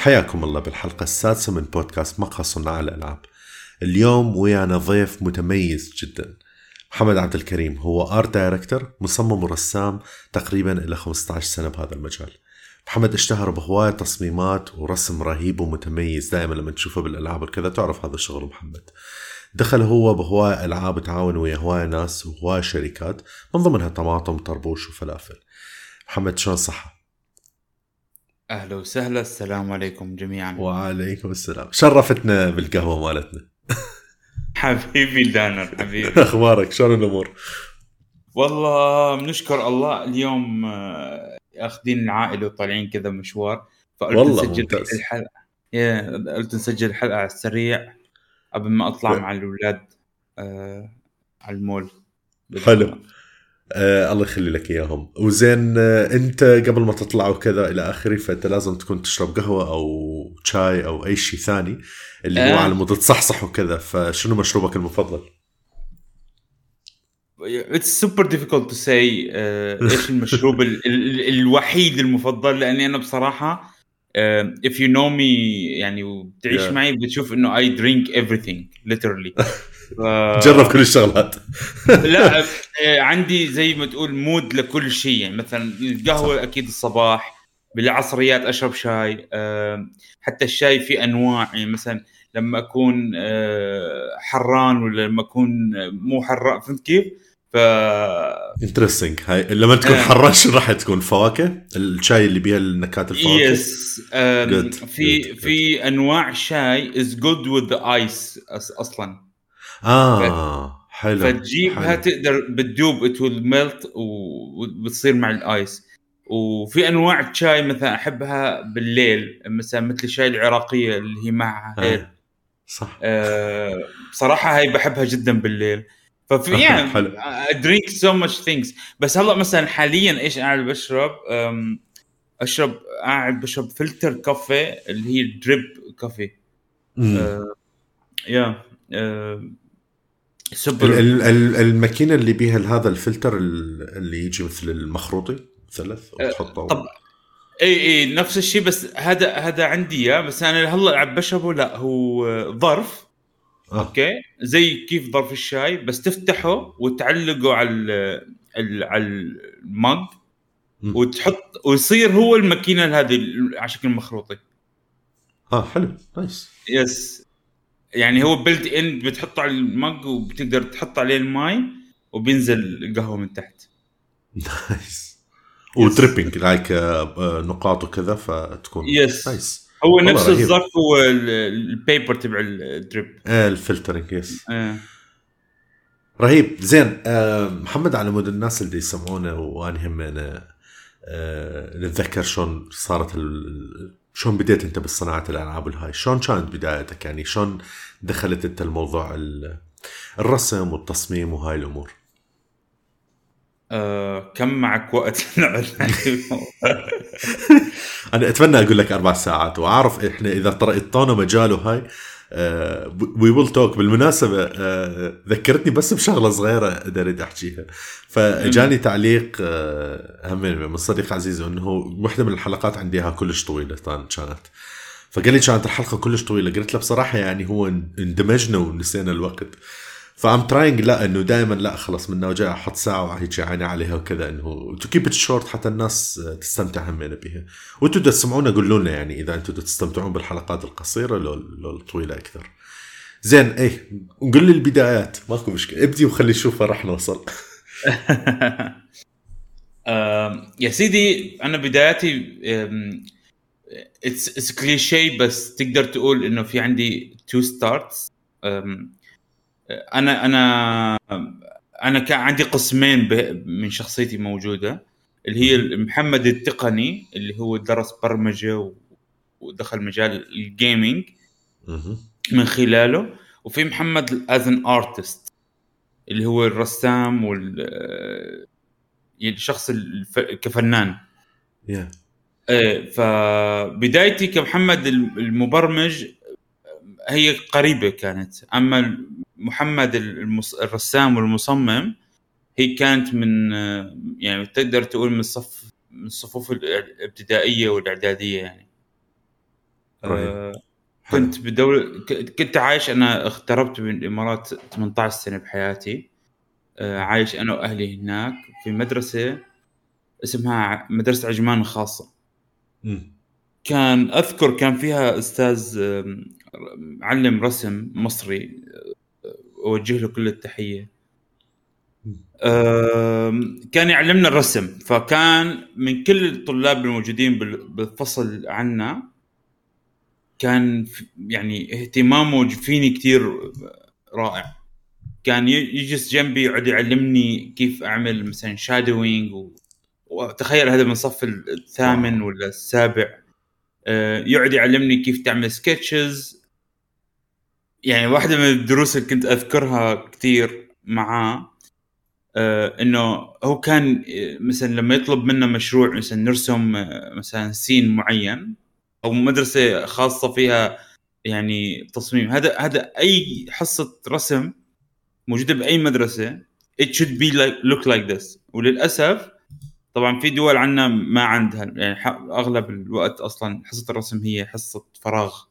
حياكم الله بالحلقة السادسة من بودكاست مقهى صناع الألعاب. اليوم ويانا ضيف متميز جدا. محمد عبد الكريم هو art director مصمم ورسام تقريبا إلى 15 سنة بهذا المجال. محمد اشتهر بهواية تصميمات ورسم رهيب ومتميز دائما لما تشوفه بالألعاب وكذا تعرف هذا الشغل محمد. دخل هو بهواية العاب تعاون ويا هواية ناس وهواية شركات من ضمنها طماطم طربوش وفلافل. محمد شلون صحة؟ أهلا وسهلا السلام عليكم جميعا. وعليكم السلام. شرفتنا بالقهوة مالتنا. حبيبي دانر حبيبي. أخبارك؟ شلون الأمور؟ والله بنشكر الله اليوم آه، أخذين العائلة وطالعين كذا مشوار فقلت والله نسجل. الحلقة. يا قلت نسجل الحلقة على السريع. قبل ما أطلع مع الأولاد آه على المول حلو. آه الله يخلي لك إياهم وزين آه أنت قبل ما تطلع وكذا إلى آخره فأنت لازم تكون تشرب قهوة أو شاي أو أي شيء ثاني اللي هو آه. على مود تصحصح وكذا فشنو مشروبك المفضل؟ it's super difficult to say إيش المشروب ال- ال- الوحيد المفضل لأني أنا بصراحة if you know me يعني وبتعيش Yeah. معي بتشوف إنه I drink everything literally ف... جرب كل الشغلات لا آه، عندي زي ما تقول mood لكل شيء يعني مثلا القهوة أكيد الصباح بالعصريات أشرب شاي آه، حتى الشاي في أنواع يعني مثلا لما أكون آه، حران ولا لما أكون مو حران فهمت كيف؟ ف interesting هاي لما تكون آه. حران شو راح تكون فواكه؟ الشاي اللي بيها النكهات الفواكه. yes Good, في good, good. في أنواع شاي is good with the ice أصلا. آه حلو. فتجيبها حلو. تقدر بتدوب it will melt وبتصير مع ال ice. وفي أنواع شاي مثلا أحبها بالليل مثلا مثل الشاي العراقية اللي هي معها هيل. آه. صح. آه بصراحة هاي بحبها جدا بالليل. ففي يعني. drink so much things بس هلا مثلا حاليا إيش قاعد بشرب؟ أشرب قاعد بشرب filter coffee اللي هي drip coffee. آه، yeah آه، سوبر ال- ال- الماكينة اللي بيها هذا الفلتر ال- اللي يجي مثل المخروطي مثلث وتحطه طب إي إي نفس الشيء بس هذا هذا عندي إياه بس أنا هلا عم بشربه لا هو ظرف. آه. أوكي؟ زي كيف ظرف الشاي بس تفتحه وتعلقه على ال- على ال mug. وتحط ويصير هو الماكينة هذه على شكل مخروطي. آه حلو nice. yes. يعني هو built in بتحطه على ال mug وبتقدر تحط عليه الماي وبينزل القهوه من تحت. nice. و dripping like نقاط وكذا فتكون yes. nice. هو نفس. الظرف هو ال- ال paper تبع ال drip آه ال filtering yes آه. رهيب. زين آه محمد على مود الناس اللي يسمعونا وأنا هم أنا آه نتذكر شلون صارت ال- شلون بديت أنت بالصناعة الألعاب الهاي؟ شلون كانت بدايتك؟ يعني شلون دخلت أنت الموضوع ال- الرسم والتصميم وهاي الأمور؟ آه. كم معك وقت؟ أنا أتمنى أقول لك أربع ساعات وأعرف إحنا إذا ترى اعطونا مجال وهاي we will talk بالمناسبة آه، ذكرتني بس بشغلة صغيرة أريد أحكيها. فجاني تعليق آه، هم من صديق عزيز إنه واحدة من الحلقات عندي إياها كلش طويلة كان- كانت. فقال لي كانت الحلقة كلش طويلة. قلت له بصراحة يعني هو اندمجنا ونسينا الوقت. ف I'm trying لا إنه دائما لا خلص من وجاي أحط ساعة وهيك عيني عليها وكذا إنه to keep it short حتى الناس تستمتع همينه بها وأنتم تسمعونا قولوا لنا يعني إذا أنتم تستمتعون بالحلقات القصيرة لو لو الطويله أكثر. زين إيه قول لي البدايات ماكو مشكلة. ابدي وخلي نشوف راح نوصل. يا سيدي أنا بداياتي it's cliché بس تقدر تقول إنه في عندي two starts أنا أنا أنا كان عندي قسمين من شخصيتي موجودة اللي هي محمد التقني اللي هو درس برمجة ودخل مجال ال gaming. من خلاله وفي محمد as an artist اللي هو الرسام وال الشخص الف... كفنان. yeah إيه فبدايتي كمحمد الم- المبرمج هي قريبة كانت. أما محمد المص... الرسام والمصمم هي كانت من يعني تقدر تقول من الصف من الصفوف الابتدائية والإعدادية يعني. آه كنت بدولة كنت عايش أنا اغتربت من الامارات 18 سنة بحياتي. آه عايش أنا وأهلي هناك في مدرسة اسمها مدرسة عجمان الخاصة. كان أذكر كان فيها أستاذ معلم رسم مصري أوجه له كل التحية. كان يعلمنا الرسم فكان من كل الطلاب الموجودين بالفصل عنا كان يعني اهتمامه فيني كثير رائع. كان يجلس جنبي يقعد يعلمني كيف أعمل مثلا shadowing و... وتخيل هذا من الصف الثامن ولا السابع. آه، يقعد يعلمني كيف تعمل sketches يعني واحدة من الدروس اللي كنت أذكرها كثير معاه آه إنه هو كان آه، مثلا لما يطلب منا مشروع مثلا نرسم آه، مثلا سين معين أو مدرسة خاصة فيها يعني تصميم هذا هذا أي حصة رسم موجودة بأي مدرسة it should be like look like this. وللأسف طبعا في دول عندنا ما عندها يعني أغلب الوقت أصلا حصة الرسم هي حصة فراغ.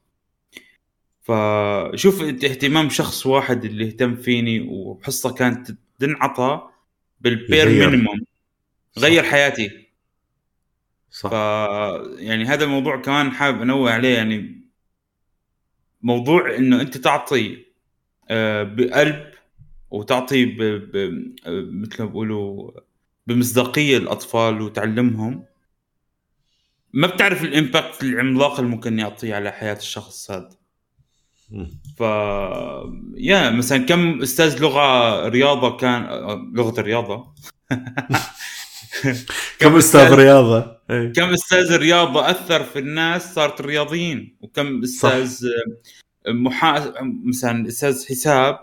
فشوف اهتمام شخص واحد اللي اهتم فيني وحصة كانت تنعطى بالبير مينيموم غير حياتي. صح. ف يعني هذا الموضوع كمان حابب أنوه عليه يعني موضوع إنه أنت تعطي آه، بقلب وتعطي ب... ب... مثل ما بيقولوا بمصداقية الأطفال وتعلمهم. ما بتعرف الإمباكت العملاق اللي ممكن يعطيه على حياة الشخص هذا. ف يا مثلا كم أستاذ لغة رياضة كان لغة الرياضة؟ كم أستاذ رياضة؟ إيه. كم أستاذ رياضة أثر في الناس صارت رياضيين وكم أستاذ محا... مثلا أستاذ حساب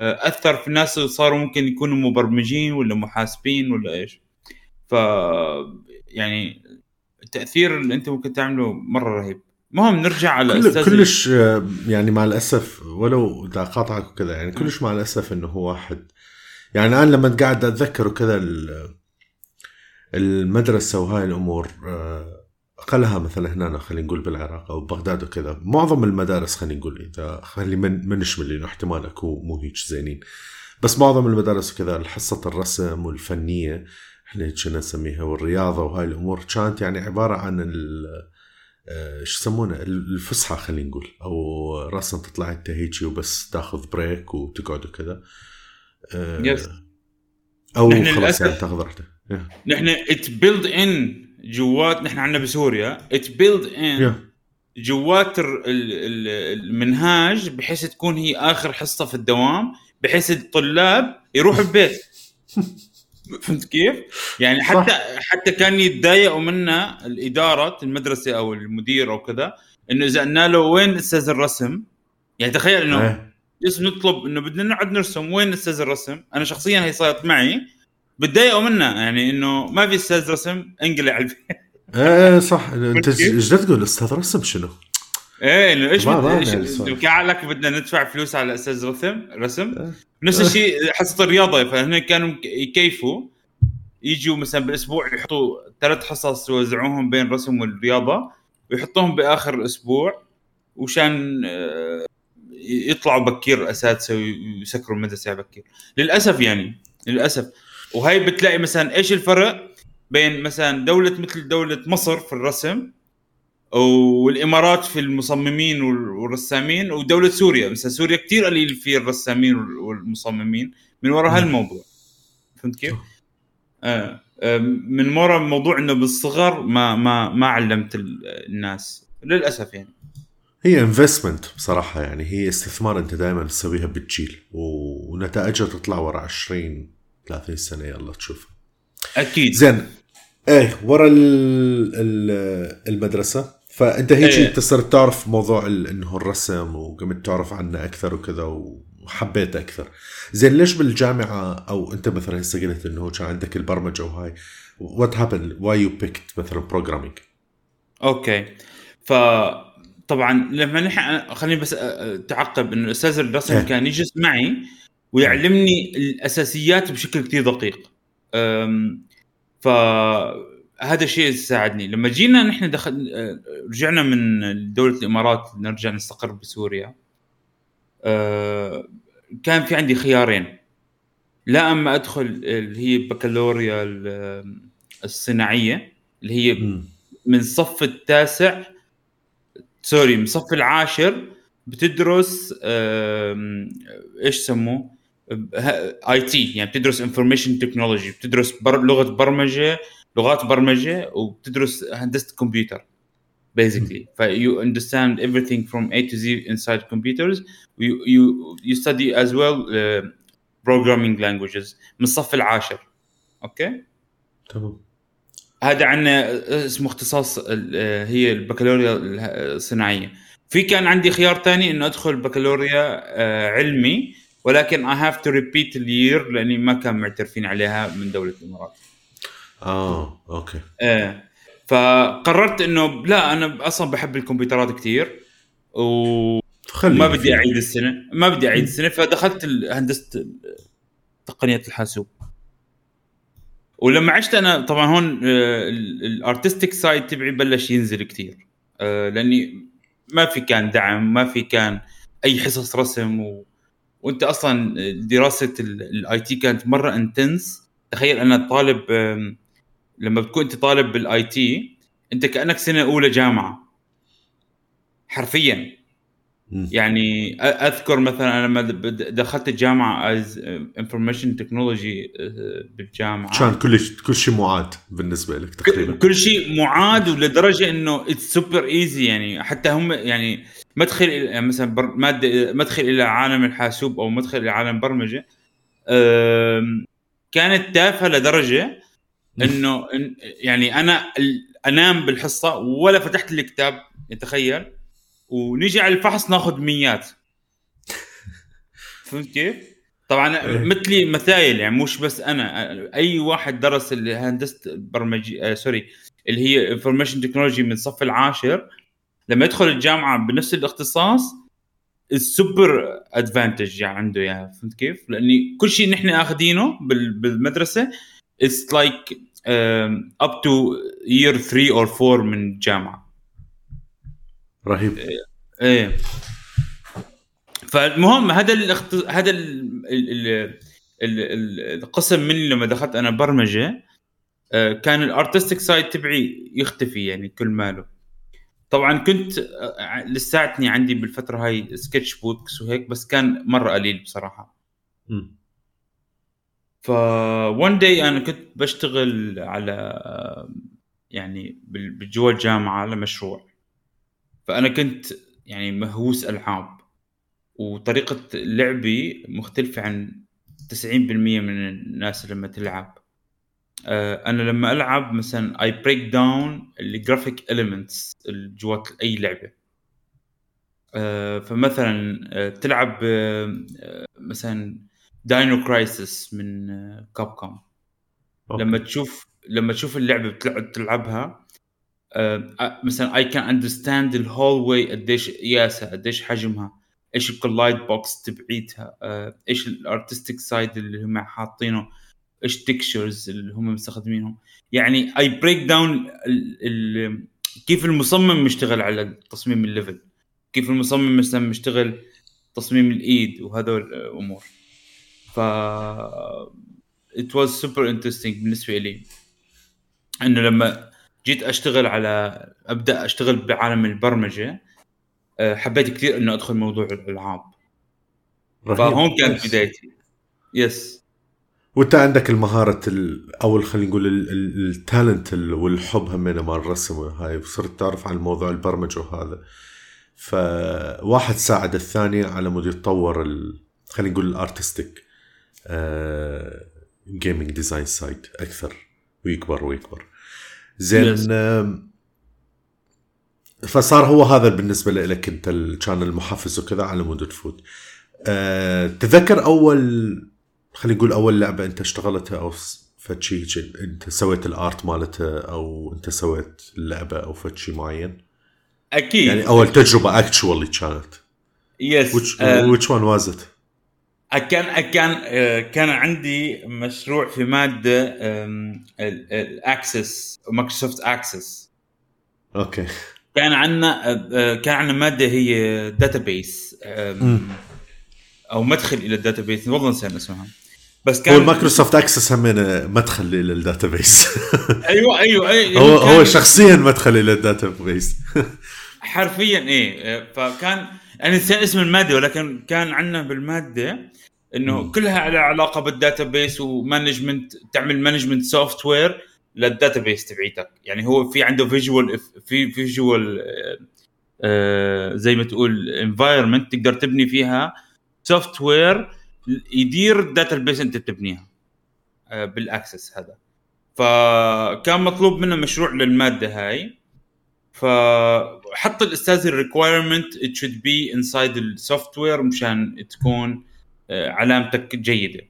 أثر في الناس صاروا ممكن يكونوا مبرمجين ولا محاسبين ولا إيش. ف يعني التاثير اللي أنت ممكن تعمله مرة رهيب. المهم نرجع على كل كلش يعني مع الأسف ولو بدي اقاطعك وكذا يعني كلش مع الأسف إنه هو واحد. يعني أنا لما قاعد أتذكر وكذا المدرسة وهاي الأمور آه، أقلها مثلا هنا خلينا نقول بالعراق أو بغداد وكذا. معظم المدارس خلينا نقول إذا خلي من ما نشمل لأنه احتمال اكو مو هيك زينين. بس معظم المدارس وكذا حصه الرسم والفنية إحنا كنا نسميها والرياضة وهاي الأمور كانت يعني عبارة عن آه، شو يسمونه؟ الفسحة خلينا نقول. أو راسا تطلع انت هيك وبس تاخذ بريك وتقعد وكذا. yes آه، أو خلاص يعني تاخذ راحتك. نحن it built in جوات نحن عندنا بسوريا. it built in جوات المنهاج بحيث تكون هي آخر حصة في الدوام بحيث الطلاب يروحوا البيت. فهمت كيف؟ يعني حتى صح. حتى كان يتضايقوا منا الإدارة المدرسة أو المدير أو كذا إنه إذا قلنا له وين أستاذ الرسم؟ يعني تخيل إنه جالس إيه. نطلب إنه بدنا نقعد نرسم وين أستاذ الرسم؟ أنا شخصيا هي صارت معي بتضايقوا منا يعني إنه ما في أستاذ رسم إنقلع على البيت إيه صح أنت إيش تقول أستاذ رسم شنو؟ إيه إنه إيش لك بدنا ندفع فلوس على أساس رسم رسم. إيه. نفس الشيء حصة الرياضة فهنا كانوا يكيفوا. يجوا مثلا بالاسبوع يحطوا ثلاث حصص يوزعوهم بين الرسم والرياضة ويحطوهم بآخر الأسبوع وشان آه، يطلعوا بكير الأساتذة ويسكروا المدرسة بكير. للأسف يعني للأسف. وهي بتلاقي مثلا إيش الفرق بين مثلا دولة مثل دولة مصر في الرسم؟ والإمارات في المصممين والرسامين ودولة سوريا. مثلا سوريا كثير قليل في الرسامين والمصممين من وراء هالموضوع. فهمت كيف؟ آه. آه من وراء موضوع إنه بالصغر ما ما ما علمت الناس. للأسف يعني. هي انفستمنت بصراحة يعني. هي استثمار أنت دائما تسويها بتجيل ونتائجها تطلع ورا 20 30 سنة. يلا تشوف أكيد. زين. إيه ورا المدرسة. فأنت هيك. انت صرت تعرف موضوع إنه الرسم وقمت تعرف عنه أكثر وكذا وحبيت أكثر. زين ليش بالجامعة أو أنت مثلا هسه قلت إنه كان عندك البرمجة وهاي what happened, why you picked مثلا programming okay. ف طبعا لما نحن خليني بس تعقب إنه الأستاذ الرسم إيه. كان يجلس معي ويعلمني الأساسيات بشكل كثير دقيق. أم، فهذا الشيء ساعدني لما جينا نحن دخل رجعنا من دولة الإمارات نرجع نستقر بسوريا. أه، كان في عندي خيارين. لا أما أدخل اللي هي بكالوريا ال- الصناعية اللي هي. من الصف التاسع سوري من الصف العاشر بتدرس إيش سموه؟ IT يعني بتدرس information technology بتدرس بر... لغة برمجة لغات برمجة وبتدرس هندسة كمبيوتر basically. ف you understand everything from A to Z inside computers. You you you study as well uh, programming languages من الصف العاشر. أوكي تمام. هذا عنا اسمه اختصاص ال- هي البكالوريا الصناعية. في كان عندي خيار ثاني إنه أدخل بكالوريا آه، علمي ولكن I have to repeat الير لأني ما كان معترفين عليها من دولة الإمارات. آه okay. إيه. فقررت إنه لا أنا أصلا بحب الكمبيوترات كثير وما خلينا بدي. أعيد السنة ما بدي أعيد السنة فدخلت هندسه تقنية الحاسوب. ولما عشت أنا طبعا هون ال artistic side تبعي بلش ينزل كثير لأني ما في كان دعم ما في كان أي حصص رسم و... وأنت أصلا دراسة ال IT كانت مرة intense تخيل أنا طالب لما بتكون أنت طالب بال IT أنت كأنك سنة أولى جامعة. حرفيا. يعني أذكر مثلا أنا لما دخلت الجامعة as information technology بالجامعة. كان كل كل شيء معاد بالنسبة لك تقريبا. كل شيء معاد ولدرجة إنه it's super easy يعني. حتى هم يعني مدخل يعني مثلا بر- ماده مدخل إلى عالم الحاسوب أو مدخل إلى عالم البرمجه أم، كانت تافهة لدرجة إنه يعني أنا أنام بالحصة ولا فتحت الكتاب تخيل ونيجي على الفحص ناخذ ميات فهمت كيف؟ طبعا إيه. مثلي مثل يعني مش بس أنا أي واحد درس الهندسه برمجي آه سوري اللي هي information technology من الصف العاشر لما يدخل الجامعة بنفس الاختصاص ال super advantage يعني عنده إياها فهمت كيف؟ لأني كل شيء نحن آخذينه بال- بالمدرسة it's like up to year 3 or 4 من الجامعة رهيب. إيه. فالمهم هذا الاخت... هذا ال... ال... ال... ال... ال... القسم مني لما دخلت أنا برمجة آه، كان ال artistic side تبعي يختفي يعني كل ماله. طبعا كنت آه، لساتني عندي بالفترة هاي سكتش بوكس وهيك بس كان مرة قليل بصراحة. مم. ف one day أنا كنت بشتغل على يعني بالجوا الجامعة على مشروع فأنا كنت يعني مهووس ألعاب وطريقة لعبي مختلفة عن 90% من الناس لما تلعب. آه، أنا لما ألعب مثلا I break down ال graphic elements جوات أي لعبة. آه، فمثلا آه، تلعب مثلا داينو كرايسس من كاب كوم. لما تشوف لما تشوف اللعبة بتلعب تلعبها آه، مثلا I can understand ال whole way قديش قياسها قديش حجمها إيش ال collide box تبعيتها آه، إيش ال artistic side اللي هم حاطينه إيش textures اللي هم مستخدمينهم. يعني I break down كيف المصمم مشتغل على تصميم ال level كيف المصمم مثلا مشتغل تصميم ال AI وهذول الأمور. ف it was super interesting بالنسبة لي. إنه لما جيت أشتغل على أبدأ أشتغل بعالم البرمجة آه، حبيت كثير إنه أدخل موضوع الألعاب. فهون كانت. بدايتي. yes وأنت عندك المهارة ال... أو خلينا نقول ال- ال- ال talent ال- والحب همينه مال الرسم هاي صرت تعرف عن موضوع البرمجة وهذا. فواحد ساعد الثاني على مود يتطور ال... خلينا نقول ال artistic gaming design side أكثر ويكبر ويكبر. زين فصار هو هذا بالنسبة لك أنت كان المحفز وكذا على مود تفوت أه تذكر أول خلينا نقول أول لعبة أنت اشتغلتها أو هيك أنت سويت ال art مالتها أو أنت سويت اللعبة أو فد شيء معين؟ أكيد. يعني أول تجربة actually كانت. yes which one was it كان كان آه، كان عندي مشروع في مادة ال Access Microsoft Access okay. كان عندنا آه، كان عندنا مادة هي database أو مدخل إلى ال database والله نسيت اسمها. بس هو كان المايكروسوفت اكسس هم مدخل إلى ال database أيوه أيوه أيوه هو هو شخصيا مدخل إلى ال database حرفيا إيه فكان أنا نسيت اسم المادة ولكن كان عندنا بالمادة إنه مم. كلها على علاقة بال database و management تعمل management software لل database تبعيتك. يعني هو في عنده visual في visual زي ما تقول environment تقدر تبني فيها software يدير ال database أنت بتبنيها آه، بال Access هذا. فكان مطلوب منا مشروع للمادة هاي. فحط الأستاذ ال requirement it should be inside ال software مشان تكون آه، علامتك جيدة.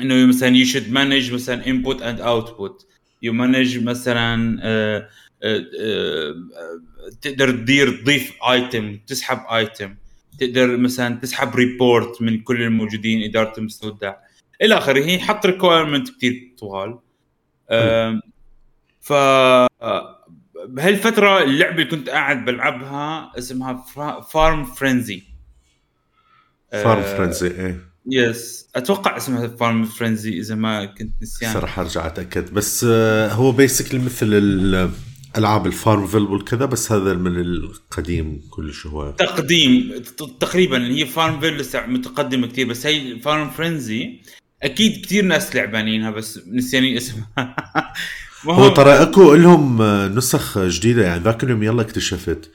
إنه مثلا you should manage مثلا input and output. You manage مثلا آه، آه، تقدر تدير تضيف item تسحب item تقدر مثلا تسحب report من كل الموجودين اداره المستودع إلى آخره حط requirement كثير طوال. ف بهالفترة اللعبة اللي كنت قاعد بلعبها اسمها Farm Frenzy Farm Frenzy إيه. Yes أتوقع اسمها Farm Frenzy إذا ما كنت نسيان. صراحة أرجع أتأكد. بس آه، هو basically مثل ال- ألعاب ال FarmVille والكذا بس هذا من القديم كلش هو. تقديم تقريبا هي FarmVille لسه متقدمة كثير بس هي Farm Frenzy أكيد كثير ناس لعبانينها بس نسيانين اسمها. هو ترى اكو لهم آه، نسخ جديدة يعني ذاك اليوم يلا اكتشفت.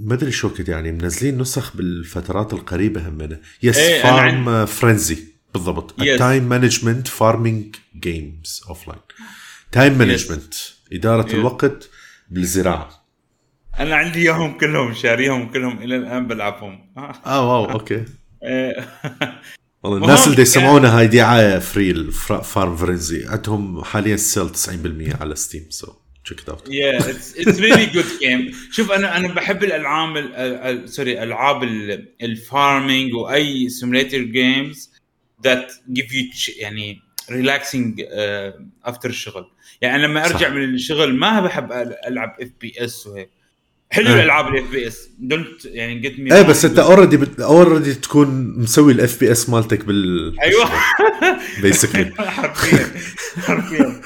ما أدري شو وقت يعني منزلين نسخ بالفترات القريبة همنا yes Farm Frenzy بالضبط. Time management farming games offline time management إدارة Yes. الوقت بالزراعة. أنا عندي إياهم كلهم شاريهم كلهم إلى الآن بلعبهم. آه wow okay. إيه. والله الناس اللي كان- يسمعونا هاي دعاية free ال Farm Frenzy عندهم حاليا sale 90% على Steam so Check out it's it's really good game. شوف أنا أنا بحب الألعاب ال- ال- sorry ألعاب ال- ال farming و ال simulator games that give you يعني relaxing after الشغل. يعني لما أرجع صح. من الشغل ما بحب ألعب FPS وهيك. حلو إيه. الألعاب ال FPS don't يعني get me إيه بس أنت already already تكون مسوي ال FPS مالتك بال أيوه. basically حرفيا حرفيا.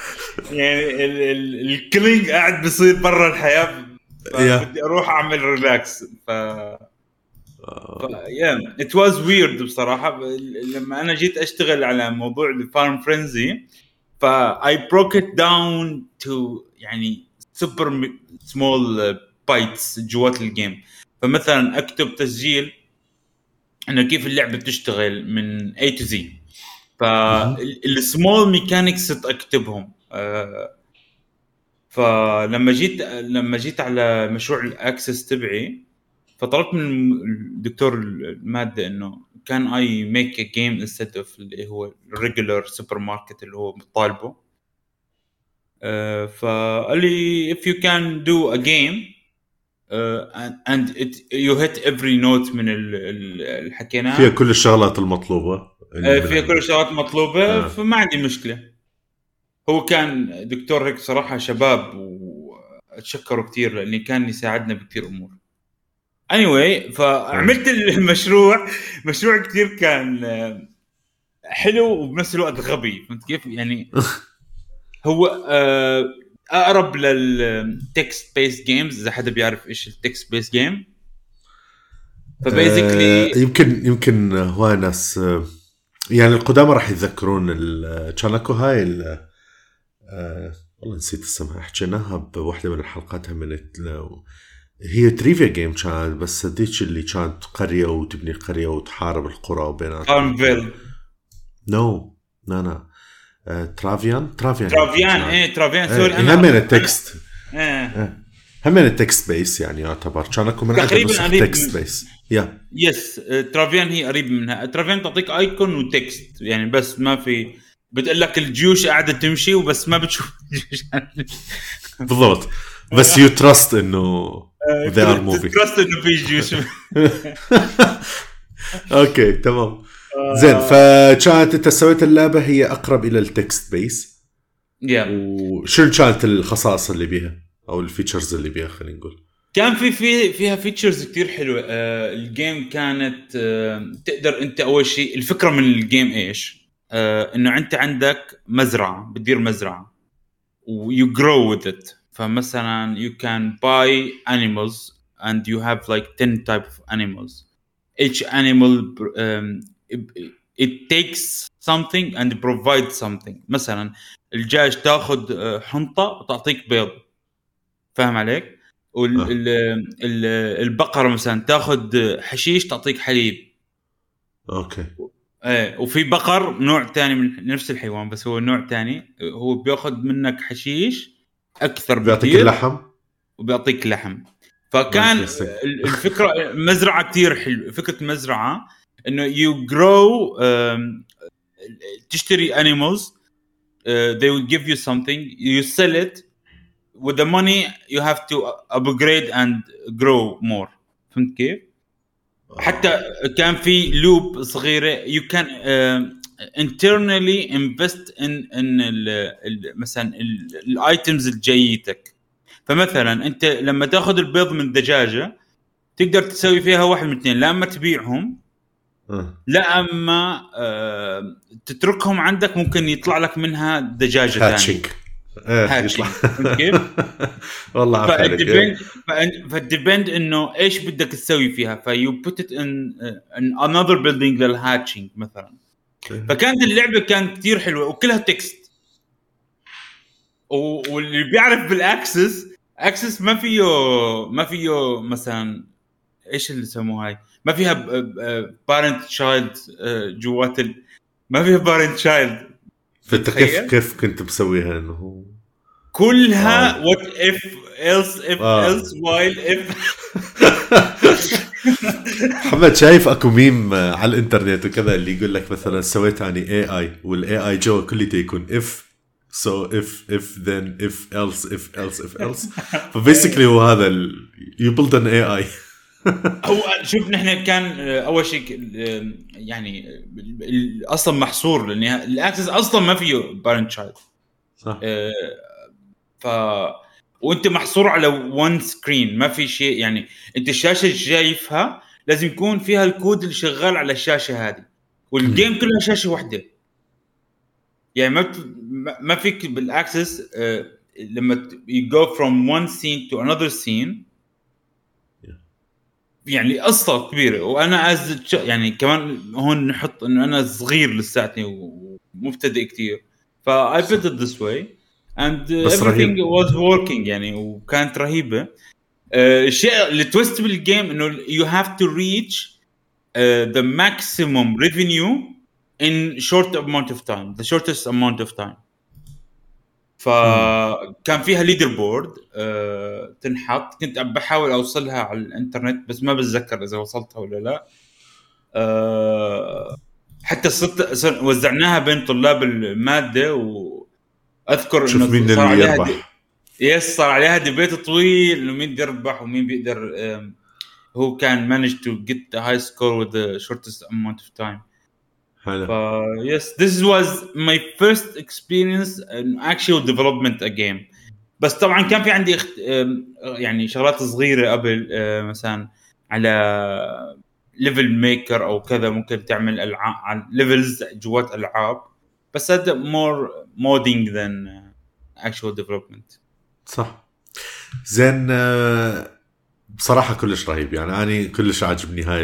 يعني ال- ال- ال killing قاعد بيصير برا الحياة. بدي أروح أعمل relax ف yeah it was weird بصراحة. لما أنا جيت أشتغل على موضوع ال Farm Frenzy ف I broke it down to يعني super small bites جوات ال game فمثلا أكتب تسجيل إنه كيف اللعبة بتشتغل من A to Z. فال small mechanics أكتبهم. فلما جيت لما جيت على مشروع ال Access تبعي فطلبت من الدكتور المادة إنه كان I make a game instead of اللي هو ال regular supermarket اللي هو طالبه؟ آه، فقال لي if you can do a game it, you hit every note من ال- ال- اللي حكيناه فيها كل الشغلات المطلوبة. آه، فيها كل الشغلات مطلوبه آه. فما عندي مشكلة. هو كان دكتور هيك صراحة شباب وأتشكره كثير لاني كان يساعدنا بكثير أمور. Anyway فعملت المشروع. مشروع كثير كان آه، حلو وبنفس الوقت غبي. فهمت كيف؟ يعني هو آه، أقرب لل text-based games إذا حدا بيعرف إيش ال text-based game ف basically آه، يمكن يمكن هواي ناس آه، يعني القدامى راح يتذكرون ال- كان أكو هاي آه، والله نسيت اسمها حكيناها بوحدة من الحلقات من هي trivia game كانت بس هذيك اللي كانت قرية وتبني قرية وتحارب القرى وبيناتهم. FarmVille No لا لا آه، Travian Travian Travian إيه Travian sorry إيه هم من ال text. إيه هم من ال text base يعني يعتبر. كان اكو من تقريباً قريب text من- base yeah Yes آه، Travian هي قريب منها. Travian تعطيك icon و text يعني بس ما في بتقول لك الجيوش قاعدة تمشي وبس ما بتشوف الجيوش. بالضبط. بس you trust إنه they are moving. Trust إنه في جيوش. Okay تمام. زين فكانت انت سويت اللعبة هي أقرب إلى ال text base. Yeah وشنو كانت الخصائص اللي بيها؟ أو ال features اللي بيها خلينا نقول. كان في في فيها features كثير حلوة. آه ال game كانت آه تقدر أنت أول شيء الفكرة من ال game إيش؟ آه إنه أنت عندك مزرعة بتدير مزرعة. و you grow with it فمثلا you can buy animals and you have like 10 type of animals. Each animal um, it, takes something and provides something. مثلا الدجاج تاخذ آه، حنطة وتعطيك بيض. فاهم عليك؟ والبقره مثلا تاخذ حشيش تعطيك حليب. أوكي. إيه وفي بقر نوع ثاني من نفس الحيوان بس هو نوع ثاني هو بياخذ منك حشيش أكثر بيعطيك بكثير اللحم وبيعطيك لحم. فكان الفكرة مزرعة كثير حلو فكرة مزرعة. انه you grow تشتري animals uh, they will give you something. You sell it. With the money you have to upgrade and grow more. فهمت كيف؟ حتى كان في loop صغيرة. You can uh, internally invest in in ال ال مثلا ال items اللي جايتك فمثلا أنت لما تأخذ البيض من دجاجة تقدر تسوي فيها واحد من اثنين لا أما تبيعهم آه. لا أما آه تتركهم عندك ممكن يطلع لك منها دجاجة ثانية hatching hatching. يطلع كيف؟ والله عارف. فال depend فال depend إنه إيش بدك تسوي فيها ف you put it in in another building لل hatching مثلا. فكانت اللعبة كانت كثير حلوة وكلها text واللي بيعرف بال Access Access ما فيه ما فيه مثلا إيش اللي سموها هاي ما فيها parent child جوات ال... ما فيها parent child فانت كيف؟ كيف كنت مسويها إنه كلها آه. What if else if آه. Else while if محمد شايف أكو ميم آه، على الإنترنت وكذا اللي يقول لك مثلا سويت اني AI وال AI جوا كليته يكون if so if if then if else if else if else ف basically هو هذا you build an AI هو شوف نحن كان آه، أول شيء يعني أصلا محصور لأن ال Access أصلا ما فيه parent child صح. آه، ف وأنت محصور على one screen ما في شيء يعني أنت الشاشة اللي شايفها لازم يكون فيها الكود اللي شغال على الشاشة هذه. وال game كلها شاشة واحدة. يعني. ما- ما فيك بال Access آه، لما you go from one scene to another scene يعني قصه كبيره وأنا as يعني كمان هون نحط انه أنا صغير لساتني ومبتدئ كثير ف I built it this way and uh, بس everything was working يعني وكانت رهيبه uh, الشيء ال twist بال game انه you have to reach uh, the maximum revenue in short amount of time the shortest amount of time فكان فيها leader board آه تنحط. كنت بحاول أوصلها على الإنترنت بس ما بتذكر إذا وصلتها ولا لا. آه حتى صرت صر- وزعناها بين طلاب المادة وأذكر شوف مين اللي عليها دي- يربح yes صار عليها debate طويل إنه مين بيربح ومين بيقدر هو كان get the high score with the shortest amount of time. حلو ف yes this was my first experience in actual development a game بس طبعا كان في عندي اخت... يعني شغلات صغيرة قبل أه، مثلا على level maker أو كذا ممكن تعمل ألعاب levels جوات ألعاب. بس هذا modding than uh, actual development. صح. زين آه، بصراحة كلش رهيب. يعني أنا كلش عاجبني هاي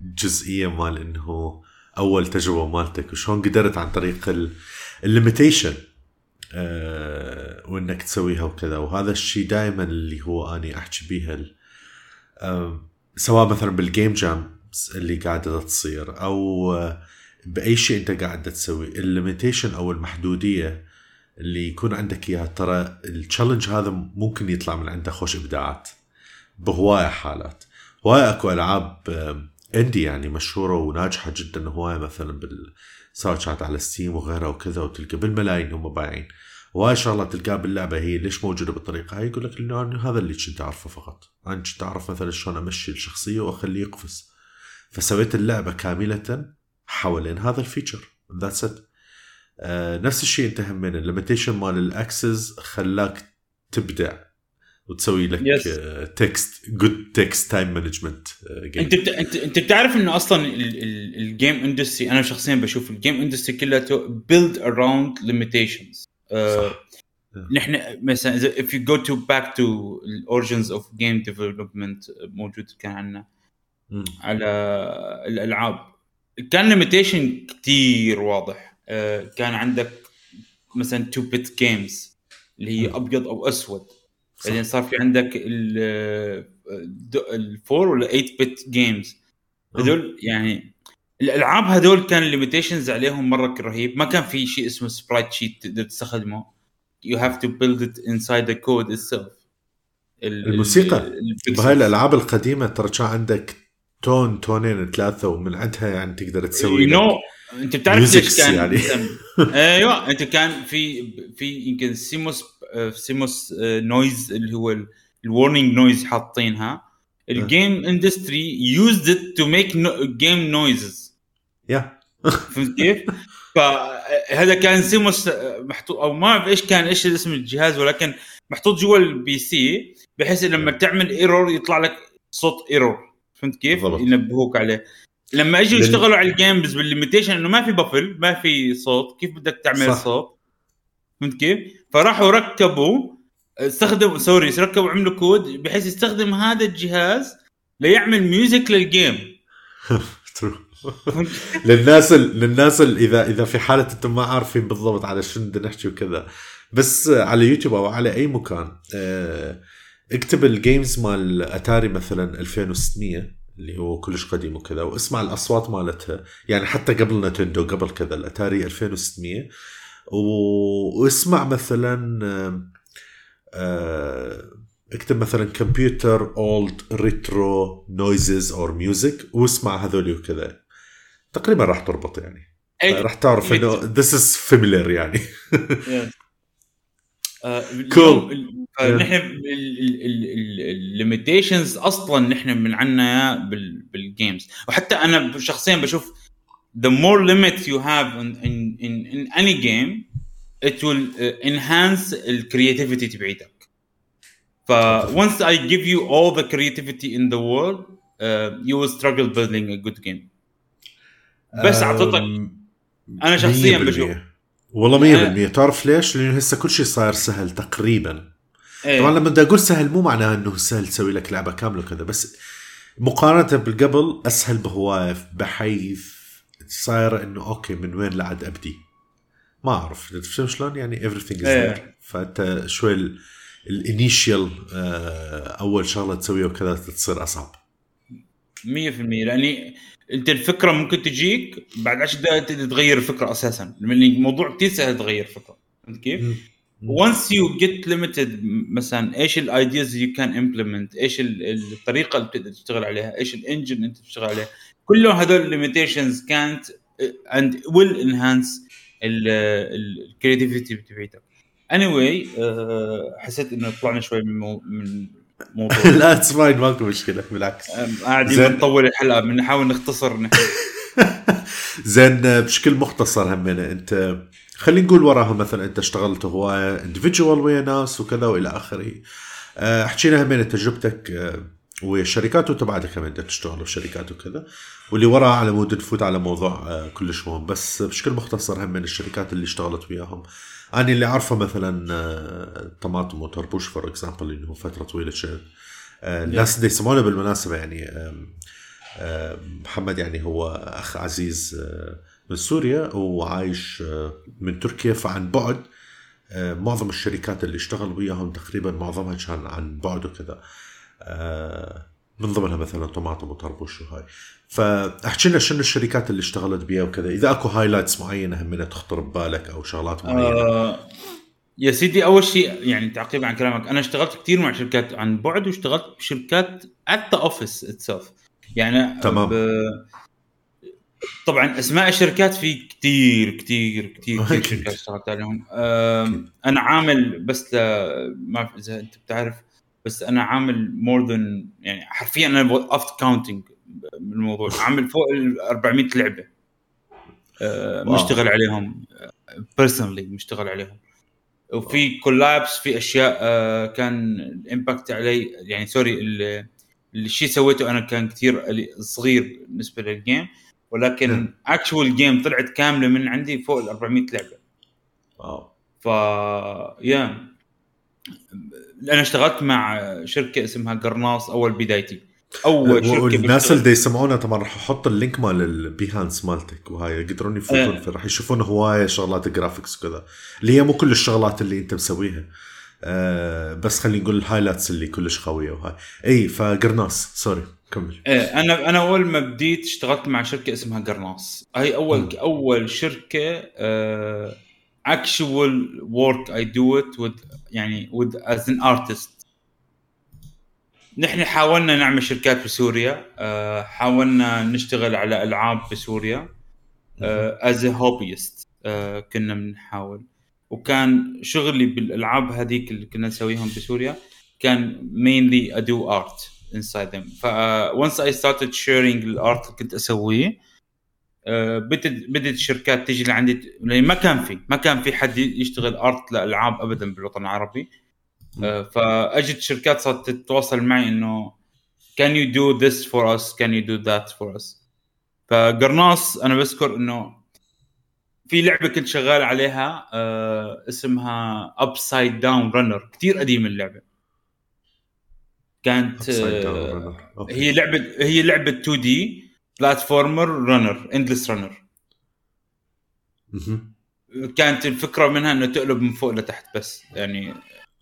الجزئية مال إنه أول تجربة مالتك وشلون قدرت عن طريق ال limitation وإنك تسويها وكذا. وهذا الشيء دائما اللي هو أني أحكي بيها آه، سواء مثلا بال game jam اللي قاعدة تصير أو آه، بأي شيء أنت قاعد تسوي. ال limitation أو المحدودية اللي يكون عندك إياها ترى ال challenge هذا ممكن يطلع من عنده خوش إبداعات بهواية حالات. هواية أكو ألعاب indie يعني مشهورة وناجحة جدا هوايه مثلا بال سواء كانت على Steam وغيرها وكذا وتلقى بالملايين هم بايعين. وهاي شغلات تلقاها باللعبة هي ليش موجودة بالطريقة هاي؟ يقول لك انه هذا اللي كنت أعرفه فقط. أنا كنت أعرف مثلا شلون أمشي الشخصية وأخليه يقفز. فسويت اللعبة كاملة حوالين هذا ال feature. that's it آه نفس الشيء انت همين ال limitation مال ال Access خلاك تبدع. وتسوي لك text good text time management أنت. أنت أنت بتعرف إنه أصلا ال game industry أنا شخصيا بشوف ال game industry كلها built around limitations نحن مثلا إذا if you go to back to ال origins of game development موجود كان عندنا. على الألعاب. كان limitation كثير واضح. uh, كان عندك مثلا 2 bit games اللي هي أبيض أو أسود. بعدين صار في عندك ال 4 ولا 8 bit games هذول يعني الألعاب هذول كان ال limitations عليهم مرة رهيب. ما كان في شيء اسمه sprite sheet تقدر تستخدمه. you have to build it inside the code itself الموسيقى. بهاي الألعاب القديمة ترى كان عندك tone تونين ثلاثة ومن عندها يعني تقدر تسوي know أنت بتعرف ليش كان يعني. أيوه أنت كان في في يمكن CMOS CMOS noise اللي هو ال warning noise حاطينها. ال game industry used it to make game noises yeah. فهمت كيف؟ فهذا كان CMOS محطوط أو ما أعرف إيش كان إيش اسم الجهاز ولكن محطوط جوا ال PC بحيث لما تعمل error يطلع لك صوت error فهمت كيف؟ ينبهوك عليه. لما اجوا يشتغلوا على ال games بال limitation إنه ما في بفل ما في صوت كيف بدك تعمل صح. صوت؟ فهمت كيف؟ فراحوا ركبوا استخدموا sorry ركبوا عملوا كود بحيث يستخدم هذا الجهاز ليعمل music لل game للناس ال... للناس ال... اذا إذا في حالة أنتم ما عارفين بالضبط على شنو بدنا نحكي وكذا. بس على يوتيوب أو على أي مكان آه... اكتب ال games مال أتاري مثلا 2600 اللي هو كلش قديم وكذا واسمع الأصوات مالتها. يعني حتى قبل نتندو قبل كذا الأتاري 2600 و... واسمع مثلا آه، اكتب مثلا computer old retro noises or music واسمع هذول وكذا. تقريبا راح تربط يعني. راح تعرف إنه this is familiar يعني. cool نحن ال limitations أصلا نحن من عنا بال games وحتى أنا شخصيا بشوف the more limits you have in in in, in any game it will uh, enhance الكرياتيفيتي تبعيتك ف once I give you all the creativity in the world uh, you will struggle building a good game. بس اعطيتك أنا شخصيا بشوف والله 100% يعني تعرف ليش؟ لأنه هسه كل شيء صاير سهل تقريبا. إيه. طبعا لما بدي أقول سهل مو معناها إنه سهل تسوي لك لعبة كاملة وكذا بس مقارنة بالقبل أسهل بهواية بحيث صاير إنه okay من وين لعد أبدي؟ ما أعرف. تفهم شلون يعني everything is إيه. there فأنت شوي ال initial آه، أول شغلة تسويها وكذا تصير أصعب. 100% لأني أنت الفكرة ممكن تجيك بعد 10 دقائق تغير الفكرة أساسا. لأن الموضوع كثير سهل تغير فكره فهمت كيف؟ once you get limited مثلا إيش ال ideas you can implement إيش الطريقة اللي بتقدر تشتغل عليها إيش ال engine أنت بتشتغل عليه كلهم هذول ال limitations كانت and will enhance ال creativity تبعتك. anyway, uh, حسيت إنه طلعنا شوي من مو من موضوع. لا it's fine ماكو مشكلة بالعكس. قاعدين نطول الحلقة بنحاول نختصر. زين بشكل مختصر همنا أنت خلينا نقول وراها مثلا أنت اشتغلت هواية individual ويا ناس وكذا وإلى آخره. آه، حكينا همين تجربتك آه، وانت بعدك كمان تشتغل بشركات وكذا واللي وراها على مود نفوت على موضوع آه، كلش مهم. بس بشكل مختصر هم من الشركات اللي اشتغلت وياهم. أنا اللي أعرفه مثلا طماطم وطربوش for example انه فترة طويلة شغل الناس اللي يسمونه بالمناسبة يعني محمد يعني هو أخ عزيز من سوريا وعايش آه، من تركيا. فعن بعد آه، معظم الشركات اللي اشتغل وياهم تقريبا معظمها كان عن بعد وكذا. آه، من ضمنها مثلا طماطم وطربوش وهاي. فأحكي لنا شنو الشركات اللي اشتغلت بيها وكذا. إذا أكو highlights معينة همنا تخطر ببالك أو شغلات معينة. آه يا سيدي أول شيء يعني تعقيب عن كلامك. أنا اشتغلت كثير مع شركات عن بعد واشتغلت بشركات at the office itself يعني تمام. طبعا أسماء الشركات في كثير كثير كثير كثير. شركات اشتغلت عليهم. أنا عامل بس. ما إذا أنت بتعرف بس أنا عامل more than يعني حرفيا أنا وقفت counting بالموضوع. عامل فوق ال 400 لعبة. أه،. مشتغل عليهم. personally مشتغل عليهم. وفي collabs في أشياء أه، كان ال impact علي. يعني sorry ال- الشيء سويته أنا كان كثير صغير بالنسبة لل game ولكن نعم. actual game طلعت كاملة من عندي فوق ال 400 لعبة. wow. ف يا أنا اشتغلت مع شركة اسمها قرناص أول بدايتي. أول شركة والناس بشتغل- اللي يسمعونا طبعا رح أحط ال link مال ال Behance مالتك وهاي يقدرون يفوتون. في رح يشوفون هواية شغلات graphics وكذا. اللي هي مو كل الشغلات اللي أنت مسويها. آه بس خلينا نقول ال highlights اللي كلش قويه وهاي. إي فقرناص sorry كمل. إيه أنا أنا أول ما بديت اشتغلت مع شركة اسمها قرناص. هاي أول مم. أول شركة actual work I do it يعني with as an artist نحن حاولنا نعمل شركات بسوريا آه، حاولنا نشتغل على ألعاب بسوريا as hobbyist كنا بنحاول. وكان شغلي بالألعاب هذيك اللي كنا نسويهم بسوريا كان mainly I do art inside them. ف uh, once I started sharing ال art اللي كنت أسويه آه، بدت بدت الشركات تيجي لعندي لأن ما كان في ما كان في حد يشتغل art لالعاب ابدا بالوطن العربي. آه، فأجت شركات صارت تتواصل معي إنه can you do this for us? Can you do that for us? فقرناص أنا بذكر إنه في لعبة كنت شغال عليها آه اسمها Upside Down Runner كثير قديمة اللعبة. كانت آه. هي لعبه هي لعبة 2D platformer runner endless runner. كانت الفكرة منها إنه تقلب من فوق لتحت بس. يعني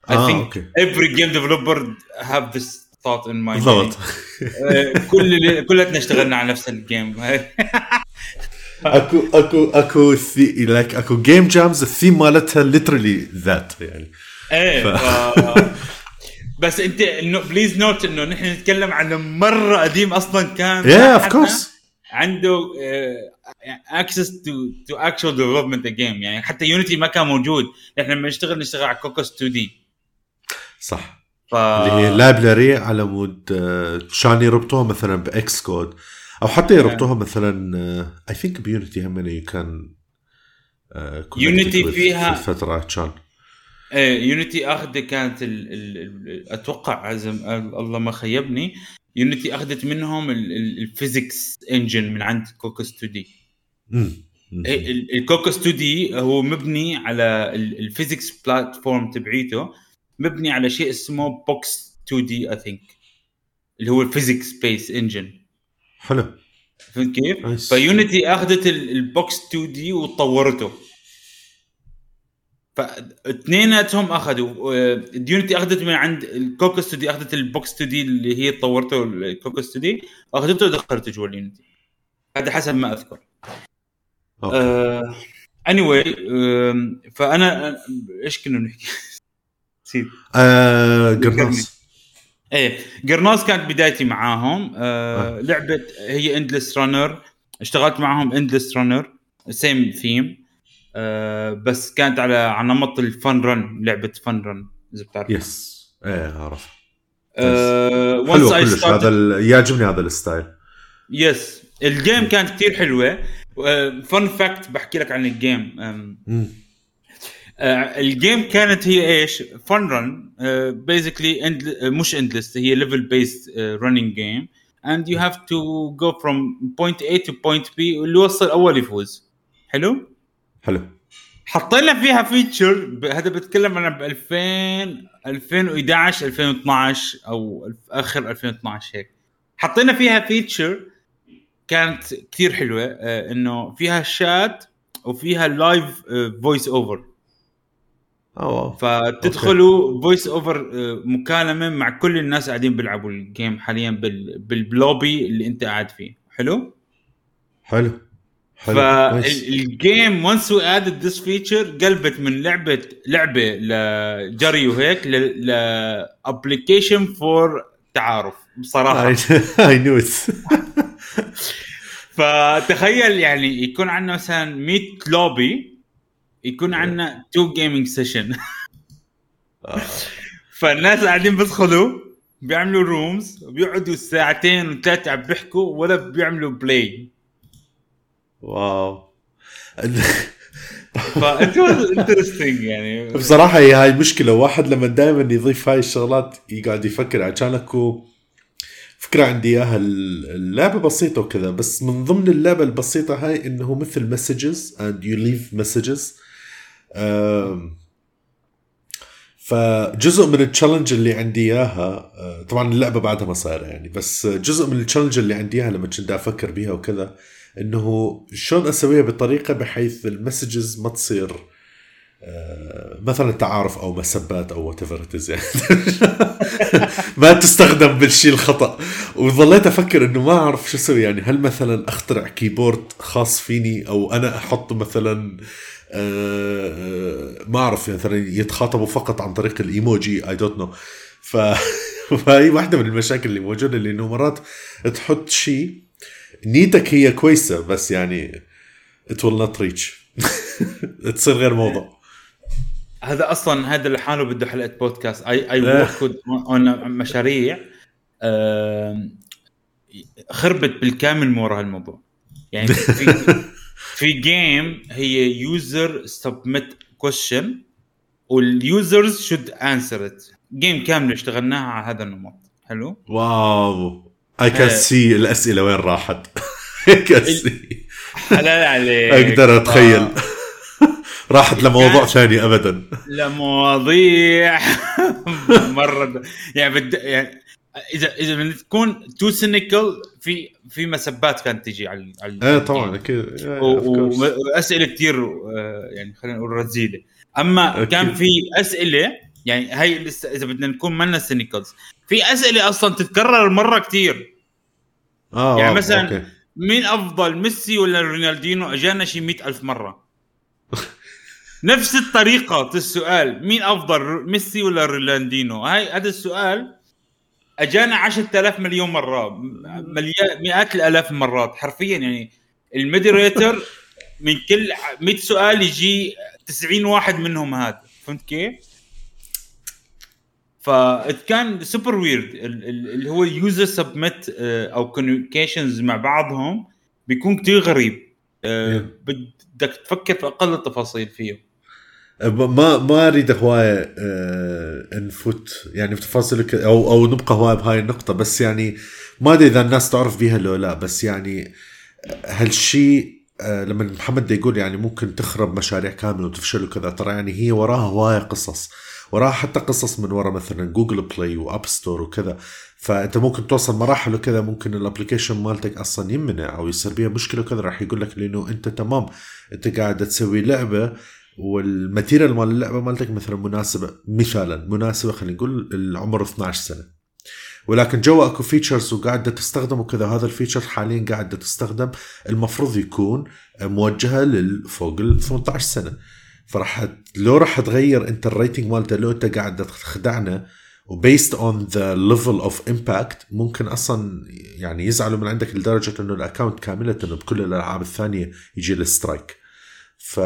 think okay. every game developer have this thought in mind. بالضبط. آه، كل كلنا اشتغلنا على نفس ال game اكو اكو أكو like أكو game jams ال theme مالتها literally that يعني. إيه. بس انت انه please note انه نحن نتكلم عن مرة قديم أصلا كان yeah of course عنده access to to actual development game يعني حتى Unity ما كان موجود. إحنا لما نشتغل نشتغل على Cocos 2D صح. ف اللي هي library على مود آه، كان يربطوها مثلا Xcode أو حتى يربطوها مثلا I think ب Unity هم كان Unity فيها- في الفترة كان إيه Unity اخذ كانت ال ال ال أتوقع عزم الله ما خيبني. Unity أخذت منهم ال physics engine من عند Cocos 2D. ال Cocos 2D هو مبني على ال physics platform تبعيته مبني على شيء اسمه Box 2D I think اللي هو ال physics base engine حلو. فهمت كيف؟ ف Unity أخذت ال- ال Box 2D وطورته. فاثنيناتهم أخذوا ال Unity أخذت من عند ال Cocos 2D أخذت ال Box 2D اللي هي طورته ال Cocos 2D أخذته ودخلته جوا ال Unity هذا حسب ما أذكر. anyway فأنا إيش كنا بنحكي؟ نسيت. آه، قرناص إيه قرناص كانت بدايتي معاهم. آه لعبة هي endless runner اشتغلت معاهم endless runner same theme آه بس كانت على على نمط ال Fun Run لعبة Fun Run إذا بتعرف. يس. إيه اعرف آه حلو كلش هذا ال- يعجبني هذا ال style. yes. ال game كانت كثير حلوة. fun fact بحكي لك عن ال game. آه، ال game كانت هي إيش؟ Fun Run basically مش endless هي level based running game and you have to go from point A to point B واللي يوصل أول يفوز. حلو؟ حلو. حطينا فيها feature هذا بتكلم عن ب 2000 2011 2012 أو آخر 2012 هيك. حطينا فيها feature كانت كثير حلوة آه، إنه فيها شات وفيها live voice over آه wow. فتدخلوا voice over مكالمة مع كل الناس قاعدين بيلعبوا ال game حاليا بال- باللوبي اللي أنت قاعد فيه. حلو؟ حلو. فال game once we add this feature قلبت من لعبة لعبة لجري وهيك ل application for تعارف بصراحة. I know فتخيل يعني يكون عندنا مثلا 100 لوبي يكون عندنا two gaming session فالناس قاعدين بيدخلوا بيعملوا rooms وبيقعدوا ساعتين وثلاثة عم بيحكوا ولا بيعملوا play wow. interesting يعني؟ بصراحة هي هاي المشكلة واحد لما دائما يضيف هاي الشغلات يقعد يفكر عشان أكو فكرة عندي إياها. اللعبة بسيطة وكذا بس من ضمن اللعبة البسيطة هاي إنه مثل messages and you leave messages. فجزء من ال challenge اللي عندي إياها آه، طبعا اللعبة بعدها ما صايرة يعني بس جزء من ال challenge اللي عندي إياها لما كنت أفكر بيها وكذا إنه شلون أسويها بطريقة بحيث ال messages ما تصير آه، مثلا تعارف أو مسبات أو what يعني. ما تستخدم بالشيء الخطأ. وظليت أفكر إنه ما أعرف شو أسوي يعني. هل مثلا أخترع keyboard خاص فيني؟ أو أنا أحط مثلا آه، ما أعرف مثلا يتخاطبوا فقط عن طريق ال emoji. I don't know فهي واحدة من المشاكل اللي موجودة اللي إنه مرات تحط شيء نيتك هي كويسة بس يعني it will not reach. تصير غير موضوع. هذا أصلا هذا لحاله بده حلقة بودكاست I I work on مشاريع خربت بالكامل من وراء الموضوع يعني في في game هي user submit question وال users should answer it game كامله اشتغلناها على هذا النمط. حلو؟ wow. I can see الأسئلة وين راحت. حلال عليك أقدر أتخيل. راحت لموضوع ثاني ابدا. لمواضيع. مرة يعني بد يعني اذا إذا بتكون too cynical في في مسبات كانت تجي على على إيه طبعا أكيد. وأسئلة كثير آه، يعني خلينا نقول رزيله أما أكيد. كان في أسئلة يعني هي لسه إذا بدنا نكون منا cynicals في أسئلة أصلا تتكرر مرة كثير آه يعني مثلا okay. مين أفضل ميسي ولا رونالدينو؟ أجانا شي مئة ألف مرة. نفس الطريقة السؤال. مين أفضل ميسي ولا رونالدينو؟ هاي هذا السؤال أجانا 10000 مليون مليا... مئات الآلاف المرات حرفيا يعني ال moderator من كل 100 سؤال يجي 90 واحد منهم هذا. فهمت كيف؟ فكان super weird اللي هو ال user آه، أو communications مع بعضهم بيكون كتير غريب. آه، بدك تفكر في أقل التفاصيل فيه. ما ما أريد هواية نفوت يعني بتفاصيل أو أو نبقى هواية بهاي النقطة بس يعني ما أدري إذا الناس تعرف بيها لو لا بس يعني هالشيء لما محمد يقول يعني ممكن تخرب مشاريع كاملة وتفشل وكذا ترى يعني هي وراها هواية قصص. وراها حتى قصص من ورا مثلا Google Play و App Store وكذا. فأنت ممكن توصل مراحل وكذا ممكن ال application مالتك أصلا يمنع أو يصير بيها مشكلة وكذا. راح يقول لك لأنه أنت تمام. أنت قاعد تسوي لعبة وال material مال اللعبة مالتك مثلا مناسبة مثالا مناسبة خلينا نقول العمر 12 سنة. ولكن جوا أكو features وقاعدة تستخدم وكذا هذا ال feature حاليا قاعدة تستخدم المفروض يكون موجهة للفوق ال 18 سنة. فراح لو راح تغير انت ال rating مالته لو انت قاعد تخدعنا و based on the level of impact ممكن أصلا يعني يزعلوا من عندك لدرجة إنه ال account كاملة بكل الألعاب الثانية يجي ال strike ف.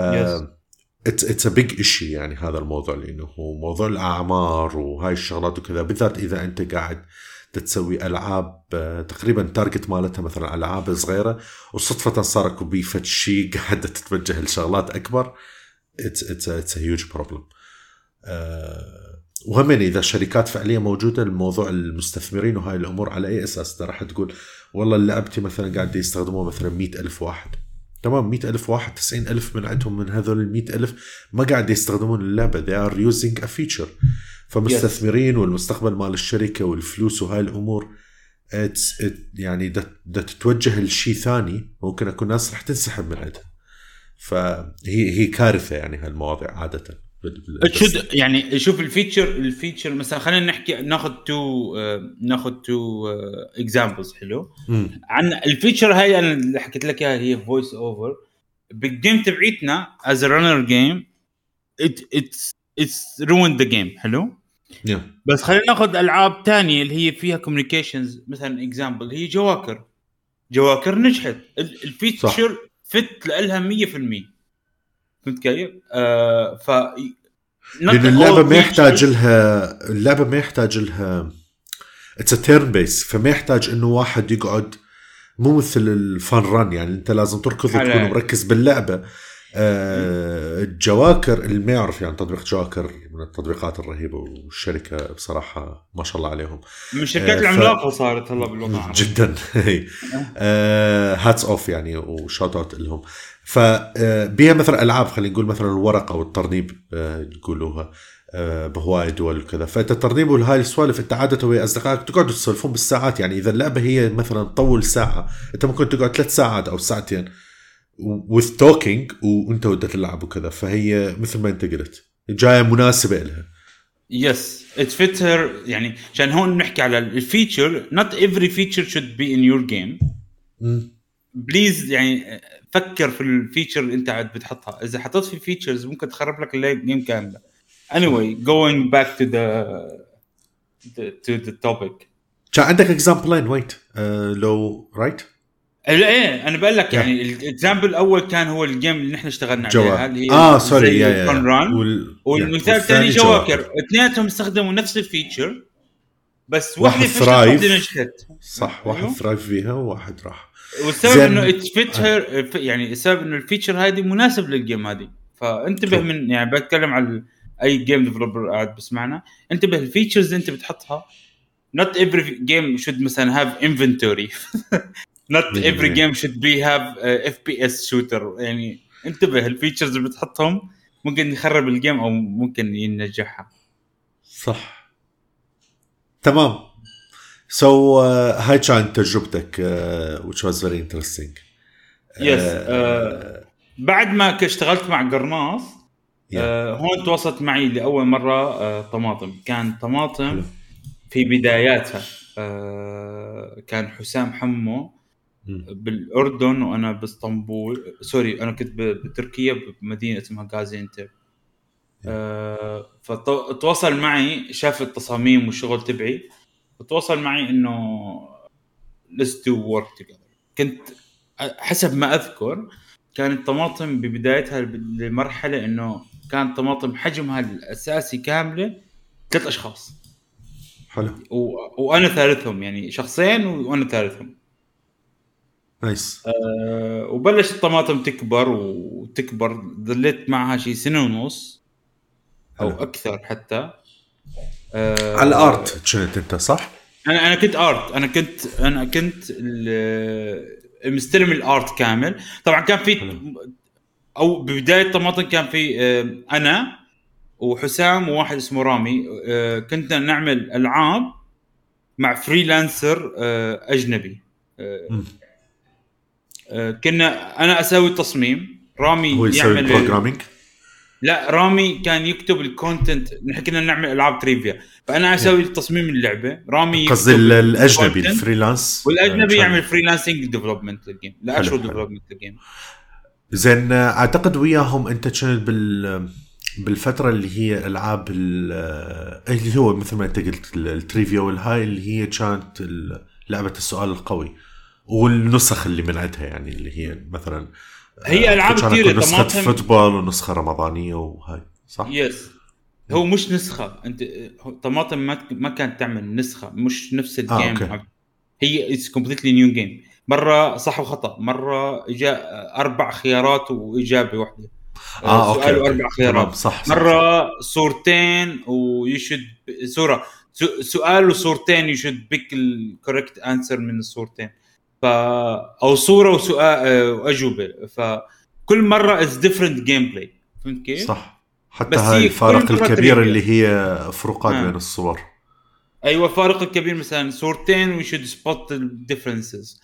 it's a big issue يعني هذا الموضوع لأنه هو موضوع الأعمار وهاي الشغلات وكذا بالذات إذا أنت قاعد تسوي ألعاب آه، تقريبا target مالتها مثلا ألعاب صغيرة وصدفة صار اكو pivot شيء قاعدة تتوجه لشغلات أكبر it's it's it's huge problem وهمين إذا شركات فعلية موجودة الموضوع المستثمرين وهاي الأمور على أي أساس؟ راح تقول والله لعبتي مثلا قاعد يستخدموها مثلا مئة ألف واحد. تمام مئة ألف واحد تسعين ألف من عندهم من هذول المئة ألف ما قاعد يستخدمون اللعبة. They are using a feature. فمستثمرين. والمستقبل مال الشركة والفلوس وهاي الأمور it's it يعني دا تتوجه لشيء ثاني ممكن أكون ناس رح تنسحب من عندها. فهي هي كارثة يعني هالمواضيع عادة. شد يعني شوف ال feature ال feature مثلا خلينا نحكي ناخذ two ناخذ two examples حلو؟ مم. عن ال feature هاي أنا اللي حكيت لك إياها هي voice over بال game تبعيتنا as runner game it's it's ruin the game حلو؟ Yeah. بس خلينا ناخذ ألعاب ثانية اللي هي فيها communications مثلا example هي جواكر. جواكر نجحت. ال- ال feature fit لها 100% فهمت كيف؟ آه ف لأن اللعبة ما يحتاج لها اللعبة ما يحتاج لها it's turn base فما يحتاج إنه واحد يقعد مو مثل ال Fun Run يعني أنت لازم تركض وتكون مركز باللعبة آه الجواكر اللي ما يعرف يعني تطبيق جواكر من التطبيقات الرهيبة والشركة بصراحة ما شاء الله عليهم. من الشركات آه، ف- العملاقة صارت هلا العربي جدا. hats off يعني و shout out لهم. فبيها مثلا ألعاب خلينا نقول مثلا الورق أو الترنيب آه، يقولوها آه، بهواي دول وكذا. فانت الترنيب وهاي السوالف أنت عادة ويا أصدقائك تقعدوا تسولفون بالساعات يعني إذا اللعبة هي مثلا تطول ساعة أنت ممكن تقعد ثلاث ساعات أو ساعتين. With talking وانت ودك تلعب وكذا. فهي مثل ما أنت قلت. جاية مناسبة لها yes it fit here يعني عشان هون بنحكي على ال feature not every feature should be in your game. please يعني فكر في ال feature اللي أنت قاعد بتحطها. إذا حطيت في features ممكن تخرب لك ال game كاملة. Anyway going back to the, the to the topic. كان عندك example-ين wait لو right إيه أنا بقول لك يعني ال example الأول كان هو ال game اللي نحن اشتغلنا عليها اللي هي آه sorry يا يا Run. وال... والمثال الثاني جواكر اثنيناتهم استخدموا نفس ال feature بس واحد thrive. نجحت. صح. واحد thrive فيها وواحد راح. والسبب زين. إنه ات فيت هير يعني السبب إنه ال feature هذه مناسب لل game هذه. فانتبه. من يعني بتكلم على أي game developer قاعد بسمعنا. انتبه ال features اللي انت بتحطها not every game should مثلا have inventory. not every game should be have uh, FPS shooter يعني انتبه ال features اللي بتحطهم ممكن يخرب ال game أو ممكن ينجحها صح تمام so uh, هاي كانت تجربتك uh, which was very interesting yes آه، بعد ما اشتغلت مع قرناص Yeah. آه هون تواصلت معي لأول مرة آه طماطم كان طماطم. في بداياتها آه كان حسام حمو. بالأردن وأنا بإسطنبول. sorry أنا كنت بتركيا بمدينة اسمها غازيانتب آه فتواصل معي شاف التصاميم والشغل تبعي وتواصل معي إنه let's do work together. كنت حسب ما أذكر كانت طماطم ببدايتها لمرحلة إنه كان طماطم حجمها الأساسي كاملة ثلاث أشخاص. حلو. و... وأنا ثالثهم يعني شخصين وأنا ثالثهم. nice أه وبلشت الطماطم تكبر وتكبر ظليت معها شي سنة ونص أو حلو. أكثر حتى أه على ال art كنت أنت صح؟ أنا أنا كنت art أنا كنت أنا كنت مستلم ال art كامل طبعا كان في. أو ببداية طماطم كان في آه، أنا وحسام وواحد اسمه رامي آه، كنا نعمل ألعاب مع freelancer آه، أجنبي آه،. آه، كنا أنا أسوي التصميم رامي هو يسوي يعمل programming لا رامي كان يكتب ال content نحن كنا نعمل ألعاب trivia فأنا أسوي تصميم اللعبة. رامي قصدي الأجنبي. ال freelance. والأجنبي آه، يعمل freelancing development لل game لا حلو، اشهر حلو. development لل game زين آه، أعتقد وياهم انت كنت بال بالفترة اللي هي ألعاب ال- آه، اللي هو مثل ما أنت قلت ال- ال trivia والهاي اللي هي كانت لعبة السؤال القوي. والنسخ اللي من عندها يعني اللي هي مثلا هي آه، كثيرة، نسخة طماطم- فوتبول ونسخة رمضانية وهاي صح؟ yes هو مش نسخة. أنت هو- طماطم ما ما كانت تعمل نسخة مش نفس ال game okay. هي it's completely new game مرة صح وخطأ. مرة اجا أربع خيارات وإجابة واحدة. آه okay سؤال okay. وأربع خيارات. صح, صح مرة صورتين ويشد صوره سؤال وصورتين يشد بيك الكوريكت انسر من الصورتين. ف أو صورة وسؤال آه، وأجوبة. فكل مرة is different gameplay فهمت كيف؟ صح. حتى هاي هي الفارق الكبير. اللي هي فروقات آه. بين الصور. أيوه الفارق الكبير مثلا صورتين we شود سبوت الديفرنسز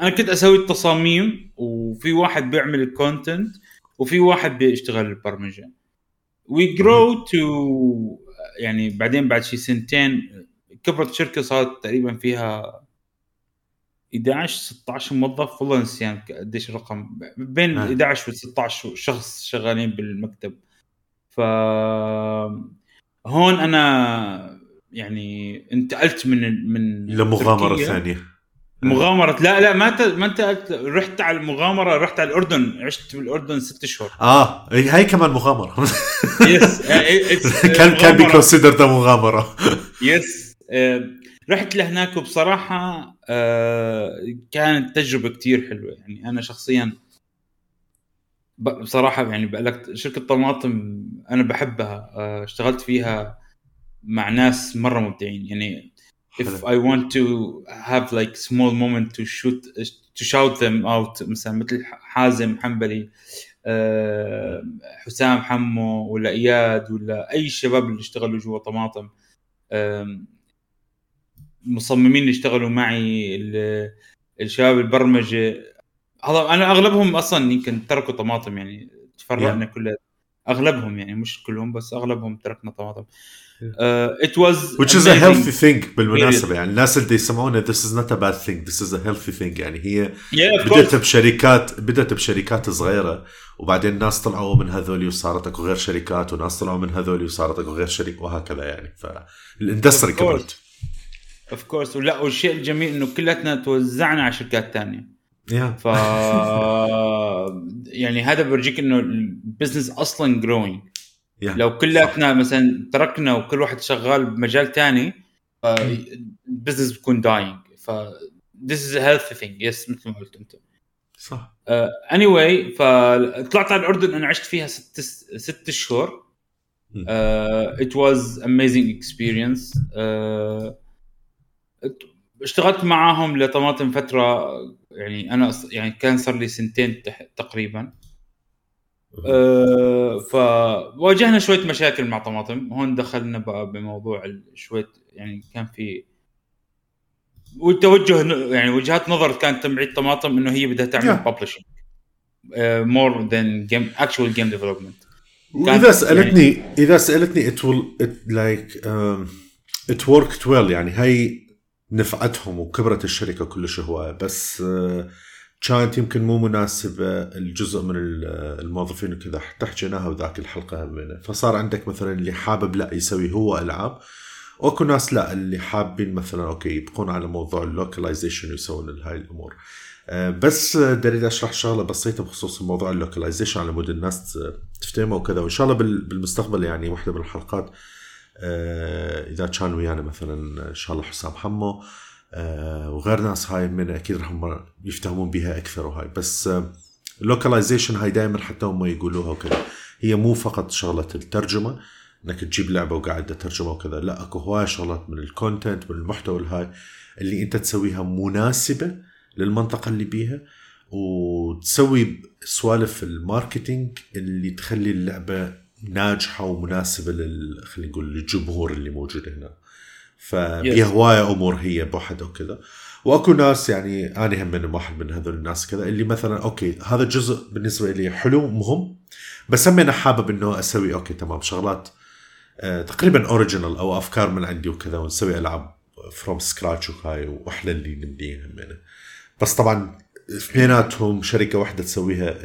أنا كنت أسوي التصاميم وفي واحد بيعمل ال content وفي واحد بيشتغل البرمجة. we grow to يعني بعدين بعد شي سنتين كبرت الشركة صارت تقريبا فيها 11 16 موظف والله نسيان قديش الرقم؟ بين آه. 11 و 16 شخص شغالين بالمكتب. ف هون أنا يعني انتقلت من من لمغامره. ثانية. مغامرة. لا لا ما انت ما انت رحت على المغامرة رحت على الأردن. عشت بالأردن ست شهور. آه هي كمان مغامرة. yes كان كان بي consider مغامرة. yes رحت لهناك وبصراحة آه، كانت تجربة كتير حلوة. يعني أنا شخصيا بصراحة يعني بقلك شركة طماطم أنا بحبها. آه، اشتغلت فيها مع ناس مرة مبدعين. يعني if I want to have like small moment to shoot to shout them out مثلا مثل حازم حنبلي آه، حسام حمو ولا إياد ولا أي شباب اللي اشتغلوا جوا طماطم مصممين اللي اشتغلوا معي الشباب البرمجة. هذا أنا أغلبهم أصلا يمكن تركوا طماطم يعني تفرقنا yeah. كل أغلبهم يعني مش كلهم بس أغلبهم تركنا طماطم. it was which is a healthy thing بالمناسبة يعني. الناس اللي يسمعونا this is not a bad thing. This is a healthy thing يعني. هي yeah, بدأت بشركات بدأت بشركات صغيرة وبعدين ناس طلعوا من هذول وصارت أكو غير شركات وناس طلعوا من هذول وصارت أكو غير شركة وهكذا يعني. فال industry كبرت. of course ولا والشيء الجميل إنه كلتنا توزعنا على شركات ثانية yeah. ف يعني هذا بيورجيك إنه ال business أصلا growing yeah. لو كلاتنا مثلا تركنا وكل واحد شغال بمجال ثاني ال business بيكون dying ف this is a healthy thing. yes مثل ما قلت أنت. صح. اني uh, anyway فطلعت على الأردن أنا عشت فيها ست ست شهور. it was amazing experience اشتغلت معاهم لطماطم فترة يعني أنا يعني كان صار لي سنتين تقريبا. أه فواجهنا شوية مشاكل مع طماطم. هون دخلنا بقى بموضوع شوية يعني كان في والتوجه يعني وجهات نظر كانت تبعيد طماطم إنه هي بدها تعمل publishing more than game actual game development وإذا سالتني يعني إذا سألتني it well like it worked well يعني هي نفعتهم وكبرت الشركة كلش هواية. بس uh, كانت يمكن مو مناسبة لجزء من الموظفين وكذا. حتى حكيناها بذاك الحلقة همينة فصار عندك مثلا اللي حابب لا يسوي هو ألعاب. واكو ناس لا اللي حابين مثلا okay يبقون على موضوع ال localization ويسوون هاي الأمور. آه، بس اريد أشرح شغلة بسيطة بخصوص موضوع ال localization على مود الناس تفتهمه وكذا. وإن شاء الله بالمستقبل يعني واحدة من الحلقات آه، إذا كان ويانا مثلا إن شاء الله حسام حمو آه، وغير ناس هاي من أكيد راح يفتهمون بها أكثر وهاي. بس ال localization هاي دائما حتى هم يقولوها وكذا. هي مو فقط شغلة الترجمة إنك تجيب لعبة وقاعد تترجمها وكذا. لا أكو هواي شغلات من ال content من المحتوى الهاي اللي أنت تسويها مناسبة للمنطقة اللي بيها وتسوي سوالف ال marketing اللي تخلي اللعبة ناجحة ومناسبة لل خلينا نقول للجمهور اللي موجود هنا. ففيها هواية أمور هي بوحدها وكذا وأكو ناس يعني أنا هم من واحد من هذول الناس كذا اللي مثلا okay هذا الجزء بالنسبة لي حلو مهم بس هم أنا حابب إنه أسوي okay تمام شغلات آه، تقريبا original أو أفكار من عندي وكذا ونسوي ألعاب from scratch وهاي واحلى اللي همينة بس طبعا اثنيناتهم شركة واحدة تسويها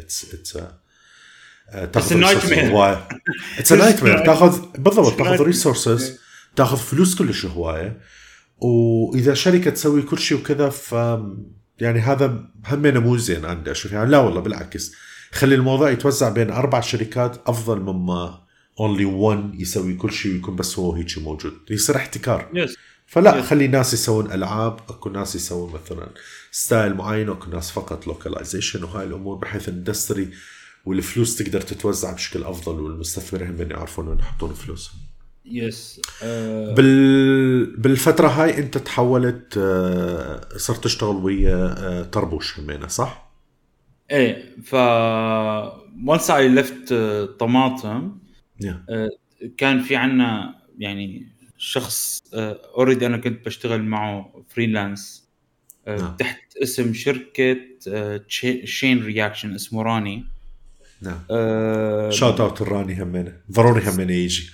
تاخذ nightmare it's nightmare تاخذ بالضبط تاخذ resources تاخذ فلوس كلش هواية. وإذا شركة تسوي كل شيء وكذا ف يعني هذا همينه مو زين عندي أشوف. يعني لا والله بالعكس. خلي الموضوع يتوزع بين أربع شركات أفضل مما only one يسوي كل شيء ويكون بس هو هيك موجود. يصير احتكار. Yes. فلا yes. خلي ناس يسوون ألعاب أكو ناس يسوون مثلا style معين واكو ناس فقط localization وهاي الأمور بحيث ال industry والفلوس تقدر تتوزع بشكل أفضل والمستثمرين هم يعرفون وين يحطون فلوسهم yes uh... بال بالفترة هاي أنت تحولت uh, صرت تشتغل ويا uh, طربوش همينة صح؟ إيه ف once I left طماطم yeah. كان في عنا يعني شخص already أنا كنت بشتغل معه freelance. نعم. تحت اسم شركة Chain Reaction اسمه راني نعم. shout out لراني همينه ضروري همينه يجي.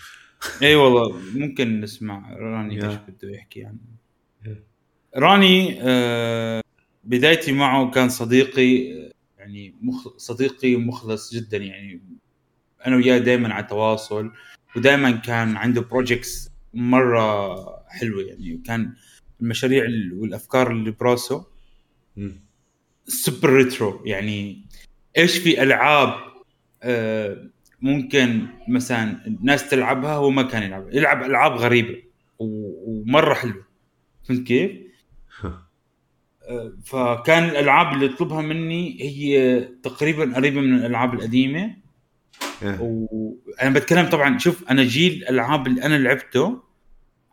إي والله ممكن نسمع راني إيش بده يحكي عنه. راني آه بدايتي معه كان صديقي يعني مخ... صديقي مخلص جدا يعني أنا وياه دائما على تواصل ودائما كان عنده projects مرة حلوة يعني كان المشاريع والأفكار اللي براسه. super retro يعني إيش في ألعاب ممكن مثلا الناس تلعبها هو ما كان يلعبها يلعب ألعاب غريبة ومرة حلوة. فهمت كيف؟ آه، فكان الألعاب اللي يطلبها مني هي تقريبا قريبة من الألعاب القديمة. إيه. وأنا بتكلم طبعا شوف أنا جيل الألعاب اللي أنا لعبته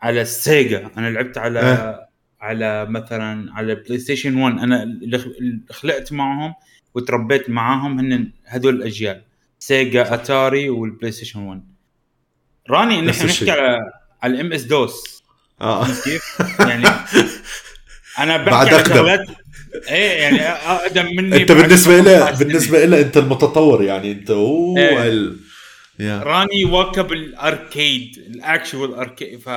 على ال SEGA. أنا لعبت على إيه. على مثلا على PlayStation 1 أنا اللي خلقت معهم وتربيت معاهم هن هذول الأجيال. SEGA Atari وال PlayStation 1 راني نفس نحن نحكي. على على ال MS-DOS آه كيف؟ يعني أنا بحكي بعد على. شغلات إيه يعني أقدم مني أنت بالنسبة لي 15 سنة. بالنسبة لي أنت المتطور يعني أنت أوه إيه. ال... yeah راني واكب ال arcade ال actual arcade ف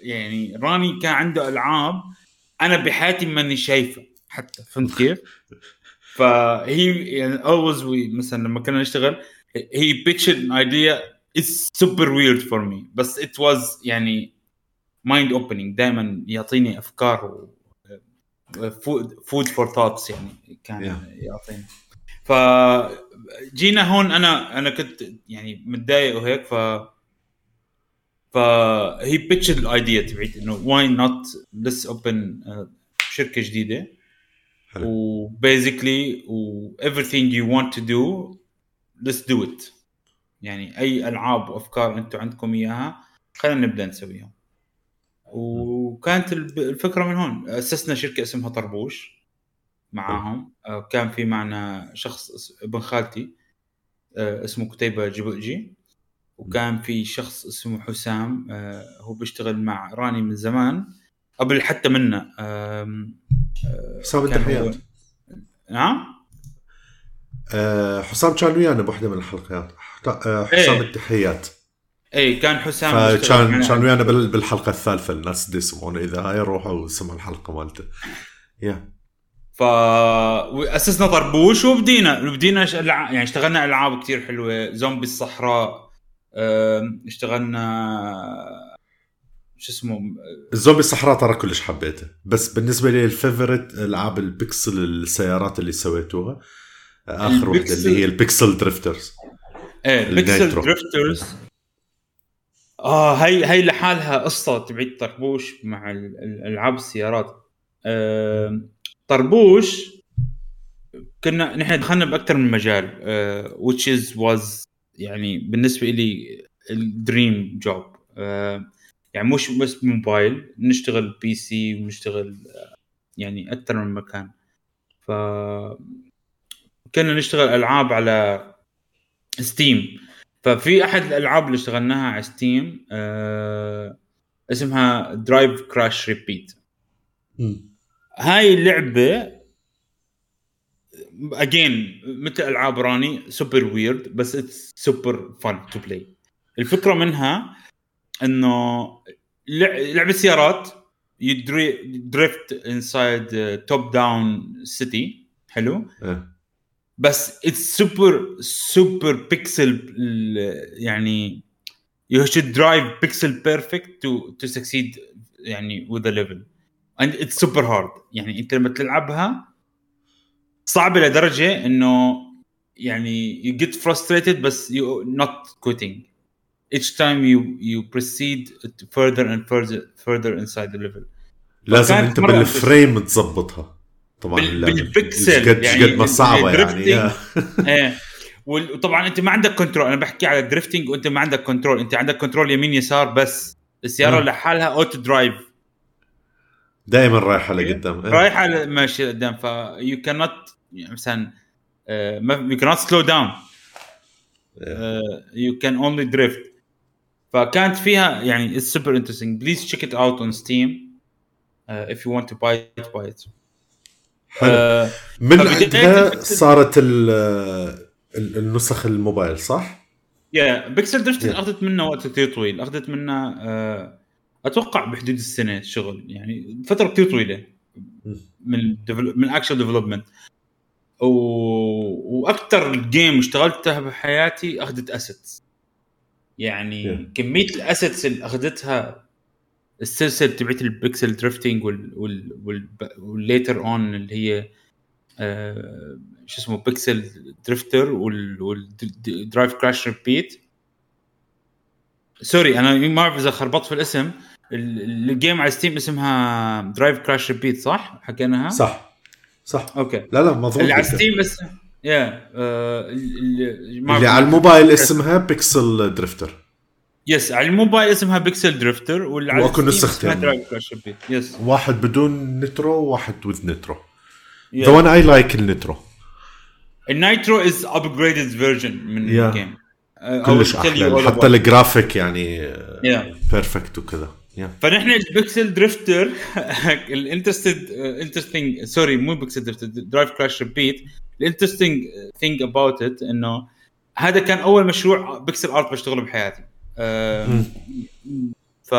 يعني راني كان عنده ألعاب أنا بحياتي ماني شايفه حتى فهمت كيف؟ فهي يعني always مثلا لما كنا نشتغل هي an idea it's super weird for me بس it was يعني mind opening دائما يعطيني أفكار و food for thoughts يعني كان Yeah. يعطيني. ف جينا هون أنا أنا كنت يعني متضايق وهيك ف ف he pitched ال idea تبعت إنه why not let's open شركة جديدة؟ حلو. و basically و everything you want to do let's do it. يعني أي ألعاب وأفكار أنتم عندكم إياها خلينا نبدأ نسويها وكانت الفكرة من هون أسسنا شركة اسمها طربوش معاهم. آه، كان في معنا شخص ابن خالتي آه، اسمه كتيبه جبؤجي. وكان في شخص اسمه حسام آه، هو بيشتغل مع راني من زمان. قبل حتى منا حسام التحيات. نعم؟ حسام كان ويانا بوحده من الحلقات آه، حسام إيه. التحيات. اي كان حسام معنا. كان ويانا بال- بالحلقة الثالثة الناس دي يسمعونه إذا هاي روحوا وسمعوا الحلقة مالته. yeah. ف واسسنا طربوش وبدينا بدينا؟ يعني اشتغلنا ألعاب كتير حلوة. زومبي الصحراء اشتغلنا شو اسمه؟ الزومبي الصحراء ترى كلش حبيته. بس بالنسبة لي ال favorite ألعاب البكسل السيارات اللي سويتوها آخر وحده اللي هي ال Pixel Drifters. إيه بيكسل النيترو. Drifters. آه هي هي لحالها قصة تبعت طربوش مع ال- ال- ألعاب السيارات. آم، طربوش كنا نحن دخلنا بأكثر من مجال آه which is was يعني بالنسبة لي ال dream job آه يعني مش بس موبايل نشتغل PC ونشتغل آه، يعني أكثر من مكان. ف كنا نشتغل ألعاب على Steam ففي أحد الألعاب اللي اشتغلناها على Steam آه اسمها Drive Crash Repeat هاي اللعبة again مثل ألعاب راني super weird بس it's super fun to play الفكرة منها إنه لع- لعبة سيارات drift inside top down city حلو؟ إيه. بس اتس سوبر سوبر بيكسل يعني you should drive pixel perfect to to succeed يعني with the level and it's super hard يعني انت لما تلعبها صعبه لدرجه انه يعني you get frustrated بس you not quitting each time you you proceed further and further further inside the level لازم انت بالفريم تظبطها طبعا. بالبكسل، قد يعني قد ما صعبة يعني. إيه. وطبعا أنت ما عندك control أنا بحكي على ال drifting وأنت ما عندك control أنت عندك control يمين يسار بس. السيارة آه. لحالها auto drive دائما رايحة لقدام. إيه. رايحة ماشية قدام ف يو كانت يعني مثلا يو كانت سلو داون يو كان اونلي دريفت فكانت فيها يعني it's super interesting please check it out on Steam if you want to buy it buy it حلو. من فبداية عندها صارت ال- ال- النسخ الموبايل صح؟ yeah Pixel Yeah. أخذت منا وقت كثير طويل أخذت منا آه، أتوقع بحدود السنة شغل يعني فترة كثير طويلة من من action development و... وأكثر game اشتغلتها بحياتي أخذت assets يعني Yeah. كمية ال assets اللي أخذتها السلسلة تبعت ال pixel drifting وال وال وال وال later on اللي هي آه شو اسمه Pixel Drifter وال Drive Crash Repeat sorry أنا ما أعرف إذا خربطت في الاسم. ال game على Steam اسمها Drive Crash Repeat صح؟ حكيناها؟ صح. صح. okay. لا لا مضبوط اللي على Steam بس yeah آه اللي, اللي على الموبايل اسمها Pixel Drifter yes على الموبايل اسمها Pixel Drifter واللي على و اكو نسختين yes. واحد بدون nitro وواحد with nitro. the one I like النترو ال nitro is upgraded version من Yeah. ال game كلش أحلى. حتى الجرافيك يعني Yeah. perfect وكذا. Yeah. فنحن ال Pixel Drifter ال interested interesting sorry مو Pixel Drifter Drive Crash Repeat ال interesting thing about it إنه هذا كان أول مشروع pixel art بشتغله بحياتي. ف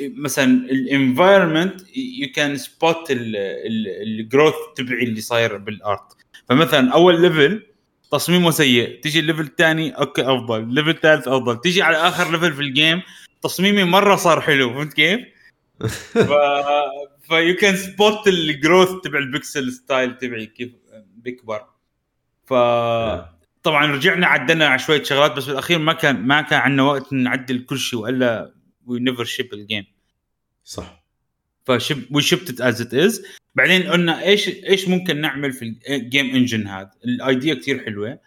مثلا ال environment you can spot ال growth تبعي اللي صاير بال art فمثلا أول level تصميمه سيء تيجي ال level الثاني okay أفضل. ال level الثالث أفضل. تيجي على آخر level في ال game تصميمي مرة صار حلو فهمت كيف؟ ف ف you can spot ال growth تبع ال pixel style تبعي كيف بيكبر. ف طبعا رجعنا عدلنا على شوية شغلات بس بالأخير ما كان ما كان عندنا وقت نعدل كل شيء وإلا we never ship ال game صح. ف ship we shipped as it is بعدين قلنا إيش إيش ممكن نعمل في ال game engine هذا؟ ال idea كثير حلوة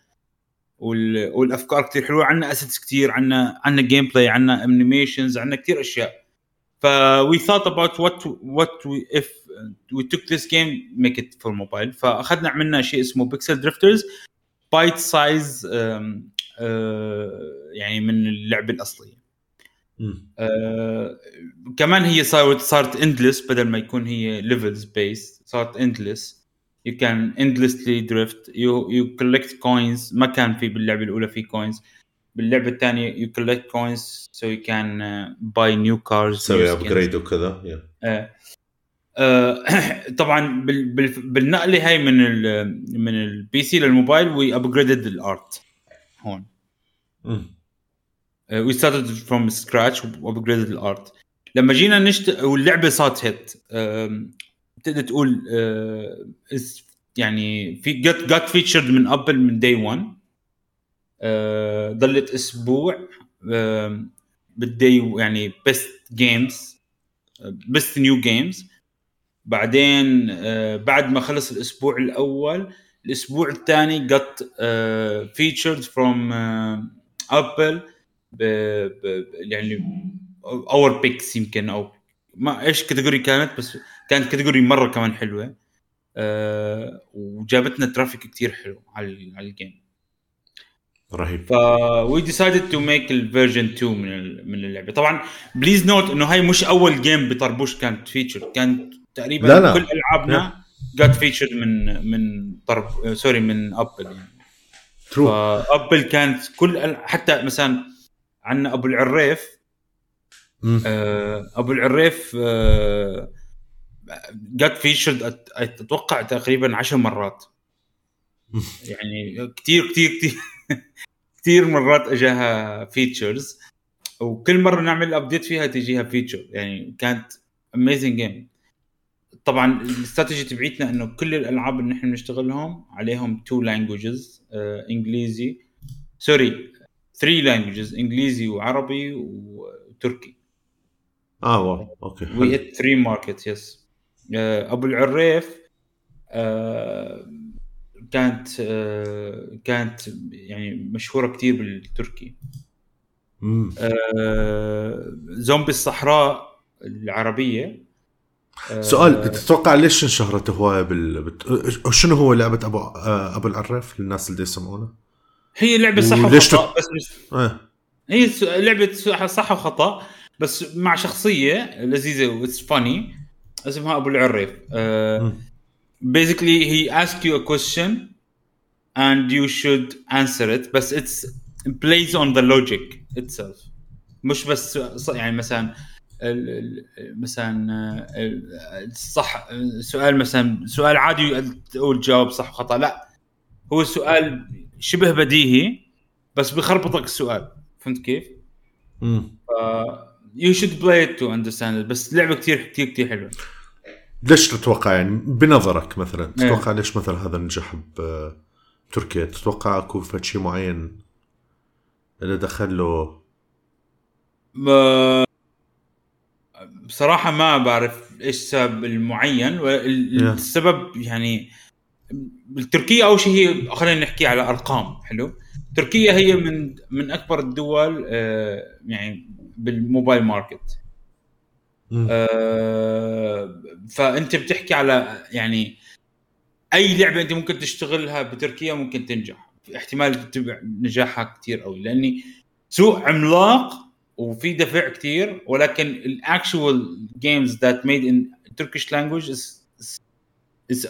وال... والأفكار كثير حلوة عندنا assets كثير عندنا عندنا gameplay عندنا animations عندنا كثير أشياء. ف we thought about what what we if we took this game make it for mobile. فأخذنا عملنا شيء اسمه Pixel Drifters bite size يعني من اللعبه الأصلية. آه، كمان هي صارت صارت endless بدل ما يكون هي levels base صارت endless you can endlessly drift you you collect coins ما كان في باللعبة الأولى في coins باللعبة الثانية you collect coins so you can buy new cars تسوي upgrade وكذا. آه. آه، طبعا بال بال بالنقلة هاي من ال من ال PC لل mobile we upgraded ال art هون. We started from scratch و upgraded ال art لما جينا نشرت واللعبة صارت hit تقدر تقول آه، يعني في جت جت featured من Apple من day 1 آه، ضلت أسبوع بال the يعني best games best new games بعدين آه، بعد ما خلص الأسبوع الأول الأسبوع الثاني جت featured from Apple يعني our picks يمكن أو ما إيش category كانت بس كانت category مرة كمان حلوة آه وجابتنا traffic كتير حلو على على ال game رهيب. ف we decided to make ال version 2 من من اللعبة. طبعا please note إنه هاي مش أول game بطربوش كانت feature كانت تقريبا لا لا. كل ألعابنا جات feature من من آه، sorry من Apple يعني. True ف Apple كانت كل حتى مثلا عندنا أبو العريف آه، أبو العريف آه، جات feature أتوقع تقريبا عشر مرات. يعني كثير كثير كثير كثير مرات أجاها features وكل مرة نعمل update فيها تجيها feature يعني كانت amazing game طبعا الاستراتيجي تبعيتنا إنه كل الألعاب اللي نحن بنشتغلهم عليهم two languages إنجليزي sorry 3 languages إنجليزي وعربي وتركي آه wow okay we. hit 3 market yes أبو العريف آه، كانت آه، كانت يعني مشهورة كثير بالتركي. آه، زومبي الصحراء العربية آه، سؤال تتوقع ليش انشهرت هواية بال بت... شنو هو لعبة ابو آه، أبو العرف للناس اللي يسمعونا؟ هي لعبة صح وخطأ بس مش إيه. هي لعبة صح وخطأ بس مع شخصية لذيذة وإتس فاني اسمها أبو العريف. آه، basically he asks you a question and you should answer it بس it's plays on the logic itself. مش بس يعني مثلا مثلا صح سؤال مثلا سؤال عادي تقول جواب صح وخطأ. لا هو سؤال شبه بديهي بس بخربطك السؤال. فهمت كيف؟ مم. You should play to understand بس لعبة كثير كثير كثير حلوة. ليش تتوقع يعني بنظرك مثلا تتوقع ليش مثلا هذا نجح بتركيا تتوقع أكو شيء معين اللي دخل له؟ ما بصراحة ما بعرف إيش السبب المعين السبب يعني تركيا أول شيء هي خلينا نحكي على أرقام حلو؟ تركيا هي من من أكبر الدول آه، يعني بال mobile market. آه، فأنت بتحكي على يعني أي لعبة أنت ممكن تشتغلها بتركيا ممكن تنجح. احتمال نجاحها كثير قوي لأني سوق عملاق وفي دفع كثير ولكن ال actual games that made in Turkish language is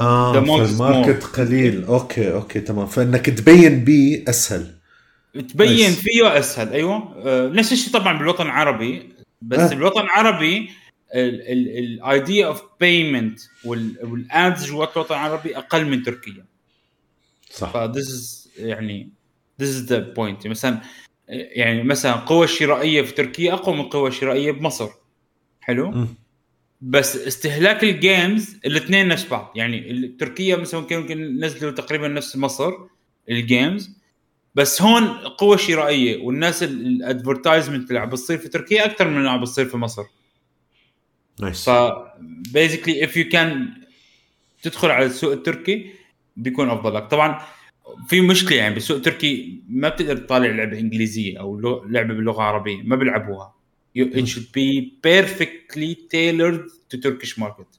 آه ال market قليل. okay okay تمام. فإنك تبين بيه أسهل. تبين فيه أسهل أيوه. آه نفس الشيء طبعا بالوطن العربي. بس آه. بالوطن العربي ال idea of payment وال ads جوات الوطن العربي أقل من تركيا. صح. ف this يعني this is the point مثلا يعني مثلا القوة الشرائية في تركيا أقوى من القوة الشرائية بمصر. حلو؟ م. بس استهلاك ال games الاثنين نفس بعض. يعني تركيا مثلا ممكن نزلوا تقريبا نفس مصر ال games. بس هون قوة شرائية والناس ال advertisement اللي عم بتصير في تركيا أكثر من اللي عم بتصير في مصر. Nice ف basically if you can تدخل على السوق التركي بيكون أفضل لك. طبعا في مشكلة يعني بالسوق التركي ما بتقدر تطالع لعبة إنجليزية أو لعبة باللغة العربية ما بيلعبوها. It should be perfectly tailored to Turkish market.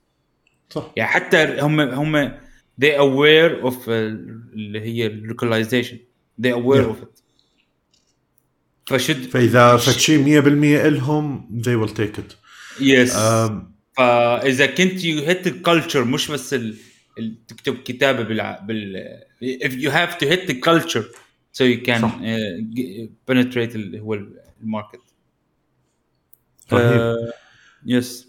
صح. يعني حتى هم هم they aware of اللي هي localization. They aware yeah. of it. ف should فإذا فشي 100% إلهم they will take it. yes yes. um, فإذا كنت you hit ال culture مش بس تكتب كتابة بال بال if you have to hit the culture. So you can uh, penetrate اللي هو ال market. Yes uh,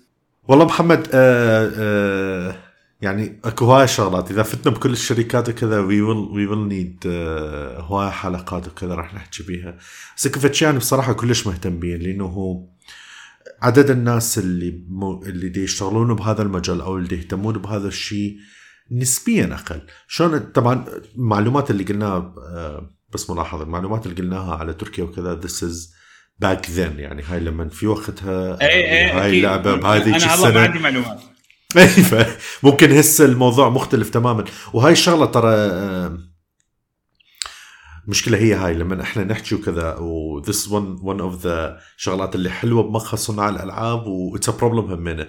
والله محمد آه آه يعني اكو هواي شغلات. إذا فتنا بكل الشركات وكذا we will we will need هواي حلقات وكذا راح نحكي بيها. بس كفتش يعني بصراحة كلش مهتم لأنه هو عدد الناس اللي مو اللي دي يشتغلون بهذا المجال أو اللي يهتمون بهذا الشيء نسبيا أقل. شلون طبعا المعلومات اللي قلناها آه، بس ملاحظة المعلومات اللي قلناها على تركيا وكذا this is back then يعني هاي لما في وقتها اي اي هاي اللعبه بهذه السنة. أنا عندي معلومات. اي ممكن هسه الموضوع مختلف تماما. وهاي الشغلة ترى آه، المشكلة هي هاي لما إحنا نحكي وكذا و this one one of the شغلات اللي حلوة بمخها صناع الألعاب و it's a problem همينه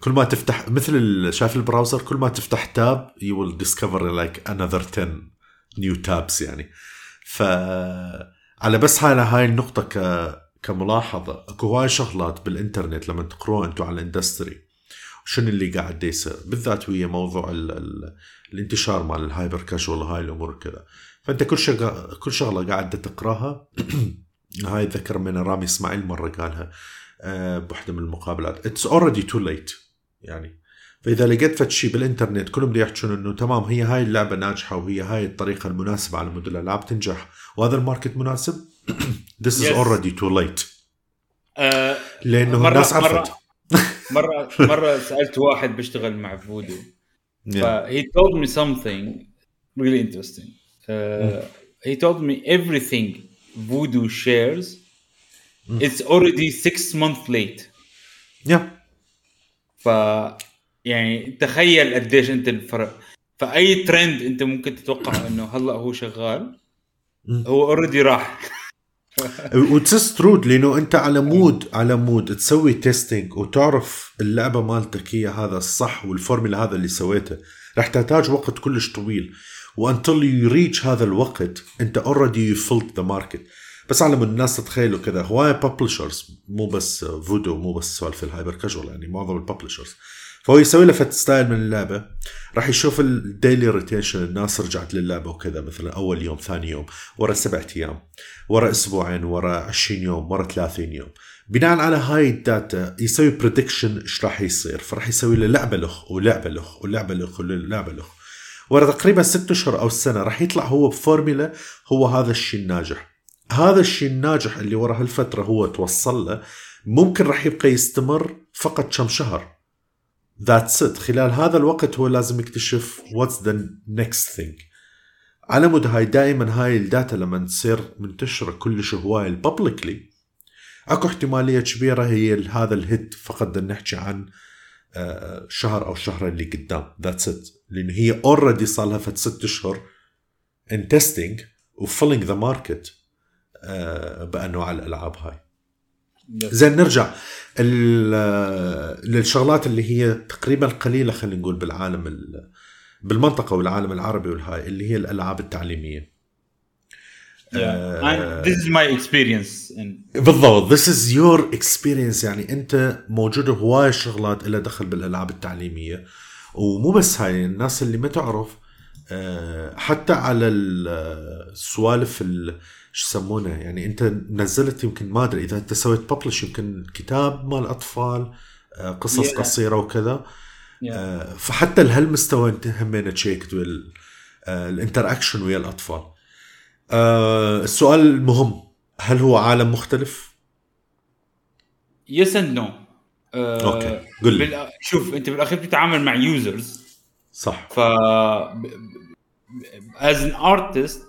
كل ما تفتح مثل شايف ال browser كل ما تفتح tab you will discover like another 10 new tabs يعني. ف على بس هاي هاي النقطة ك كملاحظة اكو هواي شغلات بالإنترنت لما تقروها أنتم على ال industry شنو اللي قاعد يصير؟ بالذات ويا موضوع ال ال الانتشار مال ال hyper casual هاي الأمور كذا فأنت كل شغله كل شغلة قاعدة تقراها. هاي ذكر من رامي إسماعيل مرة قالها بوحدة من المقابلات. It's already too late يعني فإذا لقيت فد شيء بالإنترنت كلهم بده يحكون إنه تمام هي هاي اللعبة ناجحة وهي هاي الطريقة المناسبة على مود الألعاب تنجح. وهذا ال market مناسب؟ This is already too late. أه لأنه مرة الناس عرفت مره مرة سألت واحد بيشتغل مع Voodoo. Yeah. ف he told me something really interesting. uh, he told me everything Voodoo shares it's already six months late. Yeah. ف يعني تخيل قديش انت الفرق. فأي ترند انت ممكن تتوقع إنه هلأ هو شغال هو already راح. That's true لأنه أنت على مود على مود تسوي testing وتعرف اللعبة مالتك هي هذا الصح والفورمولا هذا اللي سويته. راح تحتاج وقت كلش طويل. و until you reach هذا الوقت أنت already you filled the market بس على الناس تتخيلوا كذا. هواي publishers مو بس فودو مو بس سوالف ال hyper casual يعني معظم ال publishers فهو يسوي له فت style من اللعبة. راح يشوف ال daily retention الناس رجعت للعبة وكذا مثلا أول يوم ثاني يوم ورا سبعة أيام ورا أسبوعين ورا 20 يوم ورا 30 يوم. بناء على هاي ال data يسوي prediction إيش راح يصير. فراح يسوي له لعبة له ولعبة له ولعبة له ولعبة له ورا تقريبا ست أشهر أو السنة راح يطلع هو بفورميلا هو هذا الشيء الناجح. هذا الشيء الناجح اللي ورا هالفتره هو توصل له ممكن راح يبقى يستمر فقط كم شهر. That's it خلال هذا الوقت هو لازم يكتشف what's the next thing على مود هاي دائما هاي ال data لما تصير منتشرة كلش هواي publicly أكو احتمالية كبيرة هي هذا ال hit فقط بدنا نحكي عن آه، شهر أو شهرين اللي قدام. That's it لأن هي already صار لها فت ست أشهر in testing و filling the market بانواع الألعاب هاي. زين نرجع للشغلات اللي هي تقريبا قليلة خلينا نقول بالعالم بالمنطقة والعالم العربي والهاي اللي هي الألعاب التعليمية. Yeah. Uh, this is my experience in... بالضبط. This is your experience. يعني أنت موجود هواي شغلات لها دخل بالألعاب التعليمية. ومو بس هاي الناس اللي ما تعرف حتى على السوالف شو يسمونه يعني انت نزلت يمكن ما أدري إذا انت سويت publish يمكن كتاب مال أطفال قصص yeah. قصيرة وكذا yeah. فحتى لهالمستوى انت همين checked ال interaction ويا الأطفال السؤال المهم هل هو عالم مختلف؟ Yes and no okay قول لي شوف أنت بالأخير بتتعامل مع users صح. ف as an artist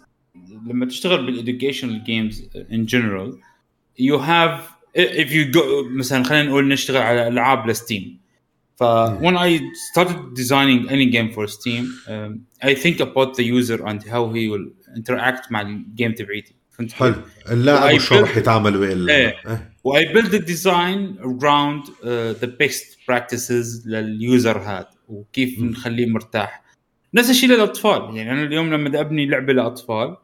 لما تشتغل بال educational games in general you have if you go مثلا خلينا نقول نشتغل على ألعاب ل STEAM ف when I started designing any game for STEAM um, I think about the user and how he will interact مع ال game تبعيتي. فهمت حلو. اللاعب شو راح يتعامل ويا إيه. و I build ال design around the best practices لل user هذا وكيف نخليه مرتاح. نفس الشيء للأطفال. يعني أنا اليوم لما ابني لعبة لأطفال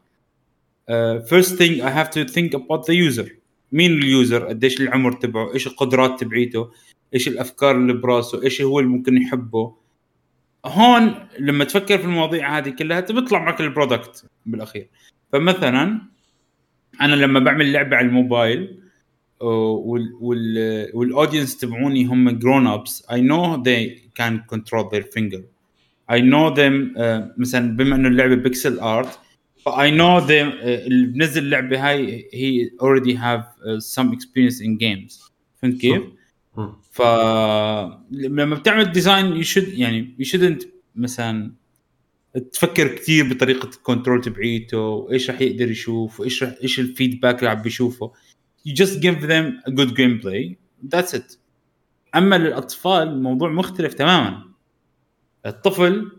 first thing I have to think about the user مين ال user؟ قديش العمر تبعه؟ إيش القدرات تبعيته؟ إيش الأفكار اللي براسه؟ إيش هو اللي ممكن يحبه؟ هون لما تفكر في المواضيع هذه كلها بيطلع معك ال product بالأخير. فمثلا أنا لما بعمل لعبة على الموبايل وال audience تبعوني هم grown ups I know they can control their finger. I know them uh, مثلا بما إنه اللعبة pixel art ف I know them uh, اللي بنزل اللعبه هاي هي already have uh, some experience in games. فهمت كيف؟ ف لما بتعمل design you should يعني you shouldn't مثلا تفكر كثير بطريقة ال control تبعيته وإيش راح يقدر يشوف وإيش راح إيش ال feedback اللي عم بيشوفه. You just give them a good gameplay that's it. أما للأطفال الموضوع مختلف تماما. الطفل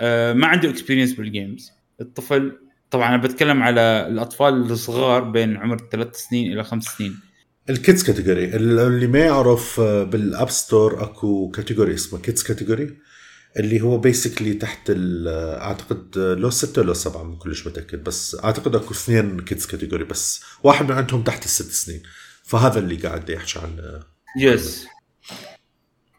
آه، ما عنده experience بال games الطفل طبعا أنا بتكلم على الأطفال الصغار بين عمر ثلاث سنين إلى خمس سنين. ال kids category اللي ما يعرف آه، بال App Store أكو category اسمه kids category اللي هو basically تحت أعتقد لو ستة لو سبعة مو كلش متأكد بس أعتقد أكو اثنين kids category بس واحد من عندهم تحت الست سنين. فهذا اللي قاعد يحكي عنه Yes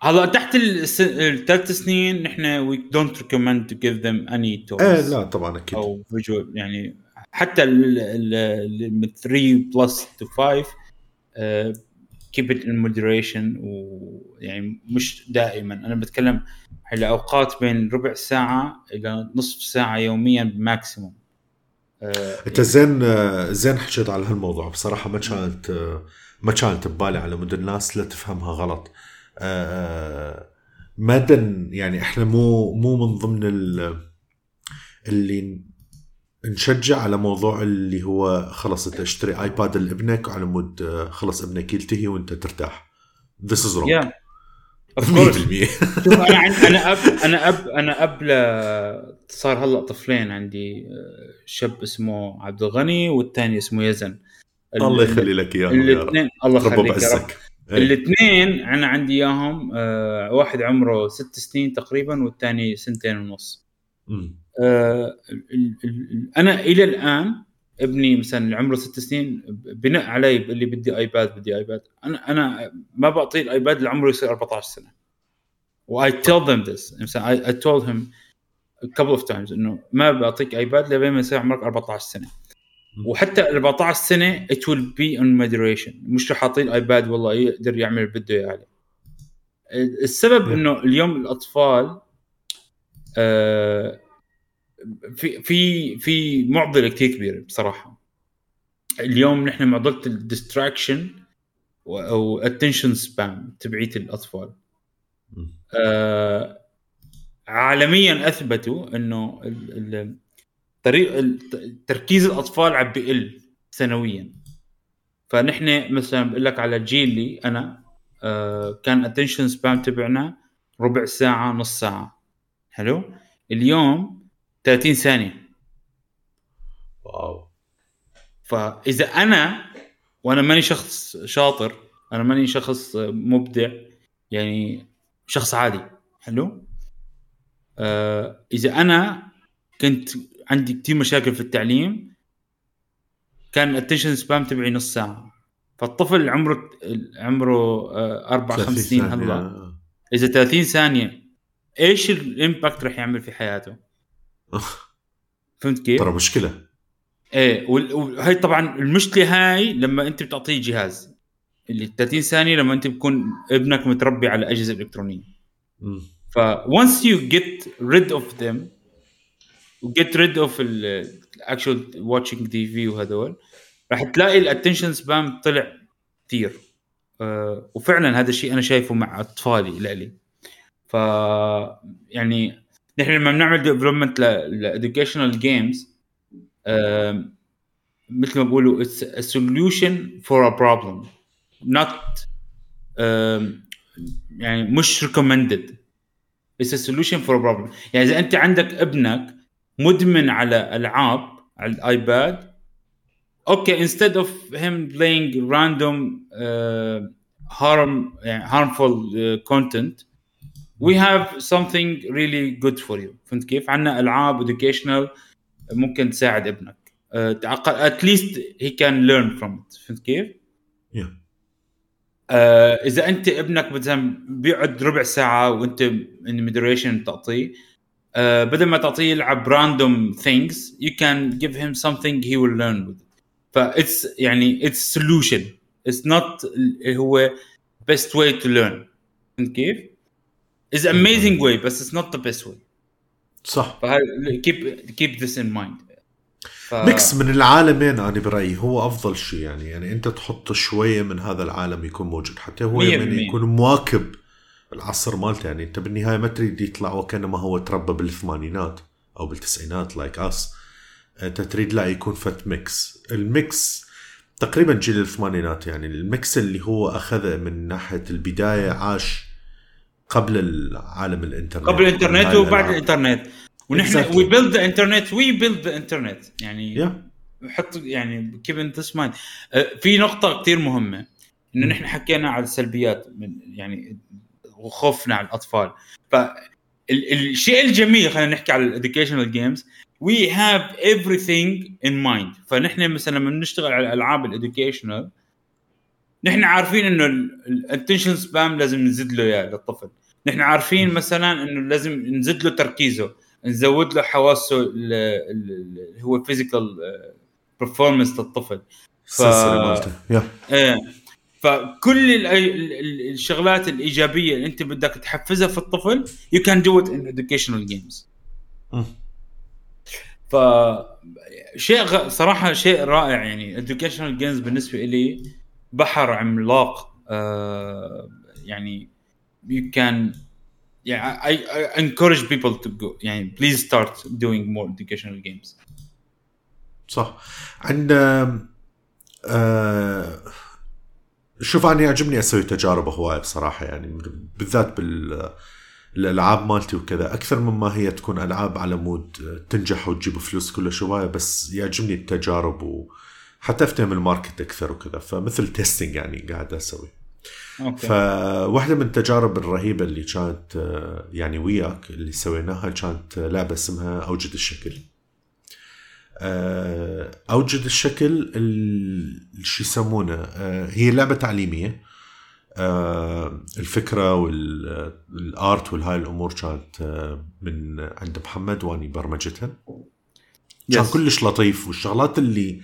هلا تحت الثلاث سنين نحن we don't recommend to give them any toys إيه لا طبعا أكيد. أو visual يعني حتى ال 3 plus to 5 keep it in moderation ويعني مش دائما. أنا بتكلم على اوقات بين ربع ساعة إلى نصف ساعة يوميا maximum آه أنت زين زين حكيت على هالموضوع بصراحة ما كانت ما كانت ببالي على مود الناس لا تفهمها غلط. آه مدى يعني إحنا مو مو من ضمن اللي نشجع على موضوع اللي هو خلص أنت اشتري آيباد لابنك على مود آه، خلص ابنك يلتهي وأنت ترتاح. This is wrong. Yeah. شوف أنا أنا أب أنا أب أنا أب صار هلأ طفلين عندي آه، شاب اسمه عبد الغني والثاني اسمه يزن. الله يخلي لك إياهم الاثنين الله يخليك إيه. الاثنين أنا عندي إياهم آه واحد عمره ست سنين تقريبا والثاني سنتين ونص. آه أنا إلى الآن ابني مثلا اللي عمره ست سنين بناء علي اللي بدي آيباد بدي آيباد. أنا أنا ما بعطيه الآيباد اللي عمره يصير 14 سنة. why tell them this مثلا I told him couple of times إنه ما بعطيك آيباد لبين ما يصير عمرك 14 سنة. وحتى 14 سنة it will be on moderation مش رح أعطيه الايباد والله يقدر يعمل اللي بده إياه. عليه السبب إنه اليوم الأطفال آه في في في معضلة كثير كبيرة بصراحة. اليوم نحن معضلة ال distraction أو attention span تبعيت الأطفال. آه عالميا أثبتوا إنه طريق تركيز الأطفال عم بيقل سنويا. فنحن مثلا بقول لك على جيلي أنا آه كان attention span تبعنا ربع ساعة نص ساعة. حلو؟ اليوم 30 ثانية. wow. فإذا أنا وأنا ماني شخص شاطر أنا ماني شخص مبدع يعني شخص عادي. حلو؟ آه إذا أنا كنت عندي كثير مشاكل في التعليم. كان ال attention span تبعي نص ساعة. فالطفل عمره عمره آه أربع خمس سنين هلا. إذا 30 ثانية إيش ال impact راح يعمل في حياته؟ فهمت كيف؟ ترى مشكلة. إيه وهي طبعا المشكلة هاي لما أنت بتعطيه جهاز. اللي 30 ثانية لما أنت بكون ابنك متربي على أجهزة إلكترونية. ف once you get rid of them و get rid of ال actual watching TV وهذول راح تلاقي ال attention span طلع كثير أه وفعلا هذا الشيء أنا شايفه مع أطفالي لإلي. ف يعني نحن لما بنعمل development ل educational games مثل ما بقولوا it's a solution for a problem not يعني مش recommended. It's a solution for a problem. يعني إذا أنت عندك ابنك مدمن على العاب على الايباد okay playing random uh, harm يعني harmful uh, content we have something really good for you فهمت كيف؟ عندنا ألعاب educational ممكن تساعد ابنك at least he can learn from فهمت كيف؟ yeah. uh, إذا أنت ابنك مثلا بيقعد ربع ساعة وأنت in moderation تعطيه uh, بدل ما تعطيه يلعب random things you can give him something he will learn with that's يعني it's solution it's not the best way to learn فهمت كيف؟ as amazing way بس it's not the best way صح. keep keep this in mind. ميكس من العالمين أنا برأيي هو أفضل شيء يعني. يعني أنت تحط شوية من هذا العالم يكون موجود. حتى هو يكون مواكب العصر مالته يعني انت بالنهاية ما تريد يطلع وكانما هو تربى بالثمانينات أو بالتسعينات لايك like اس أنت تريد لا يكون فت ميكس الميكس تقريبا جيل الثمانينات يعني الميكس اللي هو أخذه من ناحية البداية عاش قبل العالم الإنترنت. قبل الإنترنت وبعد الإنترنت. ونحن we build the internet we build the internet يعني yeah. حط يعني كيف in mind في نقطة كثير مهمة إنه نحن حكينا على السلبيات من يعني وخوفنا على الأطفال. فالشيء الجميل خلينا نحكي على ال educational games we have everything in mind فنحن مثلا لما بنشتغل على الألعاب ال educational نحن عارفين إنه ال attention span لازم نزيد له إياه للطفل. نحن عارفين مثلا إنه لازم نزيد له تركيزه نزود له حواسه اللي هو physical performance للطفل. ف... إيه. فكل الشغلات الإيجابية اللي أنت بدك تحفزها في الطفل you can do it in educational games ف شيء صراحة شيء رائع يعني. educational games بالنسبة لي بحر عملاق آه يعني you can yeah I, I encourage people to go يعني please start doing more educational games. صح. عندنا آه شوف أنا يعجبني أسوي تجارب هواية بصراحة يعني بالذات بال الألعاب مالتي وكذا. أكثر مما هي تكون ألعاب على مود تنجح وتجيب فلوس كل شوية بس يعجبني التجارب وحتى افتهم ال market أكثر وكذا. فمثل testing يعني قاعد أسوي. Okay. فواحدة من التجارب الرهيبة اللي كانت يعني وياك اللي سويناها كانت لعبة اسمها أوجد الشكل. أوجد الشكل شو يسمونه هي لعبة تعليمية. الفكرة وال art والهاي الأمور كانت من عند محمد وأني برمجتها. كان كلش لطيف والشغلات اللي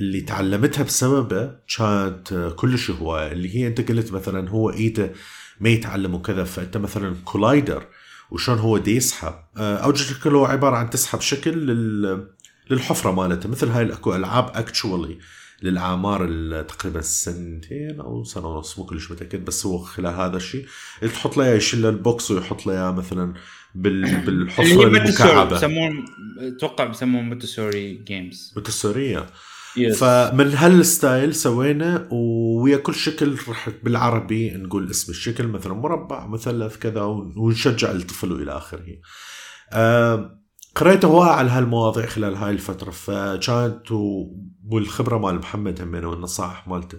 اللي تعلمتها بسببه كانت كلش هواية. اللي هي أنت قلت مثلا هو إيده ما يتعلم وكذا فأنت مثلا collider وشون هو دي يسحب. اوجد الشكل هو عبارة عن تسحب شكل للحفرة مالته مثل هاي الاكو العاب actually للأعمار تقريبا سنتين أو سنة ونص مو كلش متأكد بس هو خلال هذا الشيء. تحط له يشيل له ال box ويحط له مثلا بال اللي بالحفرة المكعبة. يسمون أتوقع بيسمون Montessori games Montessori. Yes فمن هال style سوينا ويا كل شكل رح بالعربي نقول اسم الشكل مثلا مربع مثلث كذا ونشجع الطفل والى آخره. آه قريت هواي على هالمواضيع خلال هاي الفترة فكانت والخبرة مال محمد همين والنصائح مالته.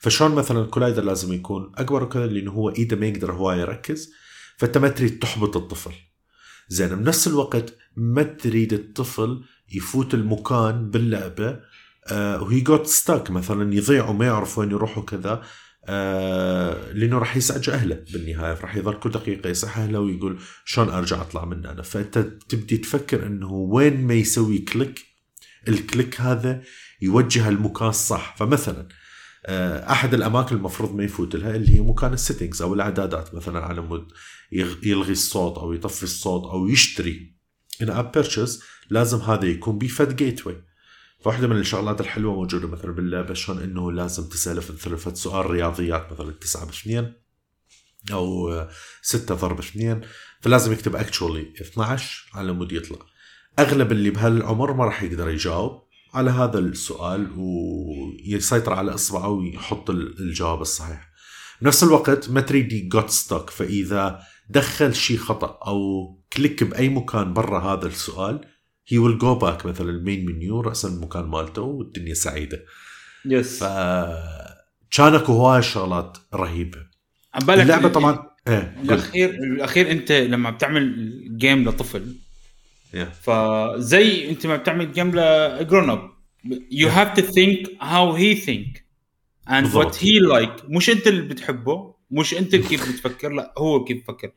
فشلون مثلا collider لازم يكون أكبر وكذا؟ لأنه هو إيده ما يقدر هواي يركز فأنت ما تريد تحبط الطفل. زين بنفس الوقت ما تريد الطفل يفوت المكان باللعبة و he got stuck مثلا يضيع وما يعرف وين يروح وكذا. آه لأنه راح يزعج أهله بالنهاية راح يظل كل دقيقة يصيح أهله ويقول شلون أرجع أطلع من هنا؟ فأنت تبدي تفكر إنه وين ما يسوي click ال click هذا يوجه المكان الصح. فمثلا آه، أحد الأماكن المفروض ما يفوت لها اللي هي مكان ال settings أو الأعدادات مثلا على مود يلغي الصوت أو يطفي الصوت أو يشتري. in-app لازم هذا يكون بفد gateway فواحدة من الشغلات الحلوة موجودة مثلا باللعبة شلون إنه لازم تسأل في مثلا سؤال رياضيات مثلا 9 باثنين أو 6 ضرب اثنين فلازم يكتب actually 12 على مود يطلع. أغلب اللي بهالعمر ما راح يقدر يجاوب على هذا السؤال ويسيطر على إصبعه ويحط ال- الجواب الصحيح. بنفس الوقت ما تريد got stuck فإذا دخل شيء خطأ أو click بأي مكان برا هذا السؤال he will go back مثلا ال main menu رأس المكان مالته والدنيا سعيدة yes ف كان اكو هواي شغلات رهيبة عبالك اللعبة ال- طبعا إيه قول. الاخير الأخير أنت لما بتعمل game لطفل Yeah. فزي أنت ما بتعمل game ل grown up You. have to think how he think and. what he like مش أنت اللي بتحبه مش أنت كيف بتفكر لا هو كيف بفكر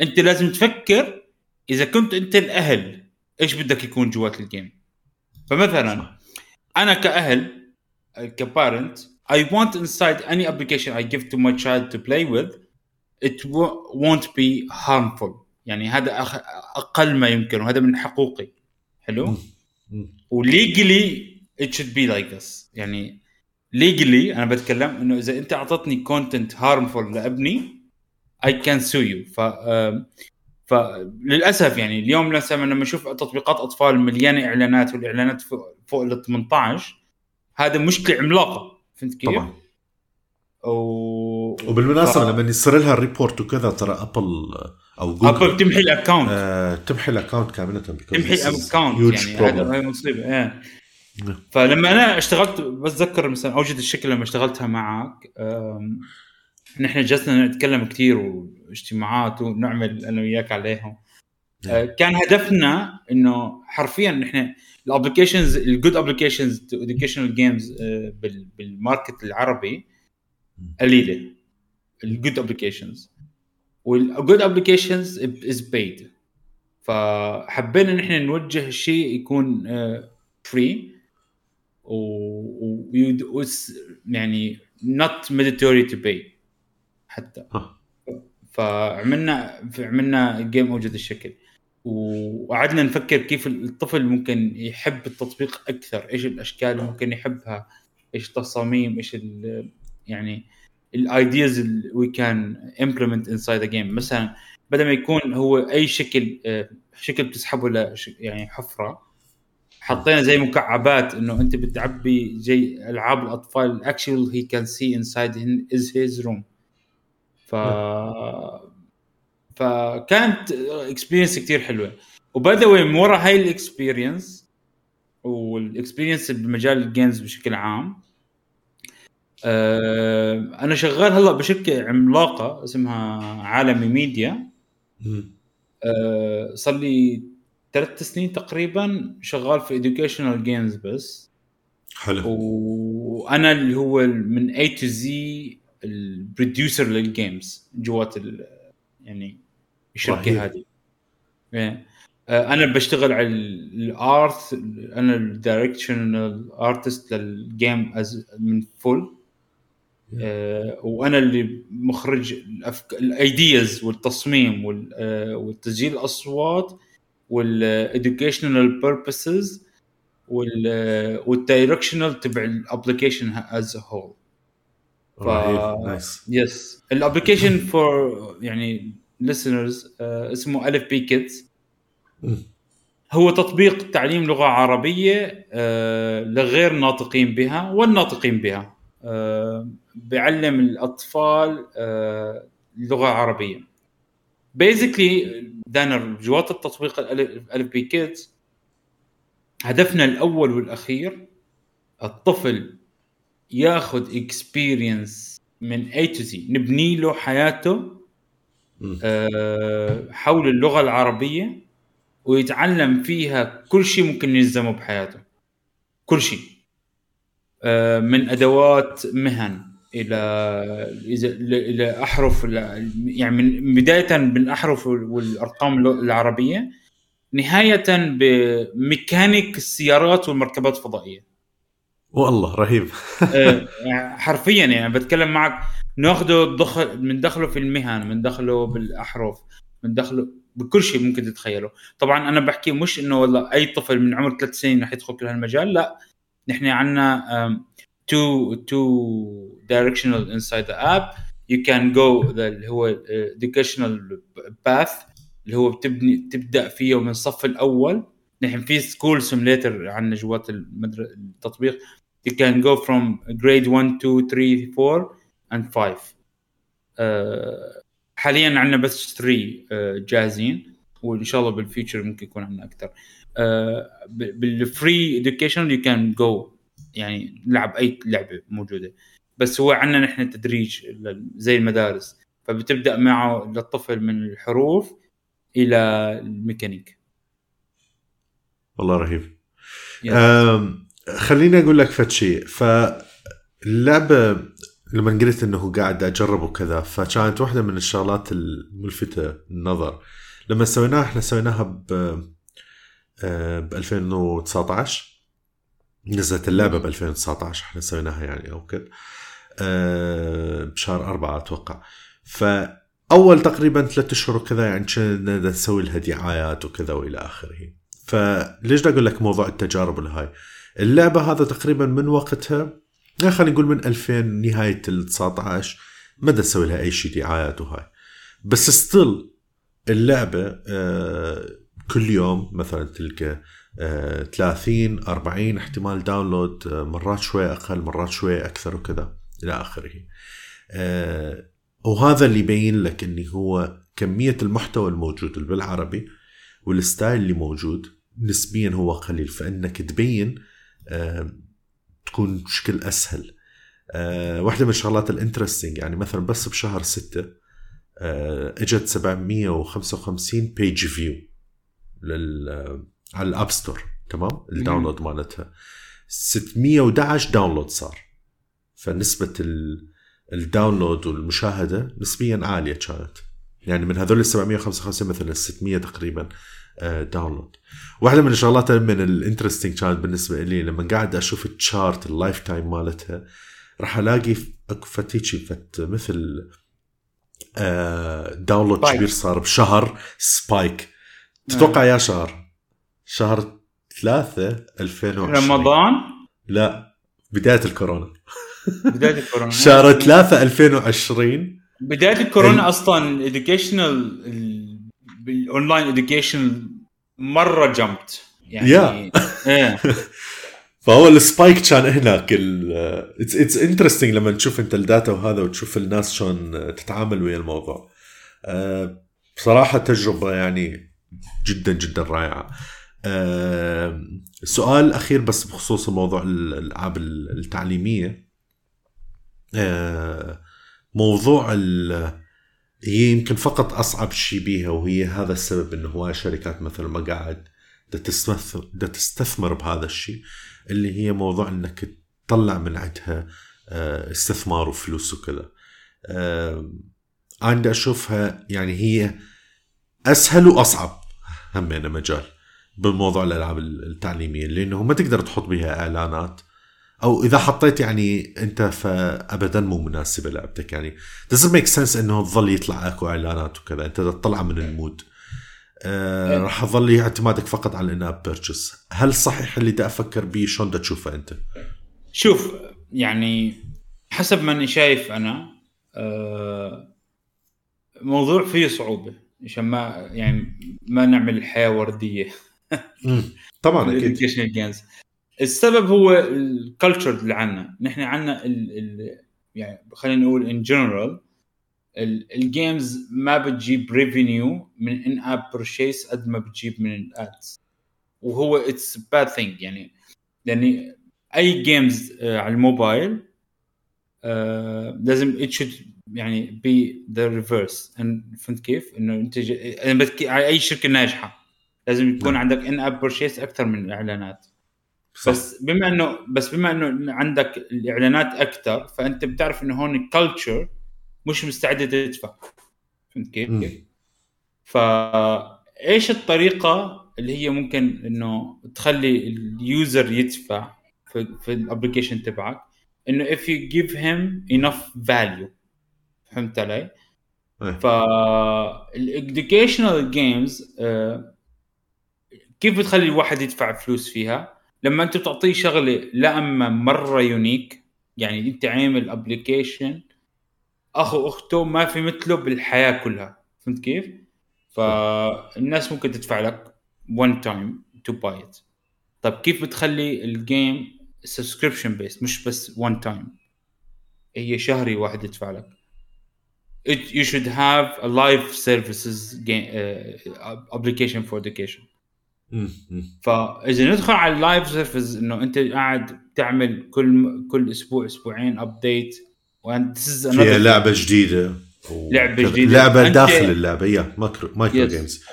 أنت لازم تفكر إذا كنت أنت الأهل إيش بدك يكون جوات ال game فمثلا أنا كأهل ك parent I want inside any application I give to my child to play with it wo- won't be harmful. يعني هذا أقل ما يمكن وهذا من حقوقي. حلو. و legally it should be like this. يعني legally أنا بتكلم إنه إذا أنت أعطتني content harmful لأبني I can sue you. ف فللأسف يعني اليوم مثلا لما أشوف تطبيقات أطفال مليانة إعلانات والإعلانات فوق, ال 18 هذا مشكلة عملاقة فهمت كيف؟ طبعا و... وبالمناسبة ف- لما يصير لها report وكذا ترى أبل أو جوجل أبل تمحي ال account آه تمحي ال account كاملة تمحي this is account huge يعني. هذا مصيبة إيه نعم. فلما أنا اشتغلت بتذكر مثلا أوجد الشكل لما اشتغلتها معك نحن جلسنا نتكلم كثير واجتماعات ونعمل أنا وياك عليهم. أه، كان هدفنا إنه حرفيا نحن ال applications ال good applications to educational games بال market العربي قليلة. ال good applications وال good applications is paid فحبينا نحن نوجه شيء يكون free و, و يعني not mandatory to pay. حتى. فعملنا عملنا game اوجد الشكل. وقعدنا نفكر كيف الطفل ممكن يحب التطبيق أكثر إيش الأشكال اللي ممكن يحبها إيش التصاميم إيش ال- يعني ال ideas اللي we can implement inside the game مثلا بدل ما يكون هو أي شكل آه، شكل بتسحبه ل يعني حفرة حطينا زي مكعبات إنه أنت بتعبي زي ألعاب الأطفال. action he can see inside as his room ف فكانت experience كثير حلوة. و by the way من ورا هاي ال experience وال experience بمجال ال games بشكل عام آه، أنا شغال هلأ بشركة عملاقة اسمها عالمي ميديا. آه، صار لي ثلاث سنين تقريبا شغال في educational games بس. حلو. وأنا اللي هو من A to Z ال producer لل games جوات ال- يعني. الشركة هذه إيه. آه، أنا بشتغل على ال art أنا ال directional artist لل game as من full آه، وأنا اللي مخرج. ال ideas والتصميم وال... آه، والتسجيل الأصوات وال educational purposes وال وال directional تبع ال application as whole ف nice yes ال application for يعني listeners آه، اسمه ألف بي kids هو تطبيق تعليم لغة عربية آه، لغير الناطقين بها والناطقين بها. آه، بيعلم الأطفال اللغة العربيه basically دانر جوات التطبيق الألف بي kids هدفنا الأول والأخير الطفل ياخذ experience من A to Z نبني له حياته آه، حول اللغة العربية ويتعلم فيها كل شيء ممكن يلزمه بحياته. كل شيء. آه، من أدوات مهن إلى إلى أحرف يعني من بداية بالأحرف والأرقام العربية نهاية بميكانيك السيارات والمركبات الفضائية. والله رهيب. آه، حرفيا يعني بتكلم معك ناخذه دخل من دخله في المهن من دخله بالأحرف من دخله بكل شيء ممكن تتخيله. طبعا أنا بحكي مش إنه والله أي طفل من عمر ثلاث سنين رح يدخل في هالمجال لا. نحن عندنا two two directional inside the app you can go اللي هو educational path اللي هو بتبني تبدا فيه من الصف الأول. نحن في school simulator عندنا جوات التطبيق. You can go from grade 1 2 3 4 and 5 uh, حاليا عندنا بس 3 uh, جاهزين. وإن شاء الله بال future ممكن يكون عندنا أكثر. Uh, بال free education you can go يعني نلعب أي لعبة موجودة. بس هو عندنا نحن تدريج زي المدارس. فبتبدأ معه للطفل من الحروف إلى الميكانيك. والله رهيب. خليني أقول لك فد شيء فاللعبه لما قلت إنه قاعد اجرب وكذا فكانت واحدة من الشغلات الملفتة النظر. لما سويناها إحنا سويناها ب ب 2019 نزلت اللعبة ب 2019 إحنا سويناها يعني أو كذا. آه، بشهر أربعة أتوقع. فأول تقريبا ثلاثة اشهر وكذا يعني كنا نسوي لها دعايات وكذا وإلى آخره. فليش أقول لك موضوع التجارب الهاي اللعبة هذا تقريبا من وقتها خلينا نقول من 2000 نهاية ال 19 ما نسوي لها أي شيء دعايات وهاي. بس still اللعبة آه، كل يوم مثلا تلقى 30 آه، 40 احتمال download آه، مرات شوي أقل مرات شوي أكثر وكذا إلى آخره. وهذا اللي يبين لك إني هو كمية المحتوى الموجود بالعربي وال style اللي موجود نسبيا هو قليل. فإنك تبين تكون بشكل أسهل. أه واحدة من الشغلات ال interesting يعني مثلا بس بشهر ستة أه إجت 755 page view لل على ال App Store تمام؟ ال download مالتها. 611 download صار. فنسبة ال download والمشاهدة نسبيا عالية كانت. يعني من هذول ال 755 مثلا 600 تقريبا download واحدة من الشغلات من ال interesting كانت بالنسبة لي لما قاعد أشوف ال chart ال lifetime مالتها راح ألاقي أكو فد شي فد مثل download كبير صار بشهر spike تتوقع أي شهر؟ شهر ثلاثة 2020 رمضان؟ لا بداية الكورونا. بداية الكورونا. شهر ثلاثة 2020 بداية الكورونا أصلا educational بال online education مرة jumped يعني yeah. إيه. فهو ال spike كان هناك it's it's interesting لما تشوف انت ال data وهذا وتشوف الناس شلون تتعامل ويا الموضوع. أه بصراحة تجربة يعني جدا جدا رائعة. أه السؤال الاخير بس بخصوص موضوع الألعاب التعليمية. أه موضوع هي يمكن فقط أصعب شيء بيها وهي هذا السبب إنه هواي شركات مثل ما قاعد تستثمر تستثمر بهذا الشيء اللي هي موضوع إنك تطلع من عندها آه، استثمار وفلوس وكذا. عندي أشوفها يعني هي أسهل وأصعب همينه مجال بموضوع الألعاب التعليمية لأنه ما تقدر تحط بها إعلانات أو إذا حطيت يعني أنت فابدا مو مناسبة لعبتك يعني. Doesn't make sense إنه تظل يطلع أكو إعلانات وكذا؟ أنت تطلع من ال mood آه راح اظل اعتمادك فقط على ال in-app purchase هل صحيح اللي دا أفكر به شلون دا تشوفه أنت؟ شوف يعني حسب ما اني شايف أنا آه موضوع فيه صعوبة. عشان ما يعني ما نعمل الحياة وردية. طبعا أكيد. السبب هو ال culture اللي عندنا. نحن عندنا ال ال يعني خلينا نقول in general ال games ما بتجيب revenue من in-app purchase قد ما بتجيب من ال ads وهو it's bad thing يعني يعني أي games آه، على الموبايل آه، لازم it should يعني be the reverse فهمت كيف؟ إنه أنت على أي شركة ناجحة لازم يكون نعم. عندك in-app purchase أكثر من الاعلانات صح. بس بما انه بس بما إنه عندك الإعلانات أكثر فأنت بتعرف إنه هون ال culture مش مستعده تدفع فهمت كيف؟ فايش الطريقة اللي هي ممكن إنه تخلي ال user يدفع في, في ال application تبعك إنه if you give him enough value فهمت علي؟ إيه. فال educational games آه، كيف بتخلي الواحد يدفع فلوس فيها؟ لما انت بتعطيه شغلة يا إما مرة unique يعني أنت عامل application أخو أخته ما في مثله بالحياة كلها. فهمت كيف؟ فالناس ممكن تدفع لك one time to buy it. طيب كيف بتخلي الجيم subscription based مش بس one time. هي شهري واحد يدفع لك. It, you should have a live services game, uh, application for education. فإذا ندخل على ال live service إنه أنت قاعد تعمل كل كل أسبوع أسبوعين update وانت فيها لعبة جديدة. لعبة جديدة. لعبة داخل اللعبة. يا micro micro games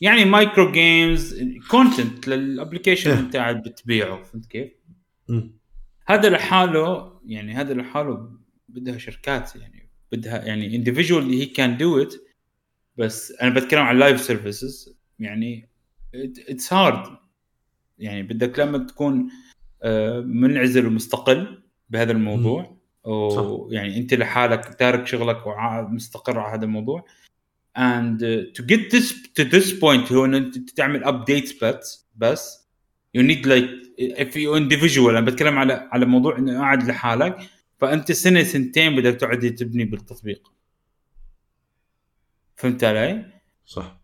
يعني micro games content لل application أنت قاعد بتبيعه. فهمت كيف؟ هذا لحاله يعني هذا لحاله بدها شركات يعني بدها يعني individual he can do it بس أنا بتكلم عن live services يعني it's hard يعني بدك لما تكون آه، منعزل ومستقل بهذا الموضوع ويعني أنت لحالك تارك شغلك ومستقر على هذا الموضوع. And uh, to get this to this point هو ان أنت تعمل updates بس بس you need like if you individual أنا بتكلم على على موضوع إنه قاعد لحالك فأنت سنة سنتين بدك تقعد تبني بالتطبيق. فهمت علي؟ صح.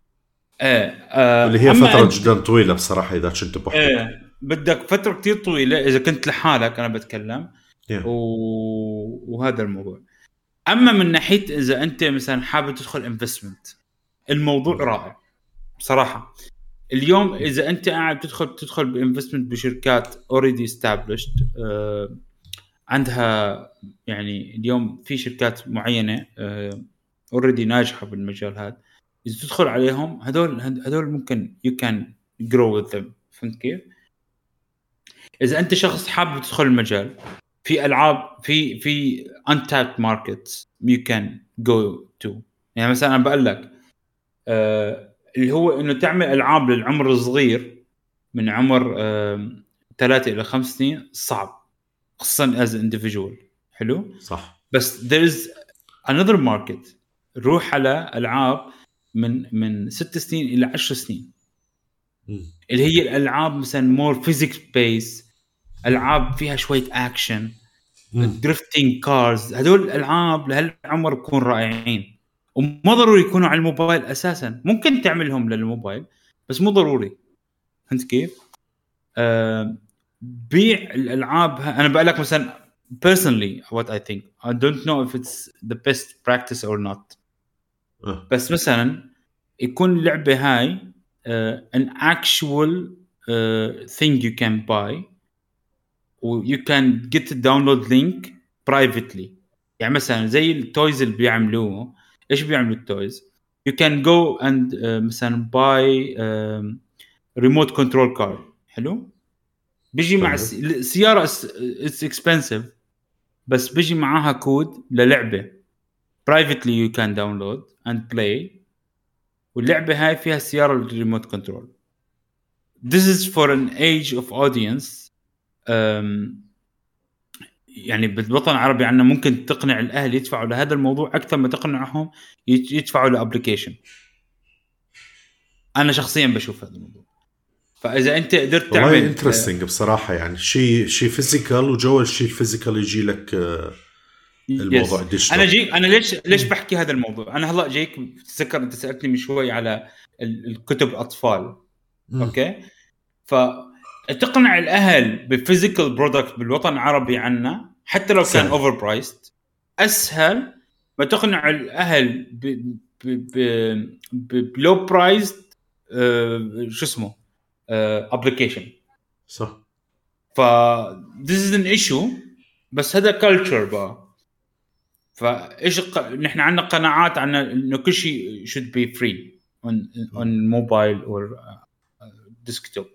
إيه آه اللي هي فترة جدا طويلة بصراحة إذا كنت بوحدك إيه بدك فترة كثير طويلة إذا كنت لحالك أنا بتكلم. Yeah. و... وهذا الموضوع. أما من ناحية إذا أنت مثلا حابب تدخل investment الموضوع رائع بصراحة. اليوم إذا أنت قاعد تدخل تدخل ب investment بشركات already established آه عندها يعني اليوم في شركات معينة already آه ناجحة بالمجال هذا. إذا تدخل عليهم هذول هذول ممكن you can grow with them فهمت كيف؟ إذا أنت شخص حابب تدخل المجال في ألعاب في في untapped market you can go to يعني مثلا أنا بقول لك آه اللي هو إنه تعمل ألعاب للعمر الصغير من عمر آه ثلاثة إلى خمس سنين صعب. خصوصا as individual حلو؟ صح. بس there is another market. روح على ألعاب من من ست سنين إلى عشر سنين. اللي هي الألعاب مثلا more physics based ألعاب فيها شوية action drifting cars هذول الألعاب لهالعمر بكون رائعين. وما ضروري يكونوا على الموبايل أساسا. ممكن تعملهم للموبايل بس مو ضروري. فهمت كيف؟ آه بيع الألعاب أنا بقول لك مثلا personally what I think. I don't know if it's the best practice or not. أه. بس مثلا يكون اللعبة هاي an actual uh, thing you can buy you can get the download link privately. يعني مثلا زي ال toys اللي بيعملوه. إيش بيعملوا ال toys you can go and uh, مثلا um, remote control car حلو؟ بيجي مع السياره it's expensive بس بيجي معاها كود للعبة. privately you can download and play واللعبة هاي فيها السياره ال remote control This is for an age of audience. um, يعني بالوطن العربي عندنا ممكن تقنع الأهل يدفعوا لهذا الموضوع أكثر ما تقنعهم يدفعوا ل application. أنا شخصيا بشوف هذا الموضوع. فإذا أنت قدرت والله تعمل interesting بصراحة يعني شيء شيء physical وجو الشيء ال physical يجي لك آه، الموضوع. digital أنا جي أنا ليش ليش بحكي هذا الموضوع؟ أنا هلا جايك تذكر أنت سألتني من شوي على ال- الكتب اطفال. أوكي فتقنع الأهل ب physical product بالوطن العربي عنا حتى لو كان. overpriced أسهل ما تقنع الأهل ب low priced شو اسمه application صح ف this is an issue بس هذا culture بقى فايش. نحن عندنا قناعات عن إنه كل شيء should be free on on mobile or uh, desktop.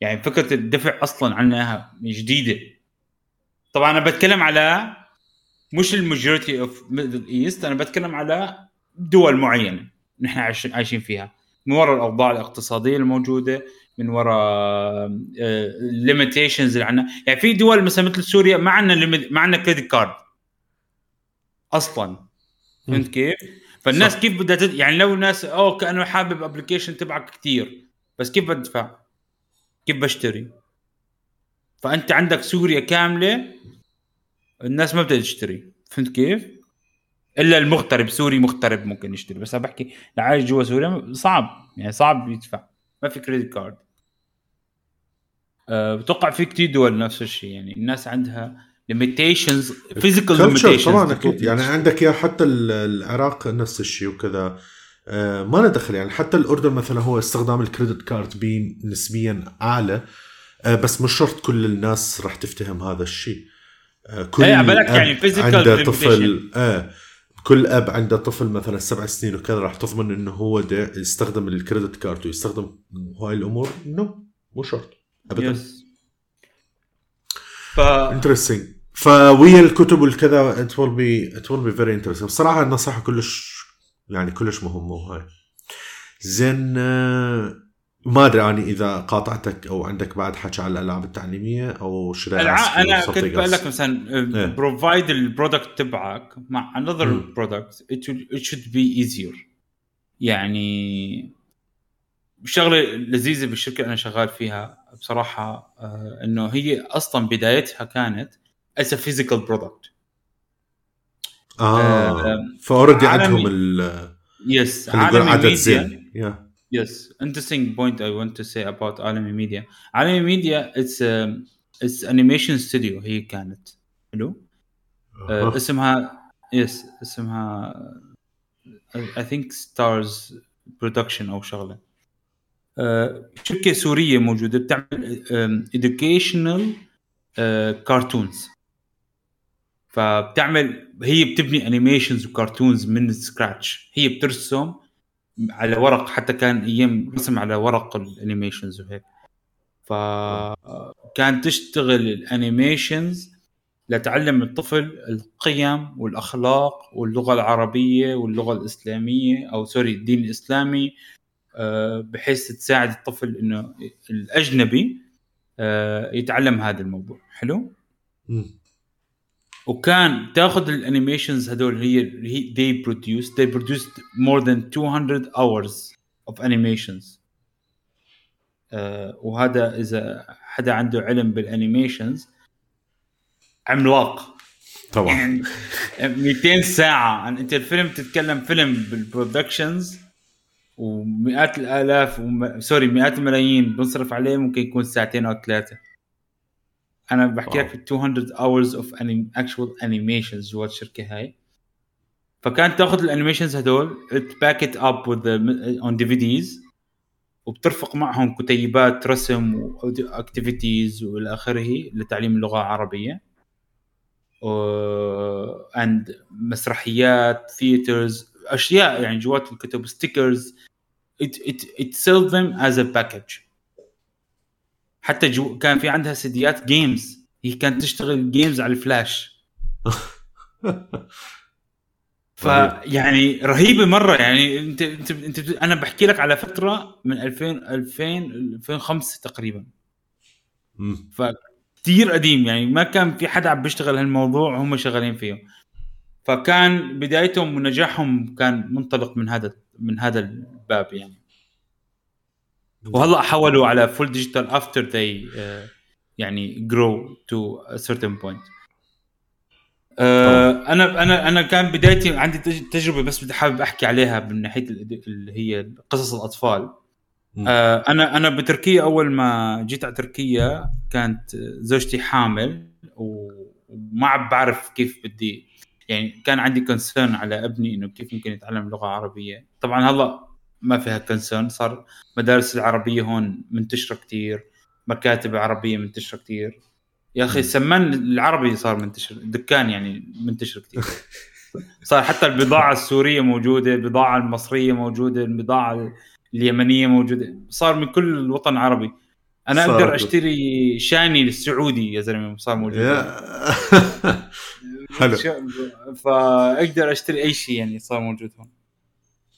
يعني فكرة الدفع أصلا عنها جديدة. طبعا أنا بتكلم على مش ال majority of Middle East أنا بتكلم على دول معينة نحن عايش- عايشين فيها. من وراء الأوضاع الاقتصادية الموجودة من وراء ال limitations اللي عندنا. يعني في دول مثلا مثل سوريا ما عندنا ما عندنا credit card أصلا فهمت كيف؟ فالناس صح. كيف بدها تد... يعني لو الناس أوه كأنه حابب application تبعك كثير بس كيف بدفع؟ كيف بشتري؟ فأنت عندك سوريا كاملة الناس ما بدها تشتري فهمت كيف؟ إلا المغترب سوري مغترب ممكن يشتري بس أنا بحكي عايش جوا سوريا صعب يعني صعب يدفع ما في credit card أه بتوقع في كثير دول نفس الشيء يعني الناس عندها limitations physical limitations طبعا أكيد. يعني عندك يا حتى ال- العراق نفس الشيء وكذا. آه، ما له دخل يعني. حتى الأردن مثلا هو استخدام ال credit card بي نسبيا أعلى. آه، بس مش شرط كل الناس راح تفتهم هذا الشيء. آه، كل عبالك أب يعني physical عنده. طفل آه كل أب عنده طفل مثلا سبع سنين وكذا راح تضمن إنه هو ده يستخدم ال credit card ويستخدم هاي الأمور. no مو شرط. ابدا. yes ف interesting فويا الكتب والكذا it will be it will be very interesting بصراحة النصيحه كلش يعني كلش مهمه وهاي زين آه، ما أدري أني إذا قاطعتك أو عندك بعد حكي على الألعاب التعليمية أو رأيك الع... أنا كنت بقول لك؟ مثلا. provide ال product تبعك مع it should, it should be easier يعني شغلة لذيذة بالشركة أنا شغال فيها بصراحة آه إنه هي أصلا بدايتها كانت as a physical product آه ف already عندهم ال yes عدد زين. yes interesting point I want to say about عالمي ميديا عالمي ميديا it's it's animation studio هي كانت. حلو؟ آه، اسمها yes اسمها I think Stars Production أو شغلة. آه، شركة سورية موجودة بتعمل um, educational آه، cartoons فبتعمل هي بتبني animations و cartoons من scratch هي بترسم على ورق حتى كان أيام رسم على ورق ال animations وهيك. فكان تشتغل ال animations لتعلم الطفل القيم والأخلاق واللغة العربية واللغة الإسلامية أو sorry الدين الإسلامي آه، بحيث تساعد الطفل إنه الأجنبي آه، يتعلم هذا الموضوع. حلو؟ مم. وكان تاخذ ال animations هذول هي هي they produced they produced more than 200 hours of animations. آه وهذا إذا حدا عنده علم بال animations عملاق. طبعا. يعني 200 ساعة. عن أنت الفيلم تتكلم فيلم بال productions ومئات الآلاف وم... sorry مئات الملايين بنصرف عليه ممكن يكون ساعتين أو ثلاثة. أنا بحكي wow. لك 200 hours of anim... actual animations جوا الشركة هاي. فكانت تاخذ ال animations هدول ت pack it up on DVDs وبترفق معهم كتيبات رسم و activities والى آخره لتعليم اللغة العربية. and مسرحيات theaters أشياء يعني جوات الكتب stickers it it it sell them as a package. حتى جو كان في عندها سيديات games هي كانت تشتغل games على الفلاش. فيعني رهيبة مرة. يعني انت انت انت أنا بحكي لك على فترة من 2000 2000 2005 تقريبا. مم. كثير قديم. يعني ما كان في حدا عم بيشتغل هالموضوع هم شغالين فيه. فكان بدايتهم ونجاحهم كان منطلق من هذا من هذا الباب يعني. وهلا حولوا على full digital after they يعني grow to certain point أنا أنا أنا كان بدايتي عندي تجربة بس بدي حابب أحكي عليها من ناحية اللي هي قصص الأطفال. آه أنا أنا بتركيا أول ما جيت على تركيا كانت زوجتي حامل وما عم بعرف كيف بدي يعني كان عندي concern على ابني إنه كيف ممكن يتعلم لغة عربية. طبعا هلا ما فيها concern صار مدارس العربية هون منتشرة كتير مكاتب عربية منتشرة كتير. يا أخي سمان العربي صار منتشر دكان يعني منتشر كثير صار حتى البضاعة السورية موجودة البضاعة المصرية موجودة البضاعة اليمنية موجودة. صار من كل الوطن العربي. أنا أقدر أشتري شاني السعودي يا زلمة صار موجود. حلو. فأقدر أشتري أي شيء يعني صار موجود هون.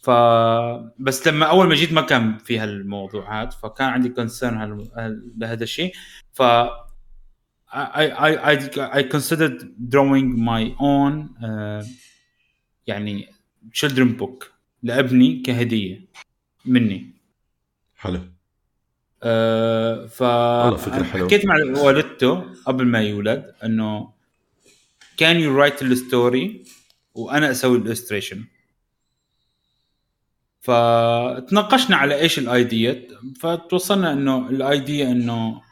ف بس لما أول ما جيت ما كان في هالموضوعات فكان عندي كونسيرن لهذا الشيء. ف I I I I considered drawing my own uh, يعني children book لأبني كهدية مني. حلو. آه ف حكيت مع والدته قبل ما يولد إنه كان you write ال story وأنا أسوي ال illustration فتناقشنا على إيش ال idea فتوصلنا إنه ال idea إنه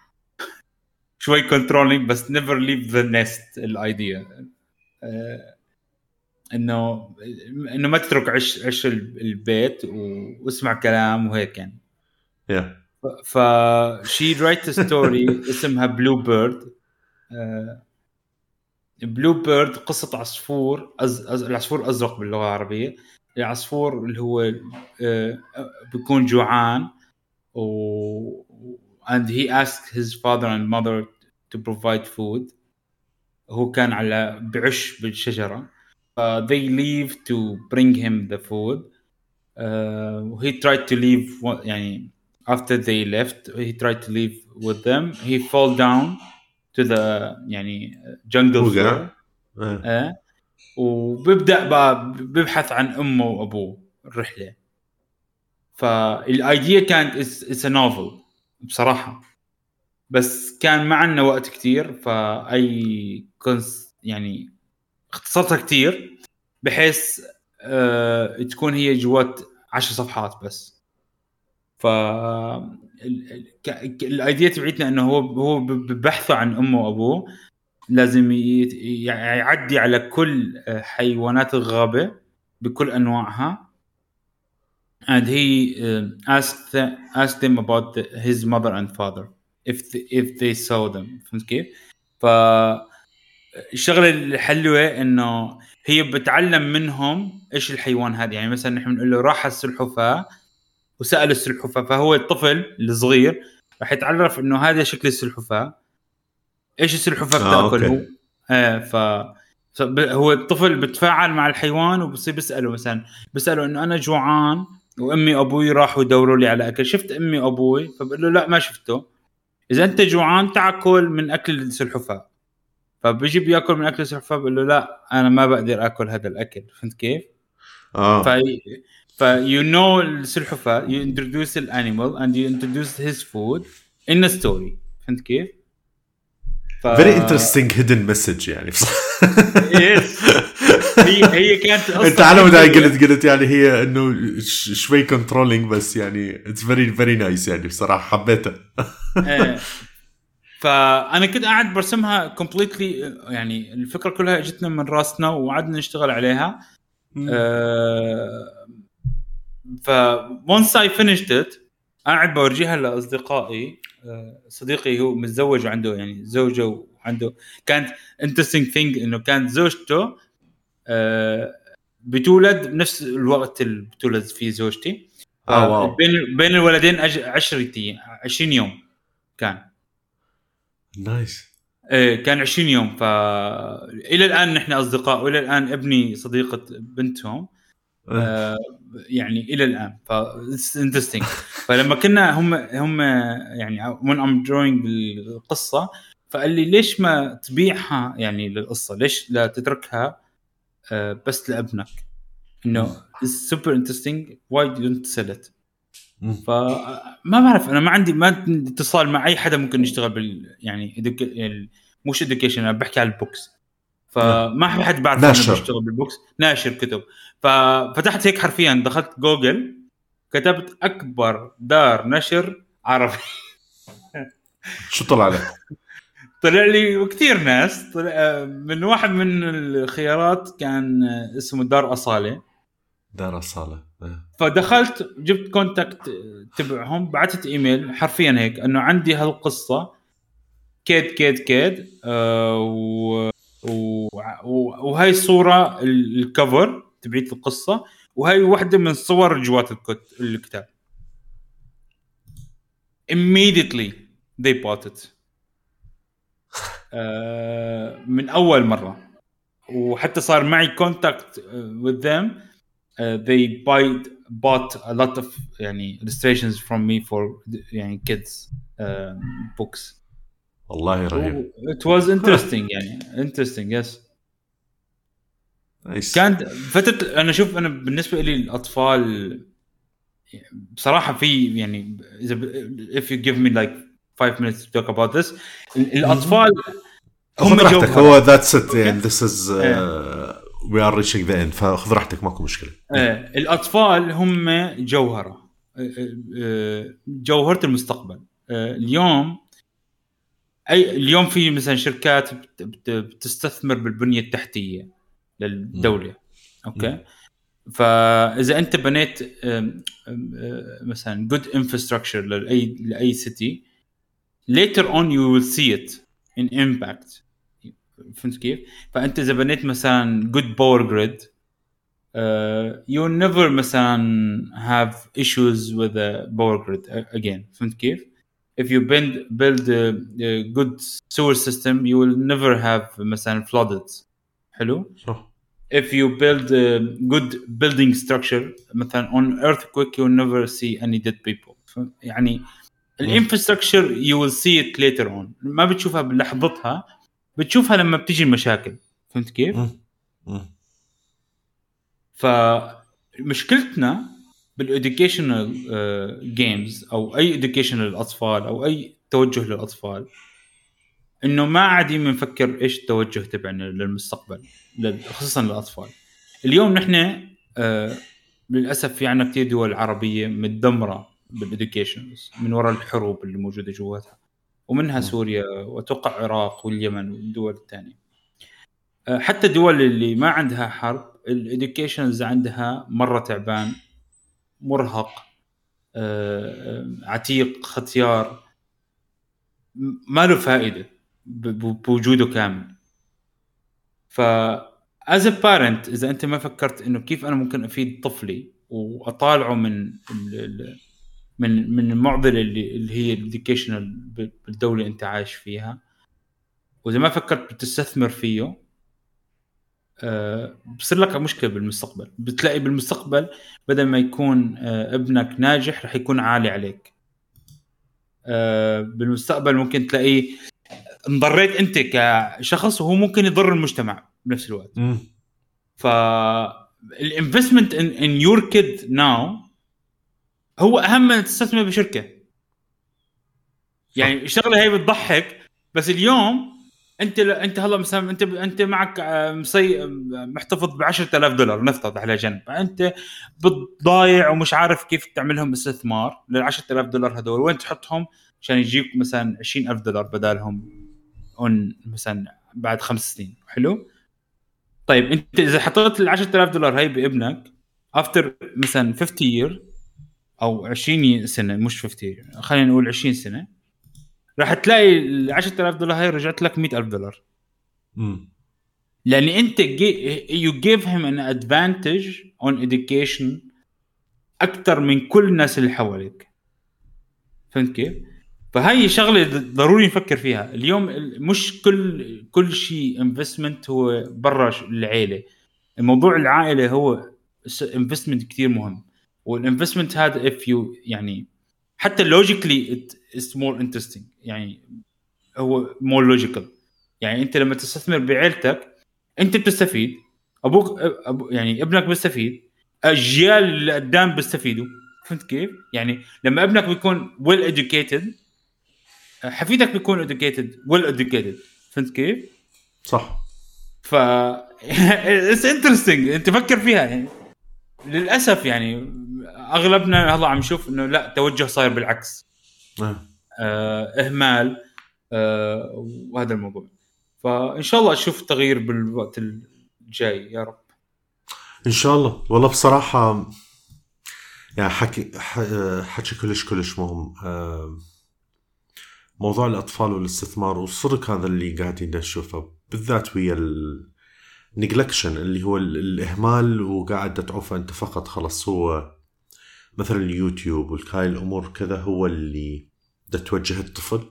شوي controlling بس never leave the nest ال idea إنه إنه ما تترك عش عش البيت واسمع كلام وهيك يعني. Yeah. ف she write story اسمها Blue Bird Blue Bird قصة عصفور أز... أز... العصفور أزرق باللغة العربية. العصفور اللي هو uh, بيكون جوعان و and he asked his father and mother to provide food هو كان على بعش بالشجره uh, they leave to bring him the food uh, he tried to leave يعني after they left he tried to leave with them he fall down to the يعني jungle floor uh, وبيبدا بيبحث عن أمه وأبوه الرحلة. فالآيديا كانت اتس نوفل بصراحة. بس كان ما عندنا وقت كثير فأي كنس يعني اختصرتها كثير بحيث آه تكون هي جوات عشر صفحات بس. ف الآيديا تبعتنا إنه هو هو ببحثه عن أمه وأبوه. لازم يعدي على كل حيوانات الغابة بكل أنواعها. And he uh, asked asked them about his mother and father if the, if they saw them. فهمت كيف؟ ف الشغلة الحلوة إنه هي بتعلم منهم إيش الحيوان هذا. يعني مثلا نحن بنقول له راح السلحفاة وسأل السلحفاة فهو الطفل الصغير راح يتعرف إنه هذا شكل السلحفاة. إيش السلحفاه آه بتاكل هو؟ إيه ف هو الطفل بتفاعل مع الحيوان وبصير بيسأله مثلا بيسأله إنه أنا جوعان وأمي وأبوي راحوا يدوروا لي على أكل شفت أمي وأبوي؟ فبقول له لا ما شفته. إذا أنت جوعان تعال كل من أكل السلحفاه فبيجي بيأكل من أكل السلحفاه بقول له لا أنا ما بقدر آكل هذا الأكل. فهمت كيف؟ آه. ف you know السلحفاه you introduce ال animal and you introduce his food in story فهمت كيف؟ very interesting hidden message يعني. yes هي هي كانت انت على ما قلت قلت يعني هي إنه شوي controlling بس يعني it's very very nice يعني بصراحة حبيتها. إيه. فأنا كنت قاعد برسمها completely يعني الفكرة كلها اجتنا من راسنا وقعدنا نشتغل عليها. آه ف once I finished it قاعد بورجيها لأصدقائي. آه صديقي هو متزوج وعنده يعني زوجة وعنده. كانت interesting thing إنه كانت زوجته آه بتولد بنفس الوقت اللي بتولد فيه زوجتي. آه wow. بين بين الولدين 10 أيام 20 يوم كان. nice إيه كان 20 يوم. ف إلى الآن نحن أصدقاء وإلى الآن ابني صديقة بنتهم. آه يعني إلى الآن. ف interesting فلما كنا هم هم يعني when I'm drawing القصة فقال لي ليش ما تبيعها يعني للقصة؟ ليش لا تتركها آه بس لأبنك؟ إنه super interesting why don't sell it فما بعرف أنا ما عندي ما اتصال مع أي حدا ممكن يشتغل بال يعني مش education أنا بحكي على ال books. فما في حد بعرف ناشر. بيشتغل بال books. ناشر كتب. ففتحت هيك حرفيا دخلت جوجل كتبت أكبر دار نشر عربي. شو طلع لك؟ طلع لي كثير ناس. طلع من واحد من الخيارات كان اسمه دار أصالة. دار أصالة إيه. فدخلت جبت contact تبعهم بعثت إيميل حرفيا هيك إنه عندي هالقصة. kid kid kid آه و... و... و... وهي الصورة ال- ال cover. تبعت القصة وهي واحدة من صور جوات الكت... الكتاب immediately they bought it آه من اول مره وحتى صار معي contact with them uh, they buy bought a lot of يعني illustrations from me for يعني kids uh, books والله رهيب it was interesting يعني interesting yes nice. كانت فترة أنا شوف أنا بالنسبة لي الأطفال بصراحة في يعني إذا ب- if you give me like five minutes to talk about this ال- الأطفال هم خذ راحتك هو ذاتس ات يعني ذس از إيه. we are reaching the end فخذ راحتك ماكو مشكلة. آه، الأطفال هم جوهرة آه، آه، جوهرة المستقبل. اليوم أي اليوم في مثلا شركات بت- بت- بتستثمر بالبنية التحتية. للدوله أوكي فاذا انت بنيت آه، مثلا جود انفراستراكشر لاي لاي سيتي later on you will see it in impact فهمت كيف؟ فانت اذا بنيت مثلا good power grid uh, you will never مثلا have issues with the power grid again فهمت كيف؟ if you build build a, a good sewer system you will never have مثلا flooded حلو؟ صح if you build a good building structure مثلا on earthquake you will never see any dead people. يعني ال infrastructure you will see it later on. ما بتشوفها بلحظتها بتشوفها لما بتيجي المشاكل. فهمت كيف؟ فمشكلتنا بال educational games أو أي education للأطفال أو أي توجه للأطفال إنه ما عادين بنفكر إيش التوجه تبعنا للمستقبل. لل- خصوصا للأطفال. اليوم نحن آه، للأسف في عنا كثير دول عربية متدمرة بال education من وراء الحروب اللي موجودة جواتها ومنها سوريا واتوقع العراق واليمن والدول الثانية. آه، حتى الدول اللي ما عندها حرب ال educations عندها مرة تعبان مرهق آه، عتيق ختيار ما له فائدة بوجوده كامل. ف as parent إذا أنت ما فكرت إنه كيف أنا ممكن أفيد طفلي وأطالعه من ال- من من المعضلة اللي اللي هي ال educational بالدولة اللي أنت عايش فيها وإذا ما فكرت بتستثمر فيه آه، بصير لك مشكلة بالمستقبل. بتلاقي بالمستقبل بدل ما يكون آه، ابنك ناجح رح يكون عالة عليك. آه، بالمستقبل ممكن تلاقيه انضريت أنت كشخص وهو ممكن يضر المجتمع. بنفس الوقت. ف الانفستمنت ان يور كيد ناو هو أهم من تستثمر بشركة. يعني الشغلة هي بتضحك بس اليوم أنت أنت هلا مثلا أنت أنت معك آه، مصي محتفظ ب 10000 دولار نفترض على جنب. انت بتضايع ومش عارف كيف تعملهم استثمار لل 10000 دولار هدول. وين تحطهم؟ عشان يجيك مثلا 20000 دولار بدالهم on مثلا بعد خمس سنين. حلو؟ طيب انت إذا حطيت ال 10000 دولار هاي بابنك after مثلا 50 year أو 20 سنة مش 50 year، خلينا نقول 20 سنة راح تلاقي ال 10000 دولار هاي رجعت لك 100000 دولار مم. لأن أنت you give him an advantage on education أكثر من كل الناس اللي حواليك فهمت كيف؟ فهي شغلة ضروري نفكر فيها. اليوم ال- مش كل كل شيء investment هو برا العيلة. الموضوع العائلة هو investment كثير مهم. وال investment هذا if you يعني حتى logically it's more interesting يعني هو more logical يعني انت لما تستثمر بعيلتك انت بتستفيد. أبوك أبو يعني ابنك بيستفيد. أجيال اللي قدام بيستفيدوا. فهمت كيف؟ يعني لما ابنك بيكون well educated حفيدك بيكون educated well educated. فهمت كيف؟ صح. ف it's interesting انت فكر فيها يعني. للأسف يعني أغلبنا هلا عم نشوف إنه لا توجه صاير بالعكس. آه. آه إهمال آه وهذا الموضوع. فإن شاء الله أشوف تغيير بالوقت الجاي. يا رب. إن شاء الله. والله بصراحة يعني حكي حكي كلش كلش مهم. آه، موضوع الأطفال والاستثمار والصدق هذا اللي قاعدين نشوفه بالذات ويا النجلكشن اللي هو ال- الإهمال وقاعد تدعوه أنت فقط خلص هو مثلا اليوتيوب والهاي الأمور كذا هو اللي دا توجه الطفل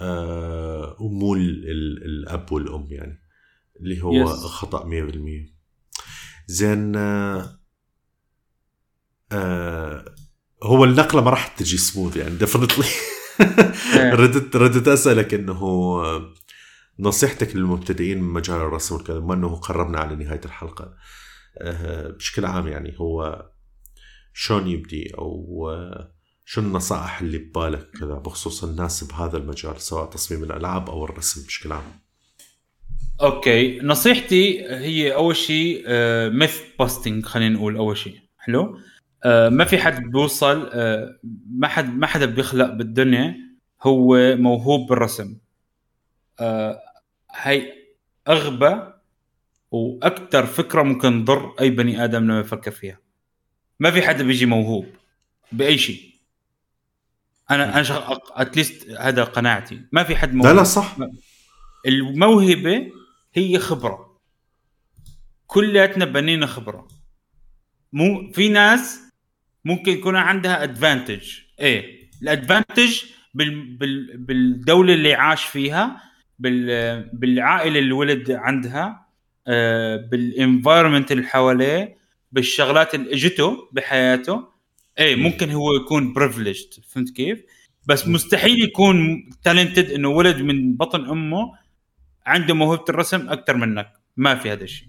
آه ومو ال- ال- الأب والأم يعني اللي هو Yes. خطأ 100% زين آه آه هو النقلة ما راح تجي smooth يعني definitely. ردت ردت أسألك إنه آه، نصيحتك للمبتدئين من مجال الرسم وكذا بما إنه قربنا على نهاية الحلقة. آه، بشكل عام يعني هو شلون يبدي أو آه، شو النصائح اللي ببالك كذا بخصوص الناس بهذا المجال سواء تصميم الألعاب أو الرسم بشكل عام؟ Okay. نصيحتي هي أول شيء myth busting خلينا نقول أول شيء. حلو؟ ما في حد بيوصل ما حد ما حدا بيخلق بالدنيا هو موهوب بالرسم. آه، هي أغبى وأكثر فكرة ممكن تضر أي بني آدم لما يفكر فيها. ما في حدا بيجي موهوب بأي شيء. أنا أنا اتليست هذا قناعتي. ما في حد موهوب. لا لا صح الموهبة هي خبرة. كلياتنا بنينا خبرة. مو في ناس ممكن يكون عندها ادفانتج إيه الادفانتج بال بال بالدولة اللي عاش فيها بال بالعائلة اللي ولد عندها آه بال environment اللي حواليه بالشغلات اللي اجته بحياته إيه ممكن هو يكون privileged فهمت كيف؟ بس مستحيل يكون talented إنه ولد من بطن أمه عنده موهبة الرسم أكثر منك ما في هذا الشيء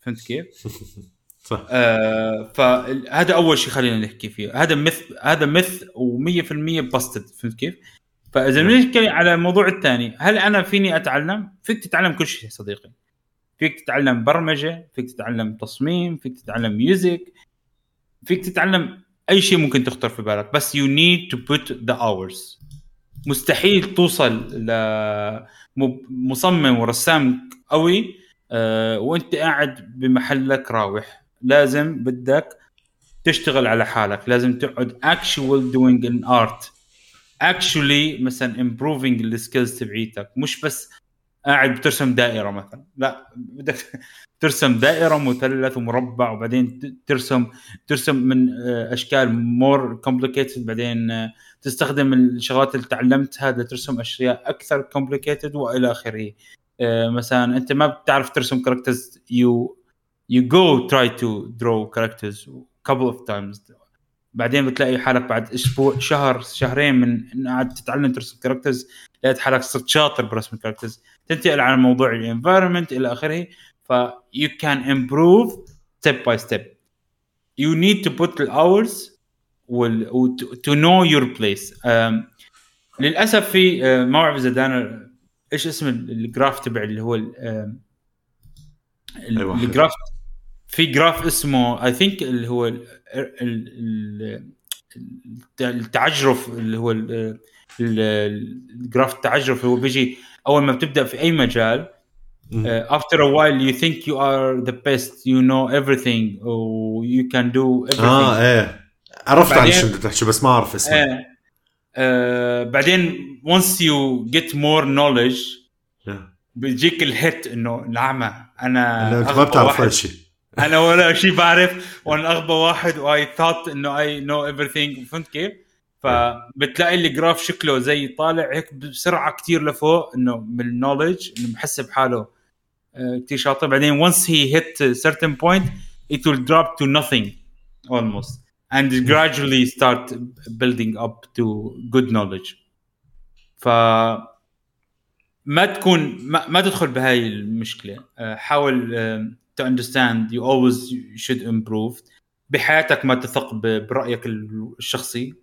فهمت كيف؟ صح. آه فهذا أول شيء خلينا نحكي فيه. هذا myth هذا myth و100% busted فهمت كيف؟ فإذا بنحكي على الموضوع الثاني هل أنا فيني أتعلم؟ فيك تتعلم كل شيء صديقي. فيك تتعلم برمجة فيك تتعلم تصميم فيك تتعلم music فيك تتعلم أي شيء ممكن تخطر في بالك. بس you need to put the hours. مستحيل توصل لمصمم ورسام قوي أه وأنت قاعد بمحلك راوح. لازم بدك تشتغل على حالك لازم تقعد actual doing an art actually مثلا improving ال skills تبعيتك مش بس قاعد بترسم دائرة مثلا لا بدك ترسم دائرة مثلث ومربع وبعدين ترسم ترسم من آه، أشكال more complicated بعدين آه، تستخدم الشغلات اللي تعلمتها لترسم أشياء أكثر complicated وإلى آخره. آه، مثلا أنت ما بتعرف ترسم characters you you go try to draw characters couple of times. بعدين بتلاقي حالك بعد أسبوع شهر شهرين من إن قاعد تتعلم ترسم characters لقيت حالك صرت شاطر برسم ال characters تنتقل على موضوع ال environment إلى آخره. ف you can improve step by step. You need to put the hours وال, to, know your place. um, للأسف في uh, ما بعرف اذا دانا إيش اسم ال- ال graph تبع اللي هو ال- um. ال graph في graph اسمه I think اللي هو ال- ال- ال- التعجرف اللي هو ال- ال- ال graph التعجرف هو بيجي أول ما بتبدأ في أي مجال after a while you think you are the best you know everything you can do everything آه إيه عرفت عن شو تحكي بس ما أعرف اسمه آه. آه بعدين once you get more knowledge إيه. بيجيك ال hit إنه يا عمي أنا ما بعرف. ولا شيء أنا ولا شيء بعرف. وأنا أغبى واحد واي ثوت إنه I know everything. فهمت كيف؟ فبتلاقي ال graph شكله زي طالع هيك بسرعة كتير لفوق إنه من ال knowledge إنه محسب حاله آه، كتير شاطر. بعدين he hit a certain point it will drop to nothing almost. And gradually start building up to good knowledge. ف ما تكون ما, ما تدخل بهاي المشكلة. آه، حاول آه، to understand you always should improve. بحياتك ما تثق برأيك الشخصي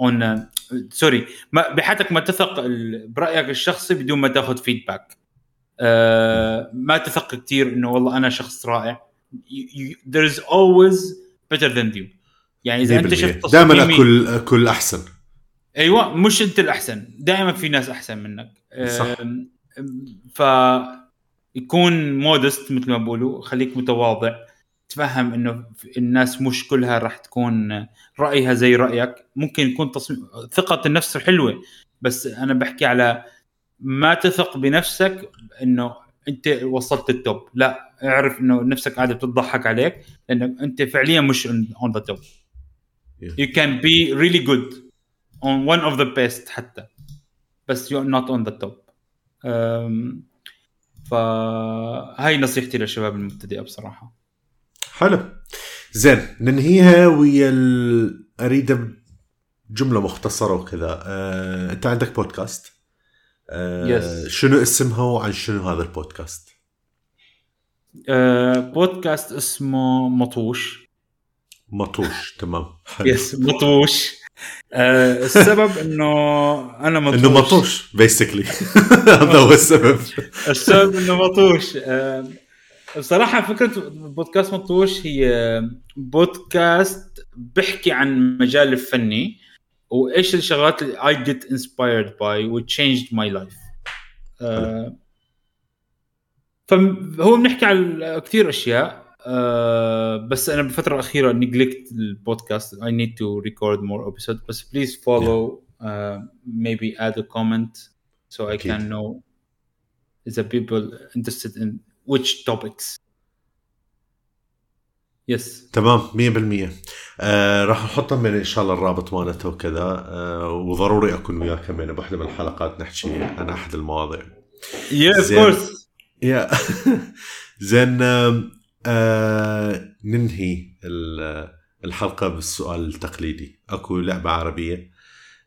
own sorry ما بحياتك ما تثق برأيك الشخصي بدون ما تاخذ feedback ما تثق كثير إنه والله أنا شخص رائع. You- you- there's always better than you. يعني إذا أنت شفت دائما اكل أكل أحسن. أيوه مش أنت الأحسن. دائما في ناس أحسن منك. صح. ف يكون مودست مثل ما بقولوا خليك متواضع تفهم إنه الناس مش كلها راح تكون رأيها زي رأيك. ممكن يكون تصميم ثقة النفس حلوة بس أنا بحكي على ما تثق بنفسك إنه أنت وصلت ال top لا اعرف إنه نفسك قاعدة بتضحك عليك لأنه أنت فعليا مش on the top you can be really good on one of the best حتى بس you're not on the top. أم، فهاي نصيحتي للشباب المبتدئة بصراحة. حلو. زين ننهيها ويا ال... أريد جملة مختصرة وكذا. آه، أنت عندك بودكاست. آه، Yes. شنو اسمها وعن شنو هذا البودكاست؟ أه، بودكاست اسمه مطوش. مطوش تمام يس مطوش. أه، السبب إنه أنا مطوش إنه مطوش بيسكلي هذا هو السبب. السبب إنه مطوش آه، بصراحة فكرة بودكاست مطوش هي بودكاست بحكي عن مجال الفني وإيش الشغلات اللي I get inspired by which changed my life. آه، فهو بنحكي عن كثير أشياء. آه، بس أنا بالفترة الأخيرة نجلكت البودكاست. I need to record more episodes. بس uh, maybe add a comment so I أكيد. can know the people interested in which topics. yes تمام 100% آه راح نحط من إن شاء الله الرابط مالته وكذا. آه وضروري أكون وياك كمان بوحده من الحلقات نحكي عن أحد المواضيع. يا of course يا زين آه ننهي ال- الحلقة بالسؤال التقليدي. أكو لعبة عربية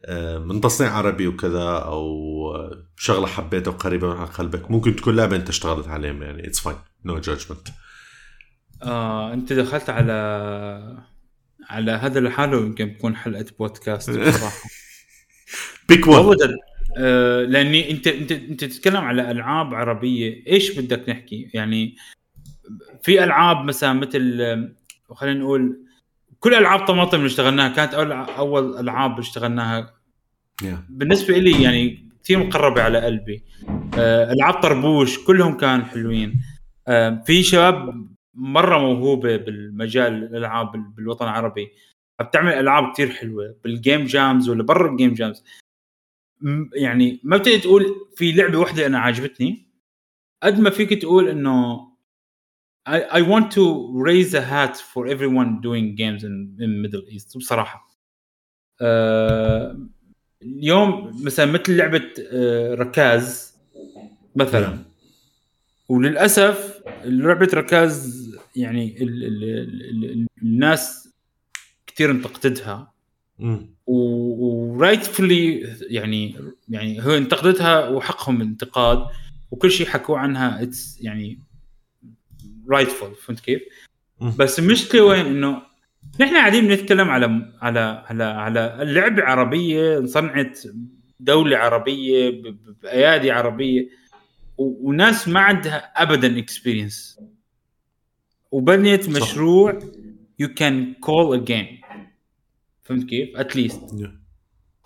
آه، من تصنيع عربي وكذا أو شغلة حبيتها وقريبة من قلبك. ممكن تكون لعبة أنت اشتغلت عليها يعني it's fine no judgment آه، أنت دخلت على على هذا لحاله يمكن تكون حلقة بودكاست بصراحة. إيه والله عن جد آه، لأني أنت أنت أنت تتكلم على ألعاب عربية. إيش بدك نحكي؟ يعني في ألعاب مثلا مثل خلينا نقول كل ألعاب طماطم اللي اشتغلناها كانت أول أول ألعاب اشتغلناها. بالنسبة لي يعني كثير مقربة على قلبي. آه، ألعاب طربوش كلهم كانوا حلوين. آه، في شباب مرة موهوبة بالمجال الألعاب بالوطن العربي. بتعمل ألعاب كتير حلوة بال game jams ولا برا ال game jams يعني ما بتقدر تقول في لعبة واحدة أنا عجبتني قد ما فيك تقول إنه I, I want to raise a hat for everyone doing games in, in Middle East بصراحة. آه اليوم مثلا مثل لعبة آه ركاز مثلا. وللأسف لعبة ركاز يعني ال ال ال ال الناس كثير انتقدتها. و rightfully يعني يعني هو انتقدتها وحقهم الانتقاد. وكل شيء حكوا عنها it's يعني rightful فهمت كيف؟ بس المشكلة وين إنه نحن قاعدين بنتكلم على على على على اللعبه عربية انصنعت دولة عربية بأيادي عربية وناس ما عندها ابدا experience وبنيت صح. مشروع you can call a game فهمت كيف؟ at least Yeah.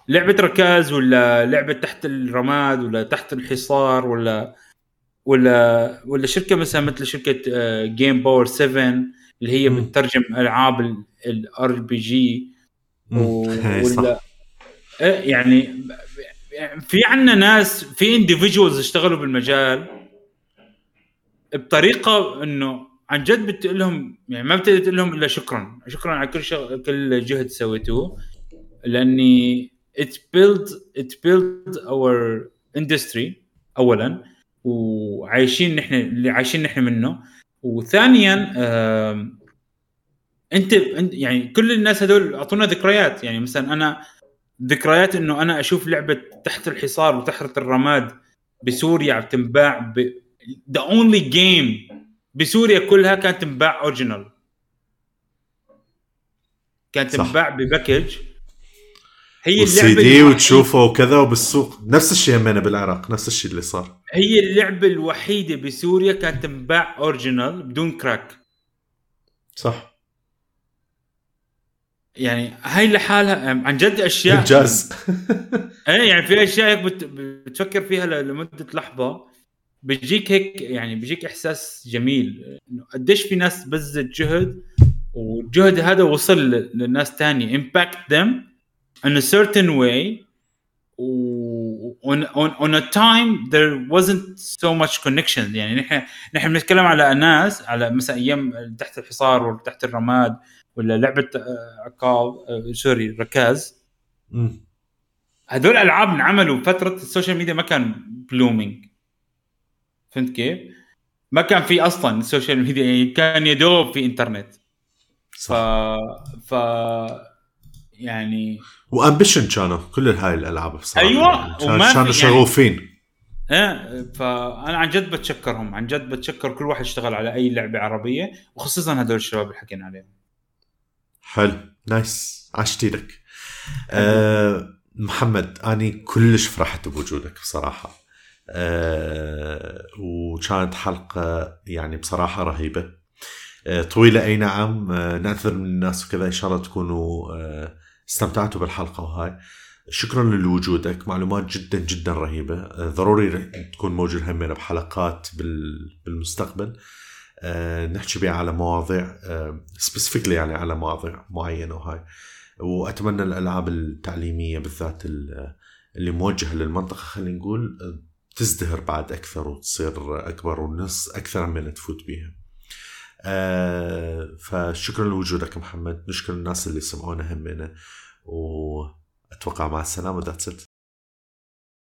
لعبة ركاز ولا لعبة تحت الرماد ولا تحت الحصار ولا ولا ولا شركة مثلا مثل شركة Game Power 7 اللي هي. بتترجم ألعاب ال RPG. ولا إيه، يعني في عنا ناس في individuals اشتغلوا بالمجال بطريقة إنه عن جد بتقول لهم يعني ما بتقدر تقول لهم إلا شكرا شكرا على كل شغل كل جهد سويتوه لأني it built it built our industry اولا وعايشين نحن اللي عايشين نحن منه. وثانيا انت يعني كل الناس هذول أعطونا ذكريات. يعني مثلا أنا ذكريات إنه أنا أشوف لعبة تحت الحصار وتحت الرماد بسوريا عم تنباع ب the only game بسوريا كلها كانت تنباع original كانت. تنباع ب package. هي اللعبة دي الوحيدة- وتشوفه وكذا وبالسوق. نفس الشيء همنا بالعراق نفس الشيء اللي صار. هي اللعبة الوحيدة بسوريا كانت تنباع original بدون crack. صح. يعني هاي لحالها عن جد أشياء إنجاز. إيه يعني في أشياء هيك بت... بتفكر فيها لمدة لحظة. بيجيك هيك يعني بيجيك إحساس جميل. إنه قديش في ناس بذلت جهد والجهد هذا وصل للناس تانية. Impact them. In a certain way on, on, on a time there wasn't so much connection. يعني نحن نحن بنتكلم على ناس على مثلا أيام تحت الحصار ولا تحت الرماد ولا لعبة آه، عقاب آه، sorry ركاز. مم. هدول ألعاب انعملوا فترة ال social media ما كان blooming فهمت كيف؟ ما كان في أصلا ال social media يعني كان يا دوب في إنترنت. ف صح ف يعني و ambition كانوا كل هاي الألعاب بصراحة. وما في كانوا يعني- شغوفين. إيه فأنا عن جد بتشكرهم عن جد بتشكر كل واحد اشتغل على أي لعبة عربية وخصوصا هدول الشباب اللي حكينا عليهم. حلو nice. عشت لك أه محمد أني كلش فرحت بوجودك بصراحة. أه وكانت حلقة يعني بصراحة رهيبة. أه طويلة أي نعم. أه نعتذر من الناس وكذا إن شاء الله تكونوا أه استمتعتوا بالحلقة وهاي. شكرا لوجودك. معلومات جدا جدا رهيبة. أه ضروري تكون موجود همنا بحلقات بال- بالمستقبل. أه نحكي بها على مواضيع specifically يعني على مواضيع معينة وهاي. وأتمنى الألعاب التعليمية بالذات ال- اللي موجهة للمنطقة خلينا نقول تزدهر بعد أكثر وتصير أكبر والناس أكثر من تفوت بيها. فشكرا لوجودك محمد. نشكر الناس اللي سمعونا همنا واتوقع مع السلامة that's